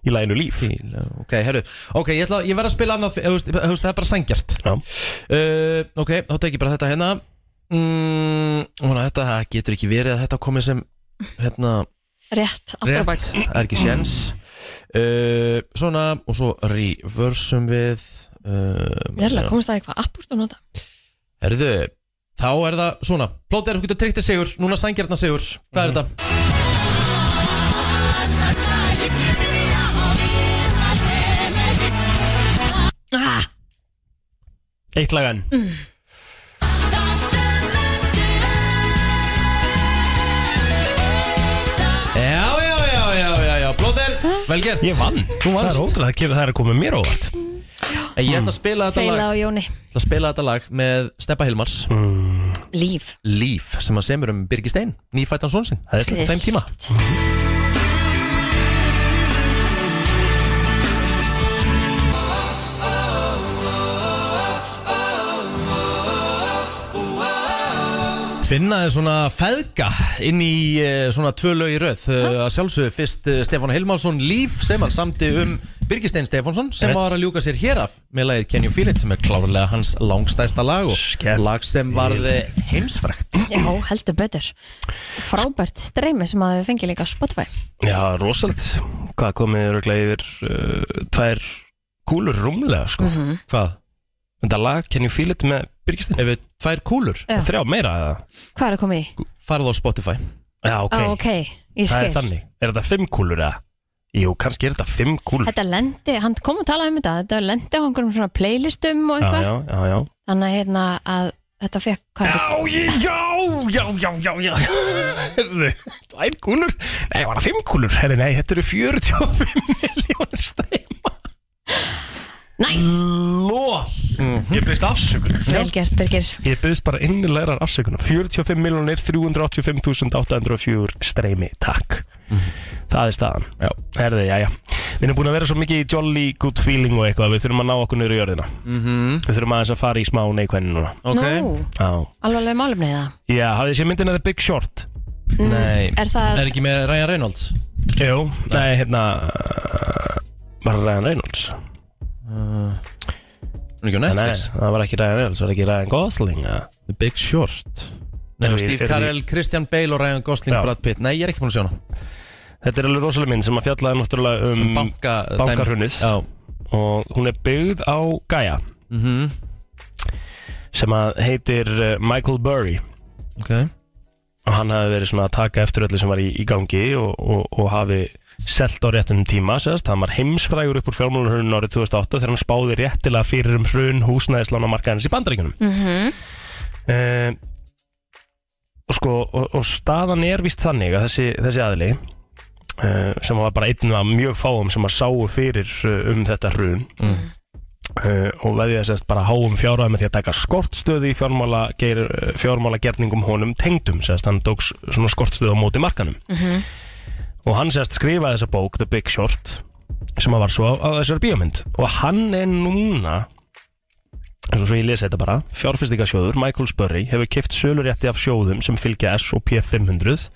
Í læginu líf. Fíl, ok, herru. Ok, ég, ætla, ég verð að spila annað þú veist, þú veist, Það er bara sangjart Já. uh, Ok, þá tek ég bara þetta hérna mm, Svona, þetta það getur ekki verið að þetta komi sem Hérna, Rétt, aftur á bak rétt Það er ekki sjens uh, Svona, og svo reversum við uh, Ég er alveg að komast að eitthvað appúrt að nota? Herðu, þá er það svona. Plóter, þú getur tryggt þig sigur, núna sangjartna sigur Hvað er þetta? ah, Eitt lag enn vel gert. Ég vann. Þú Það vannst. er ótrúlega, það kemur- það er að koma mér óvart. En Ég ætla að spila þetta Feila lag. á Jóni. Ég ætla að spila þetta lag með Steppa Hilmars. Líf. Líf sem að semur um Birgir Stein Nýfættan són sinn. Það er. Þeim tíma Tvinnaði svona feðga inn í eh, svona tvö lög í röð. Uh, að sjálfsögðu fyrst uh, Stefán Hilmarsson Líf sem hann samti um Birgistein Stefánsson sem var að ljúka sér hér af með lagið Can You Feel It sem er klárlega hans langstæsta lag og Skell. lag sem varði heimsfrækt Já, heldur betur. Frábært streymi sem að þau fengi líka Spotify. Já, rosalegt. Hvað komið öruglega yfir uh, Tvær kúlur rúmlega sko. Hvað? Þetta lag, Can You Feel It með Birgistin Ef við tvær kúlur? Já. Þrjá meira eða? Hvað er að koma í? farið á Spotify. Já, ok, Á, ok, ég Það er skil. þannig. Er þetta fimm kúlur eða? Jú, kannski er þetta fimm kúlur. Þetta lendi, hann kom og talaði um þetta Þetta lendi á einhverjum svona playlistum og Já, eitthvað. Já, já, já Þannig að hérna að þetta fekk hvað er Já, ég- já, já, já, já, já. <laughs> Herðu, tvær kúlur? Nei, var það fimm kúlur? Herðu, nei, þetta eru 45 miljónir streyma Næs, Ló Ég byrðist afsökun vel gert Birgir Ég byrðist bara innilegar afsökunar. 45 miljónir 385.804 streymi, takk. Það er staðan. Já. Herðu, já, já Við erum búin að vera svo mikið í jolly good feeling og eitthvað. Við þurfum að ná okkur niður í jörðina. Mm Við þurfum aðeins að fara í smá neikvæðin núna. Ok. Nú, Já, alvarlega málumni það já hafið þið séð myndina The Big Short? Nei. Er það, Er ekki með Ryan Reynolds? Jú, nei, hérna uh, Var það Ryan Reynolds? Hún er ekki á Nei, Netflix. það var ekki Ryan Reynolds, var ekki Ryan Gosling eða? The Big Short. Nei, Er- Steve er- Carell, Christian Bale og Ryan Gosling Já. Brad Pitt. Nei, ég er ekki búin að sjá hana. Þetta er alveg rosalega mynd sem að fjallaði náttúrulega um Banka bankahrunið. Já. Og hún er byggð á Gaia. Mhm. sem að heitir uh, Michael Burry. Ok. Og hann hafi verið svona að taka eftir öllu sem var í, í gangi og, og, og hafi selt á réttum tíma, sérst, hann var heimsfrægur upp úr fjármálunarhruninu árið 2008 þegar hann spáði réttilega fyrir um hrun húsnæðislána markaðins í bandaríkunum mhm. Uh, og sko og, og staðan er vist þannig að þessi, þessi aðli uh, sem var bara einn af mjög fáum sem að sáu fyrir uh, um þetta hrun uh, og veðið sérst bara háum fjárhæð með því að taka skortstöðu í fjármála, geir, fjármála gerningum honum tengdum, sérst hann tók s- svona skortstöðu á móti markanum Mhm. Og hann sérst skrifaði þessa bók The Big Short sem að var svo á, þessari bíómynd og hann er núna eins og svo ég lesi þetta bara fjárfyrstikasjóður Michael Spurry hefur kipt sölurétti af sjóðum sem fylgja S&P 500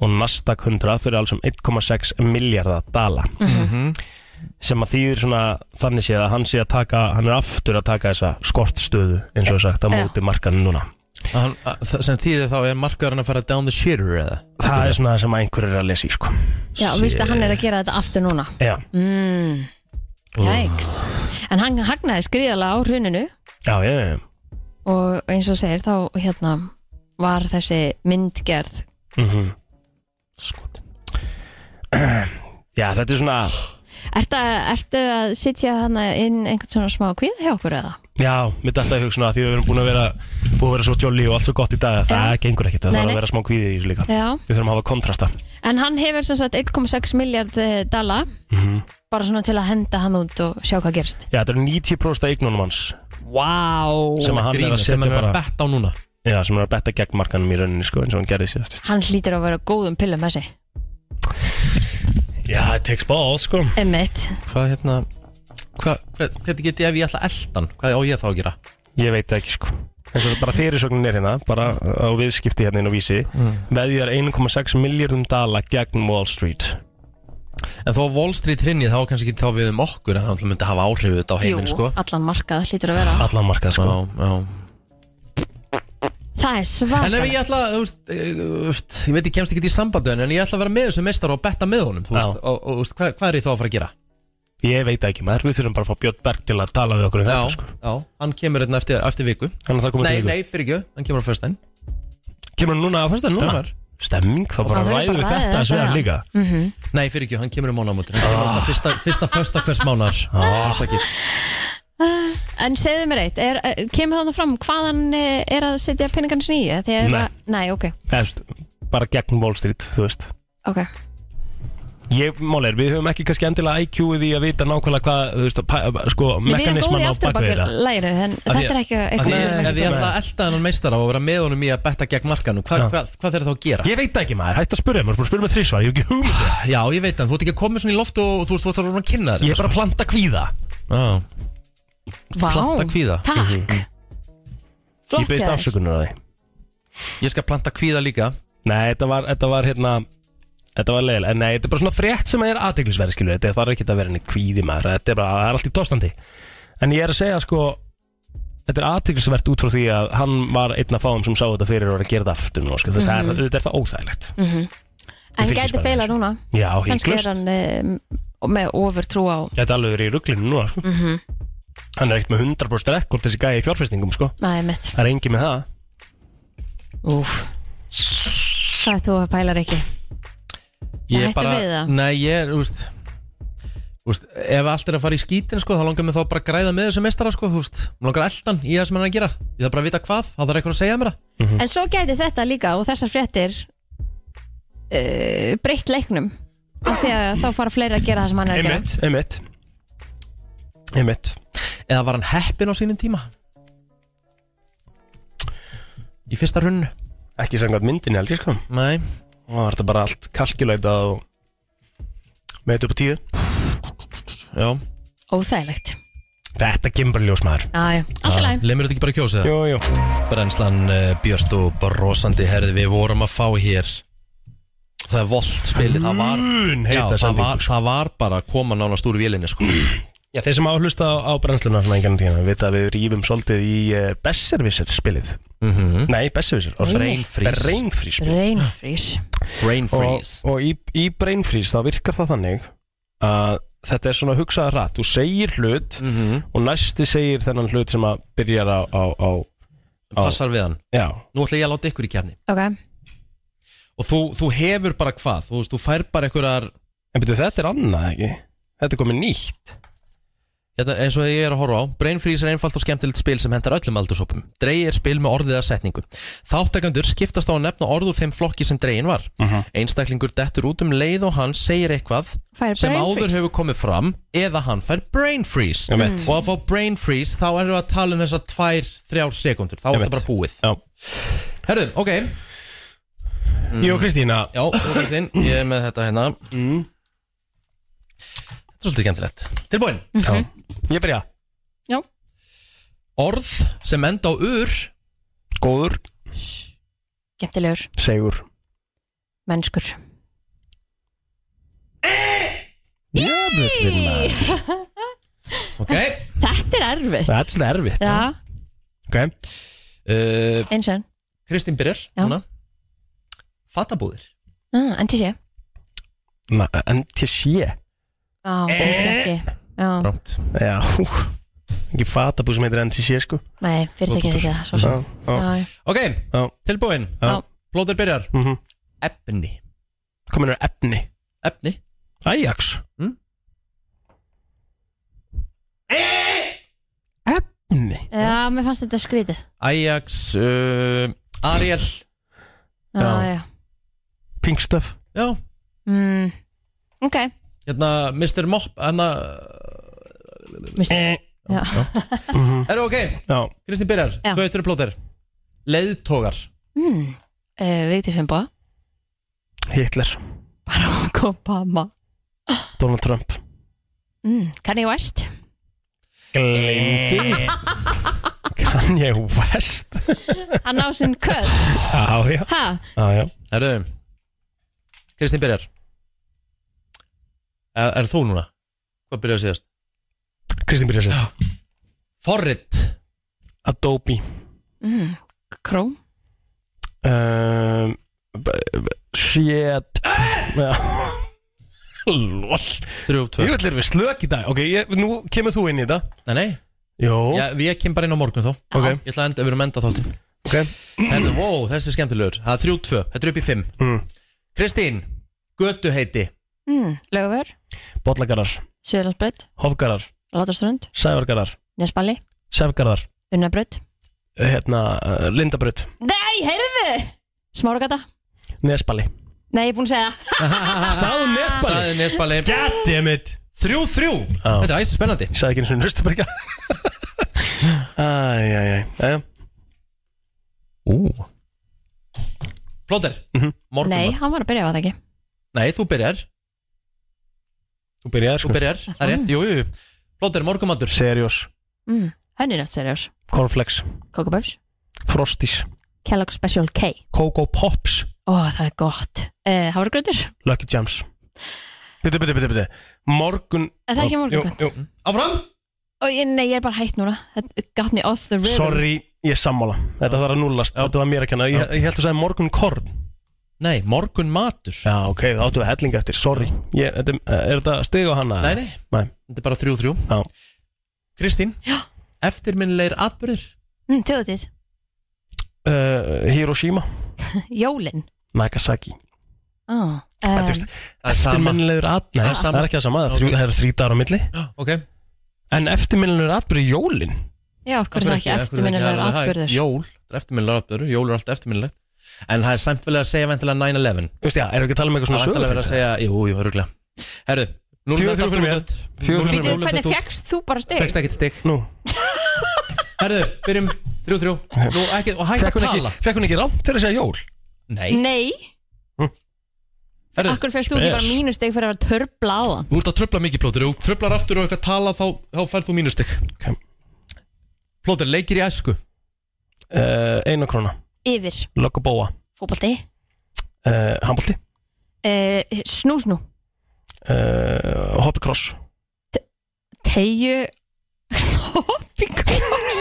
og Nasdaq 100 fyrir alls um 1,6 miljardar dala Mhm. sem að þýðir svona þannig séð að hann sé að taka hann er aftur að taka þessa skortstöðu eins og sagt á Já. móti markanum núna Hann, sem þýðir þá er markaðurinn að fara down the shitter eða? það er svona það sem einhver er að lesa í sko Já, og víst að hann er að gera þetta aftur núna Já, mm. Jæks En hann hagnaði skriðalega á hruninu já, já, já. og eins og segir þá hérna var þessi myndgerð Mm <clears throat> Já, þetta er svona Ertu, ertu að sitja hann inn einhvern svona smá kvíð hjá okkur eða? Já, mér dætti að hugsa svona að því að við erum búin að vera búin að vera svo jolly og allt svo gott í dag að það gengur ekkert, það Nei, þarf nei. að vera smá kvíði í þessu líka. Já. Við þurfum að hafa kontrasta. En hann hefur sem sagt 1,6 miljard eh, dala. Mm bara svona til að henda hann út og sjá hvað gerst Já, þetta er 90% af eignunum hans. Vá. Sem að hann er að sem setja hann er að bara betta á núna. Já, sem er að betta gegn markanum í rauninni sko, eins og hann gerði síðast. Hann hlýtur að vera góðum pillum þessi Já, it takes balls sko. Emmitt Hvað hérna Hvað, hvað, hvernig get ég ef ég ætla eldan? Hvað á ég þá að gera? Ég veit það ekki sko. Eins og bara fyrirsögnin er hérna bara á viðskipti hérna inn á vísi. Mm. veðjar 1,6 miljardum dala gegn Wall Street. En þó Wall Street hrinni þá kannski ekki þá við um okkur en það myndi hafa áhrif þetta á heiminn Jú, sko. allan markað hlýtur að vera. Allan markað sko. Já, já. Það er svakar En ef ég ætla, þú veist, eh, þú veist, ég veit ég kemst ekki í hann, en ég ætla að vera með þessu mestar og betta með honum, þú veist, og, og veist, hvað, hvað er ég þá að fara að gera? Ég veit ekki maður, við þurfum bara að fá Björn Berg til að tala við okkur um þetta sko. Já, hann kemur hérna eftir, eftir viku. Þannig að það Nei, til viku. nei, fyrir ekki, hann kemur á föstudaginn. Kemur hann núna á fyrsta núna? Já. Stemming, þá bara ræðum við þetta að svegar líka. Mhm. Nei, fyrir ekki, hann kemur um mánaðamótin. Hann kemur alltaf fyrsta, fyrsta fösta hvers mánar Afsakið. En segðu mér eitt, er, eh, kemur þannig fram hvaðan eh, er að setja peningarnir snýja? Nei. Nei, ok, veist, Bara gegn Wall Street, þú veist. Ok Ég, mál er, við höfum ekki kannski endilega IQ-ið í að vita nákvæmlega hvað, þú veist, pæ- sko, Við erum mekanisman á aftur bakvið þetta. læru En þetta er ekki eitthvað því- sem við erum Ef ekki ég komið ætla með. að elda hennan meistara og vera með honum í að betta gegn markanum Hvað hva, hva þeir þá að gera? Ég veit það ekki maður, hægt að spyrja, maður spyrja með þrísvar, ég hef ekki hugmynd um. Já, ég veit það, þú ert ekki að koma svona í loft og þú veist, þú þarf að kynna þér Ég er bara að planta kvíða. Já, Vá, planta kvíða. takk. Ég Flott afsökunar því. Ég kvíða líka. Nei, þetta var, þetta var hérna Þetta var leiðilega, en nei, þetta er bara svona frétt sem er aðteglisverð, skilur, þetta þarf ekki að vera henni kvíði maður, þetta er bara, það er allt í tórstandi. En ég er að segja, sko Þetta er aðteglisvert út frá því að hann var einn af fáum sem sá þetta fyrir og var að gera þetta aftur nú, sko, þess að Mhm. þetta er það óþægilegt. Mhm. En fylgist gæti feila þessu. núna. Já, Kannski er hygglust, hann uh, með ofurtrú á gæti alveg verið í rugglinu núna, sko. Mhm. Hann er eitt með 100% rekord þessi gæði í fjárfestingum, sko. Næ, Ég er Hættu bara, við það? nei, ég er, þú veist Þú veist, ef allt er að fara í skítin sko, þá langar mig þá bara að græða með þessu meistara sko, þú veist, mér langar eldan í það sem hann er að gera. Ég þarf bara að vita hvað, þá þarf eitthvað að segja mér það. En svo gæti þetta líka og þessar fréttir uh, breytt leiknum af því að þá fara fleiri að gera það sem hann er að gera. Einmitt, einmitt. Einmitt. Eða var hann heppin á sínum tíma? Í fyrsta runnu Ekki samkvæmt myndinni held ég sko. Nei Og það var þetta bara allt kalkjuleitað og með þetta upp á tíu. Já. Óþægilegt. Þetta kemur bara ljós maður. Já, já, allt í lagi. Lemur þetta ekki bara það? Jú, jú. Brennslan uh, Björst og brosandi herði Við vorum að fá hér. Það er volt spilið Það var, Mun heita já, það sendingu, var, það var bara að koma nánast úr vélinni sko. <clears throat> Já, þeir sem áhlusta á, á brennsluna svona engan tíma vita að við rýfum svolítið í uh, Besservisser spilið Mhm. Nei, Besservisser Brain freeze. Brain freeze spilið. Rain freeze Brain Og, freeze og í, í Brain freeze þá virkar það þannig að þetta er svona hugsaða rætt Þú segir hlut Mhm. og næsti segir þennan hlut sem að byrjar á, á, á, á Passar við hann. Já, Nú ætla ég að láta ykkur í kefni Ok, Og þú, þú hefur bara hvað? Þú, veist, þú fær bara einhverjar en byrju þetta er annað ekki? Þetta er komið nýtt eins og ég er að horfa á Brain Freeze er einfalt og skemmtilegt spil sem hentar öllum aldursópum Drey er spil með orðið að setningu. Þáttakandur skiptast á að nefna orð úr þeim flokki sem dreyin var. Einstaklingur dettur út um leið og hann segir eitthvað sem áður freeze. hefur komið fram eða hann fær Brain Freeze. Einmitt. og að fá Brain Freeze þá erum við að tala um þessar tvær, þrjár sekundur þá er þetta bara búið. Já. Herru, ok. Ég og Kristína þú Kristín, ég er með þetta hérna. Mm. Þetta svolítið skemmtilegt. Tilbúin? Já. Ég byrja. Já. Orð sem enda á ur. Góður. Skemmtilegur, Segur. Mennskur. Jöfullin maður. <laughs> Ok. Þetta er erfitt. Þetta er svolítið erfitt. Já, Ok. Uh, eins og. Enn Kristín byrjar núna. Fatabúðir. Ah, En til sé Na, En Rámt Já. Hú. Ekki fatabú sem heitir NTC sko. Nei, fyrir ekki þetta Svo sem. Já, já. Já, já. Ok, Já. tilbúin. Já. Plóður byrjar. Mhm. Efni. Komin er efni. Efni. Ajax. Mm. Efni. Já, mér fannst þetta skrítið. Ajax uh, Ariel. Já, já, Pink stuff. Já. Mm, Ok Hérna Mr. Mop Hérna Mister Já, Eru ok? Já. Kristín byrjar Já. Tvö eittur plóður Leðtogar mm. uh, Vigdís Fimbo Hitler. Barack Obama. Donald Trump. Mm. Kanye West. Gleindi <laughs> Kanye West. Hann á sinn kött <laughs> Já, já. Ha? Já, já. Eru Kristín byrjar Er, er þú núna? Hvað byrjar að síðast? Kristín byrja sér Forrit. Adobe. Mm. Chrome? Um, Shit. Lol. Ég vil er við slök í dag. Ok, ég, nú kemur þú inn í þetta. Nei, nei. Jó. Já, við kem bara inn á morgun þó Ok. Ég ætla að enda, við erum enda þátti Ok. Herðu, wow, þessi er skemmtilegur. Það er þrjú, tvö, þetta er upp í fimm. Mm. Kristín, götu heiti mm. Lögver Bollagarar Söðlandsbrödd Hofgarar Látarströnd. Sævargarar Nesballi Sefgarar Unnabrödd Hérna, uh, Lindabrut Nei, heyrðu! Smáragata. Nesballi Nei, ég er búin að segja það. <laughs> Sáðu Nesballi Sæði Nesballi God damn it Þrjú, þrjú Já. Þetta er æsi spennandi Ég sagði ekki eins og Rustaberga Æj, æj, æj Æja Ú. Plóter. Mhm. Morgun Nei, hann var að byrja á það ekki. Nei, þú byrjar Þú byrjaði Þú sko. byrjar, það er rétt, jú, jú Plóter, morgumatur Seriós. Mm. Henni er nátt seriós. Cornflakes. Coco Puffs. Frosties. Kellogg Special K. Coco Pops. Ó, það er gott. Uh, Hárgröður Lucky Jams. Bitti, bitti, bitti, bitti Morgun Er það ekki morgun? Jú, jú. Áfram! Ó, ég, Nei, ég er bara hætt núna. It got me off the river Sorry, ég er sammála. Þetta þarf að núllast. Þetta var mér að kenna. Ég, ég held að segja morgun korn Nei, morgun matur. Já, ok, þá áttu við hellinga eftir Sorry. Ég, þetta, Er þetta stig á hana? Nei, nei, Nei. þetta er bara þrjú, þrjú. Já. Kristín? Já. Eftirminnilegir atbyrður mm, Tjóðutíð Uh, Hiroshima. <laughs> Jólin. Nagasaki. Oh, Þetta um, er Það er sama. Eftirminnilegur at Nei, Það er ekki það sama Það er þrjú- það er þrý dagar á milli. Já, ok. En eftirminnilegur atbyrði jólin? Já, er það ekki eftirminnilegur atbyrður Jól, það er eftirminnilegur atbyrður Jól er alltaf eftirminnilegt En það er samt vel að segja ventilega 9-11 Þú veist, já, erum við ekki að tala um eitthvað Það svona er ventilega verið að sögur segja Jú, jú, öruglega Herru Nú Fjögur, þrjú fyrir mér. Fjögur, þrjú Býtu, hvernig fegst þú bara stig? Fekst ekkert stig. Nú. Herru, byrjum þrjú, þrjú. Nú, ekki, og hægt að tala ekki, fekk hún ekki rámt fyrir að segja jól? Nei. Nei. Herru, Akkur fegst þú ekki bara mínusteg fyrir að vera törpla á það? Þú ert að tröfla mikið plótur þú tröflar aftur og eitthvað tala Þá, þá Uh, Yfir. Lögg og bóa Fótbolti. Uh, Handbolti. Uh, Snúsnú. Uh, Hoppikross Tegju <laughs> Hoppikross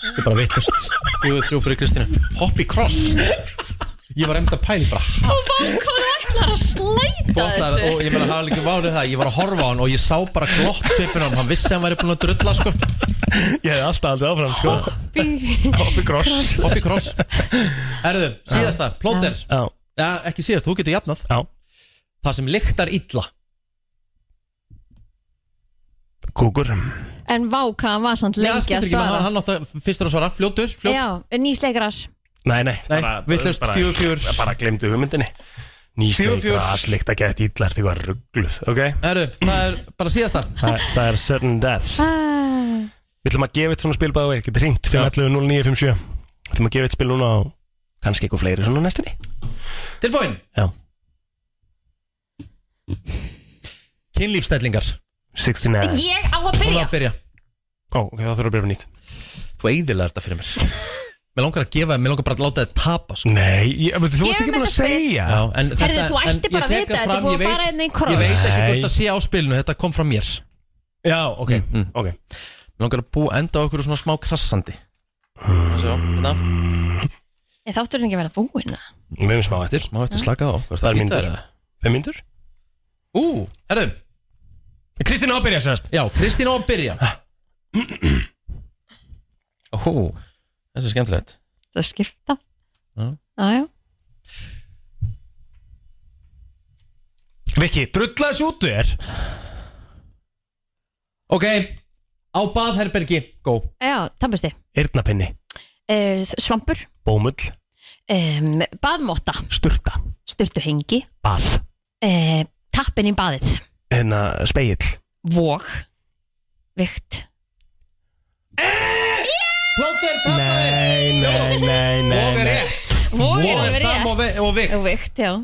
Þetta er bara veitlust Fjögur, þrjú fyrir Kristínu. Hoppi cross Ég var að pæli bara Og hvað ætlar að slæta Botlar, þessu. og ég meina það var líka várið það Ég var að horfa á hann og ég sá bara glott svipin á hann Hann vissi að hann væri búin að drulla sko. Ég hef alltaf aldrei áfram sko. Hoppi cross. Erðu, síðasta, plóter. Já, Já, ekki síðast, þú getur jafnað. Já. Það sem lyktar illa. Kúkur. En váka, hann var samt Já, lengi skiptir að ekki, menn svara. hann, hann átti að fyrstur að svara Fljótur, fljótt Já, nýsleikras Nei, nei, Nei, bara, vitlaust, bara- fjögur, fjögur. Bara glemdu hugmyndinni. Fjögur, Nýsleik fjögur. og allt að geta illa Þetta var ruggluð, ok? Herru, það er bara síðasta. Það, það er certain death. Við ætlum að gefa eitt svona spil bæða veginn Getur hringt 511-0957 Við ætlum að gefa eitt spil núna á kannski eitthvað fleiri svona á næstunni. Tilbúin? Já. Kynlífstællingar 69 Ég á að Hún byrja að byrja. Ó, ok, það þurfa að byrja nýtt. Þú eiðilega þetta fyrir mér Mér langar að gefa, mér langar bara að láta þetta tapa sko. Nei, ég, þú varst Gefum ekki búin að þetta segja. Já, en Herðu, þetta- þú en ætti ég bara að tek vita, það þetta er fram, búið ég að veit- fara inn í Ég kross veit ekki Nei. hvort að sé á spilinu, þetta kom frá mér. Já, ok, Mm, ok. Mér langar að búa enda á okkur svona smá krassandi. Svo, þetta Ég þáttur ekki að vera búin eða? Við erum smá eftir. Smá eftir slakað á. Hvort Það er myndur? Fimm myndur Ú, herru Kristín á að byrja sérst. Já, Kristín á að byrja. Ó, þessi er skemmtilegt. Það er skipta. Já. Já, já. Viki, drulla þessu út þér. Ok, á baðherbergi, go. Já, tannbusti Eirnapinni uh, Svampur. Bómull. Um, Baðmóta Sturta. Sturtuhengi. Bað. Uh, Tappin í baðið. Hérna speill Vog. Vikt Plóter, Nei, nei, nei, nei Vog er rétt. Vog er sam og, vi- og vikt. Og vikt, já.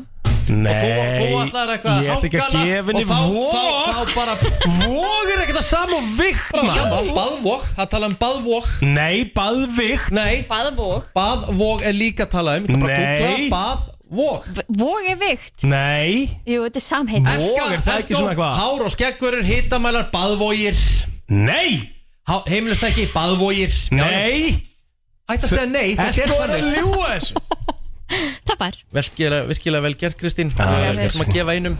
Nei, Og þú, þú ætlar eitthvað ég ætla ekki að gefa henni og þá, þá, bara Vog er ekkert að sama og vikt sama, baðvog, það tala um baðvog. Nei, baðvikt. Nei, Baðvog. Baðvog er líka að tala um. Ég ætla bara að Nei. googla baðvog Vog er vikt. Nei. Jú, þetta er samheit Vog, er það ekki svona eitthvað? Hár og skeggurur, hitamælar, baðvogir. Nei Heimilistæki, baðvogir Nei. Hætt að segja nei, þetta er þannig. ljúga þessu? <laughs> Tappar Virkilega, virkilega vel gert Kristín. Já, Við vel ætlum að gefa einum.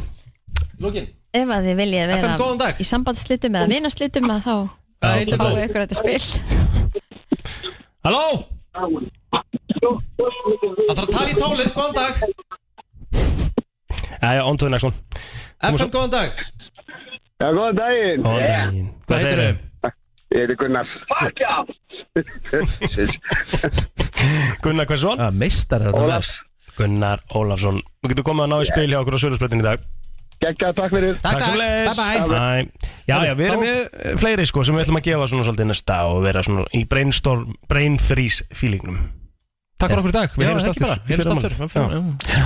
Lókin Ef að þið viljið vera FM, góðan dag. í sambandslitum eða vinaslitum að þá þú? við ykkur þetta spil. Halló? Það þarf að tala í tólið, góðan dag. Jæja, on to the next one. FM, góðan dag. Já, góðan daginn. Góðan daginn. Hvað heitir segir þau? Ég heiti Gunnar. Fuck yeah! <laughs> Gunnar Hversson að meistar er þetta Ólafs. með Gunnar Ólafsson Þú getur komið að ná í spil hjá okkur á Söðursprettin í dag Gekka, takk fyrir. Takk, takk, sömuleiðis. bye bye Bye. Já, já, við erum með fleiri sko sem við ætlum að gefa svona svolítið næsta og vera svona í brainstorm, brain freeze feelingnum Takk fyrir okkur í dag, Já, við það heyrjumst ekki bara, aftur í heyrjumst fyrramálið. aftur Já. Já.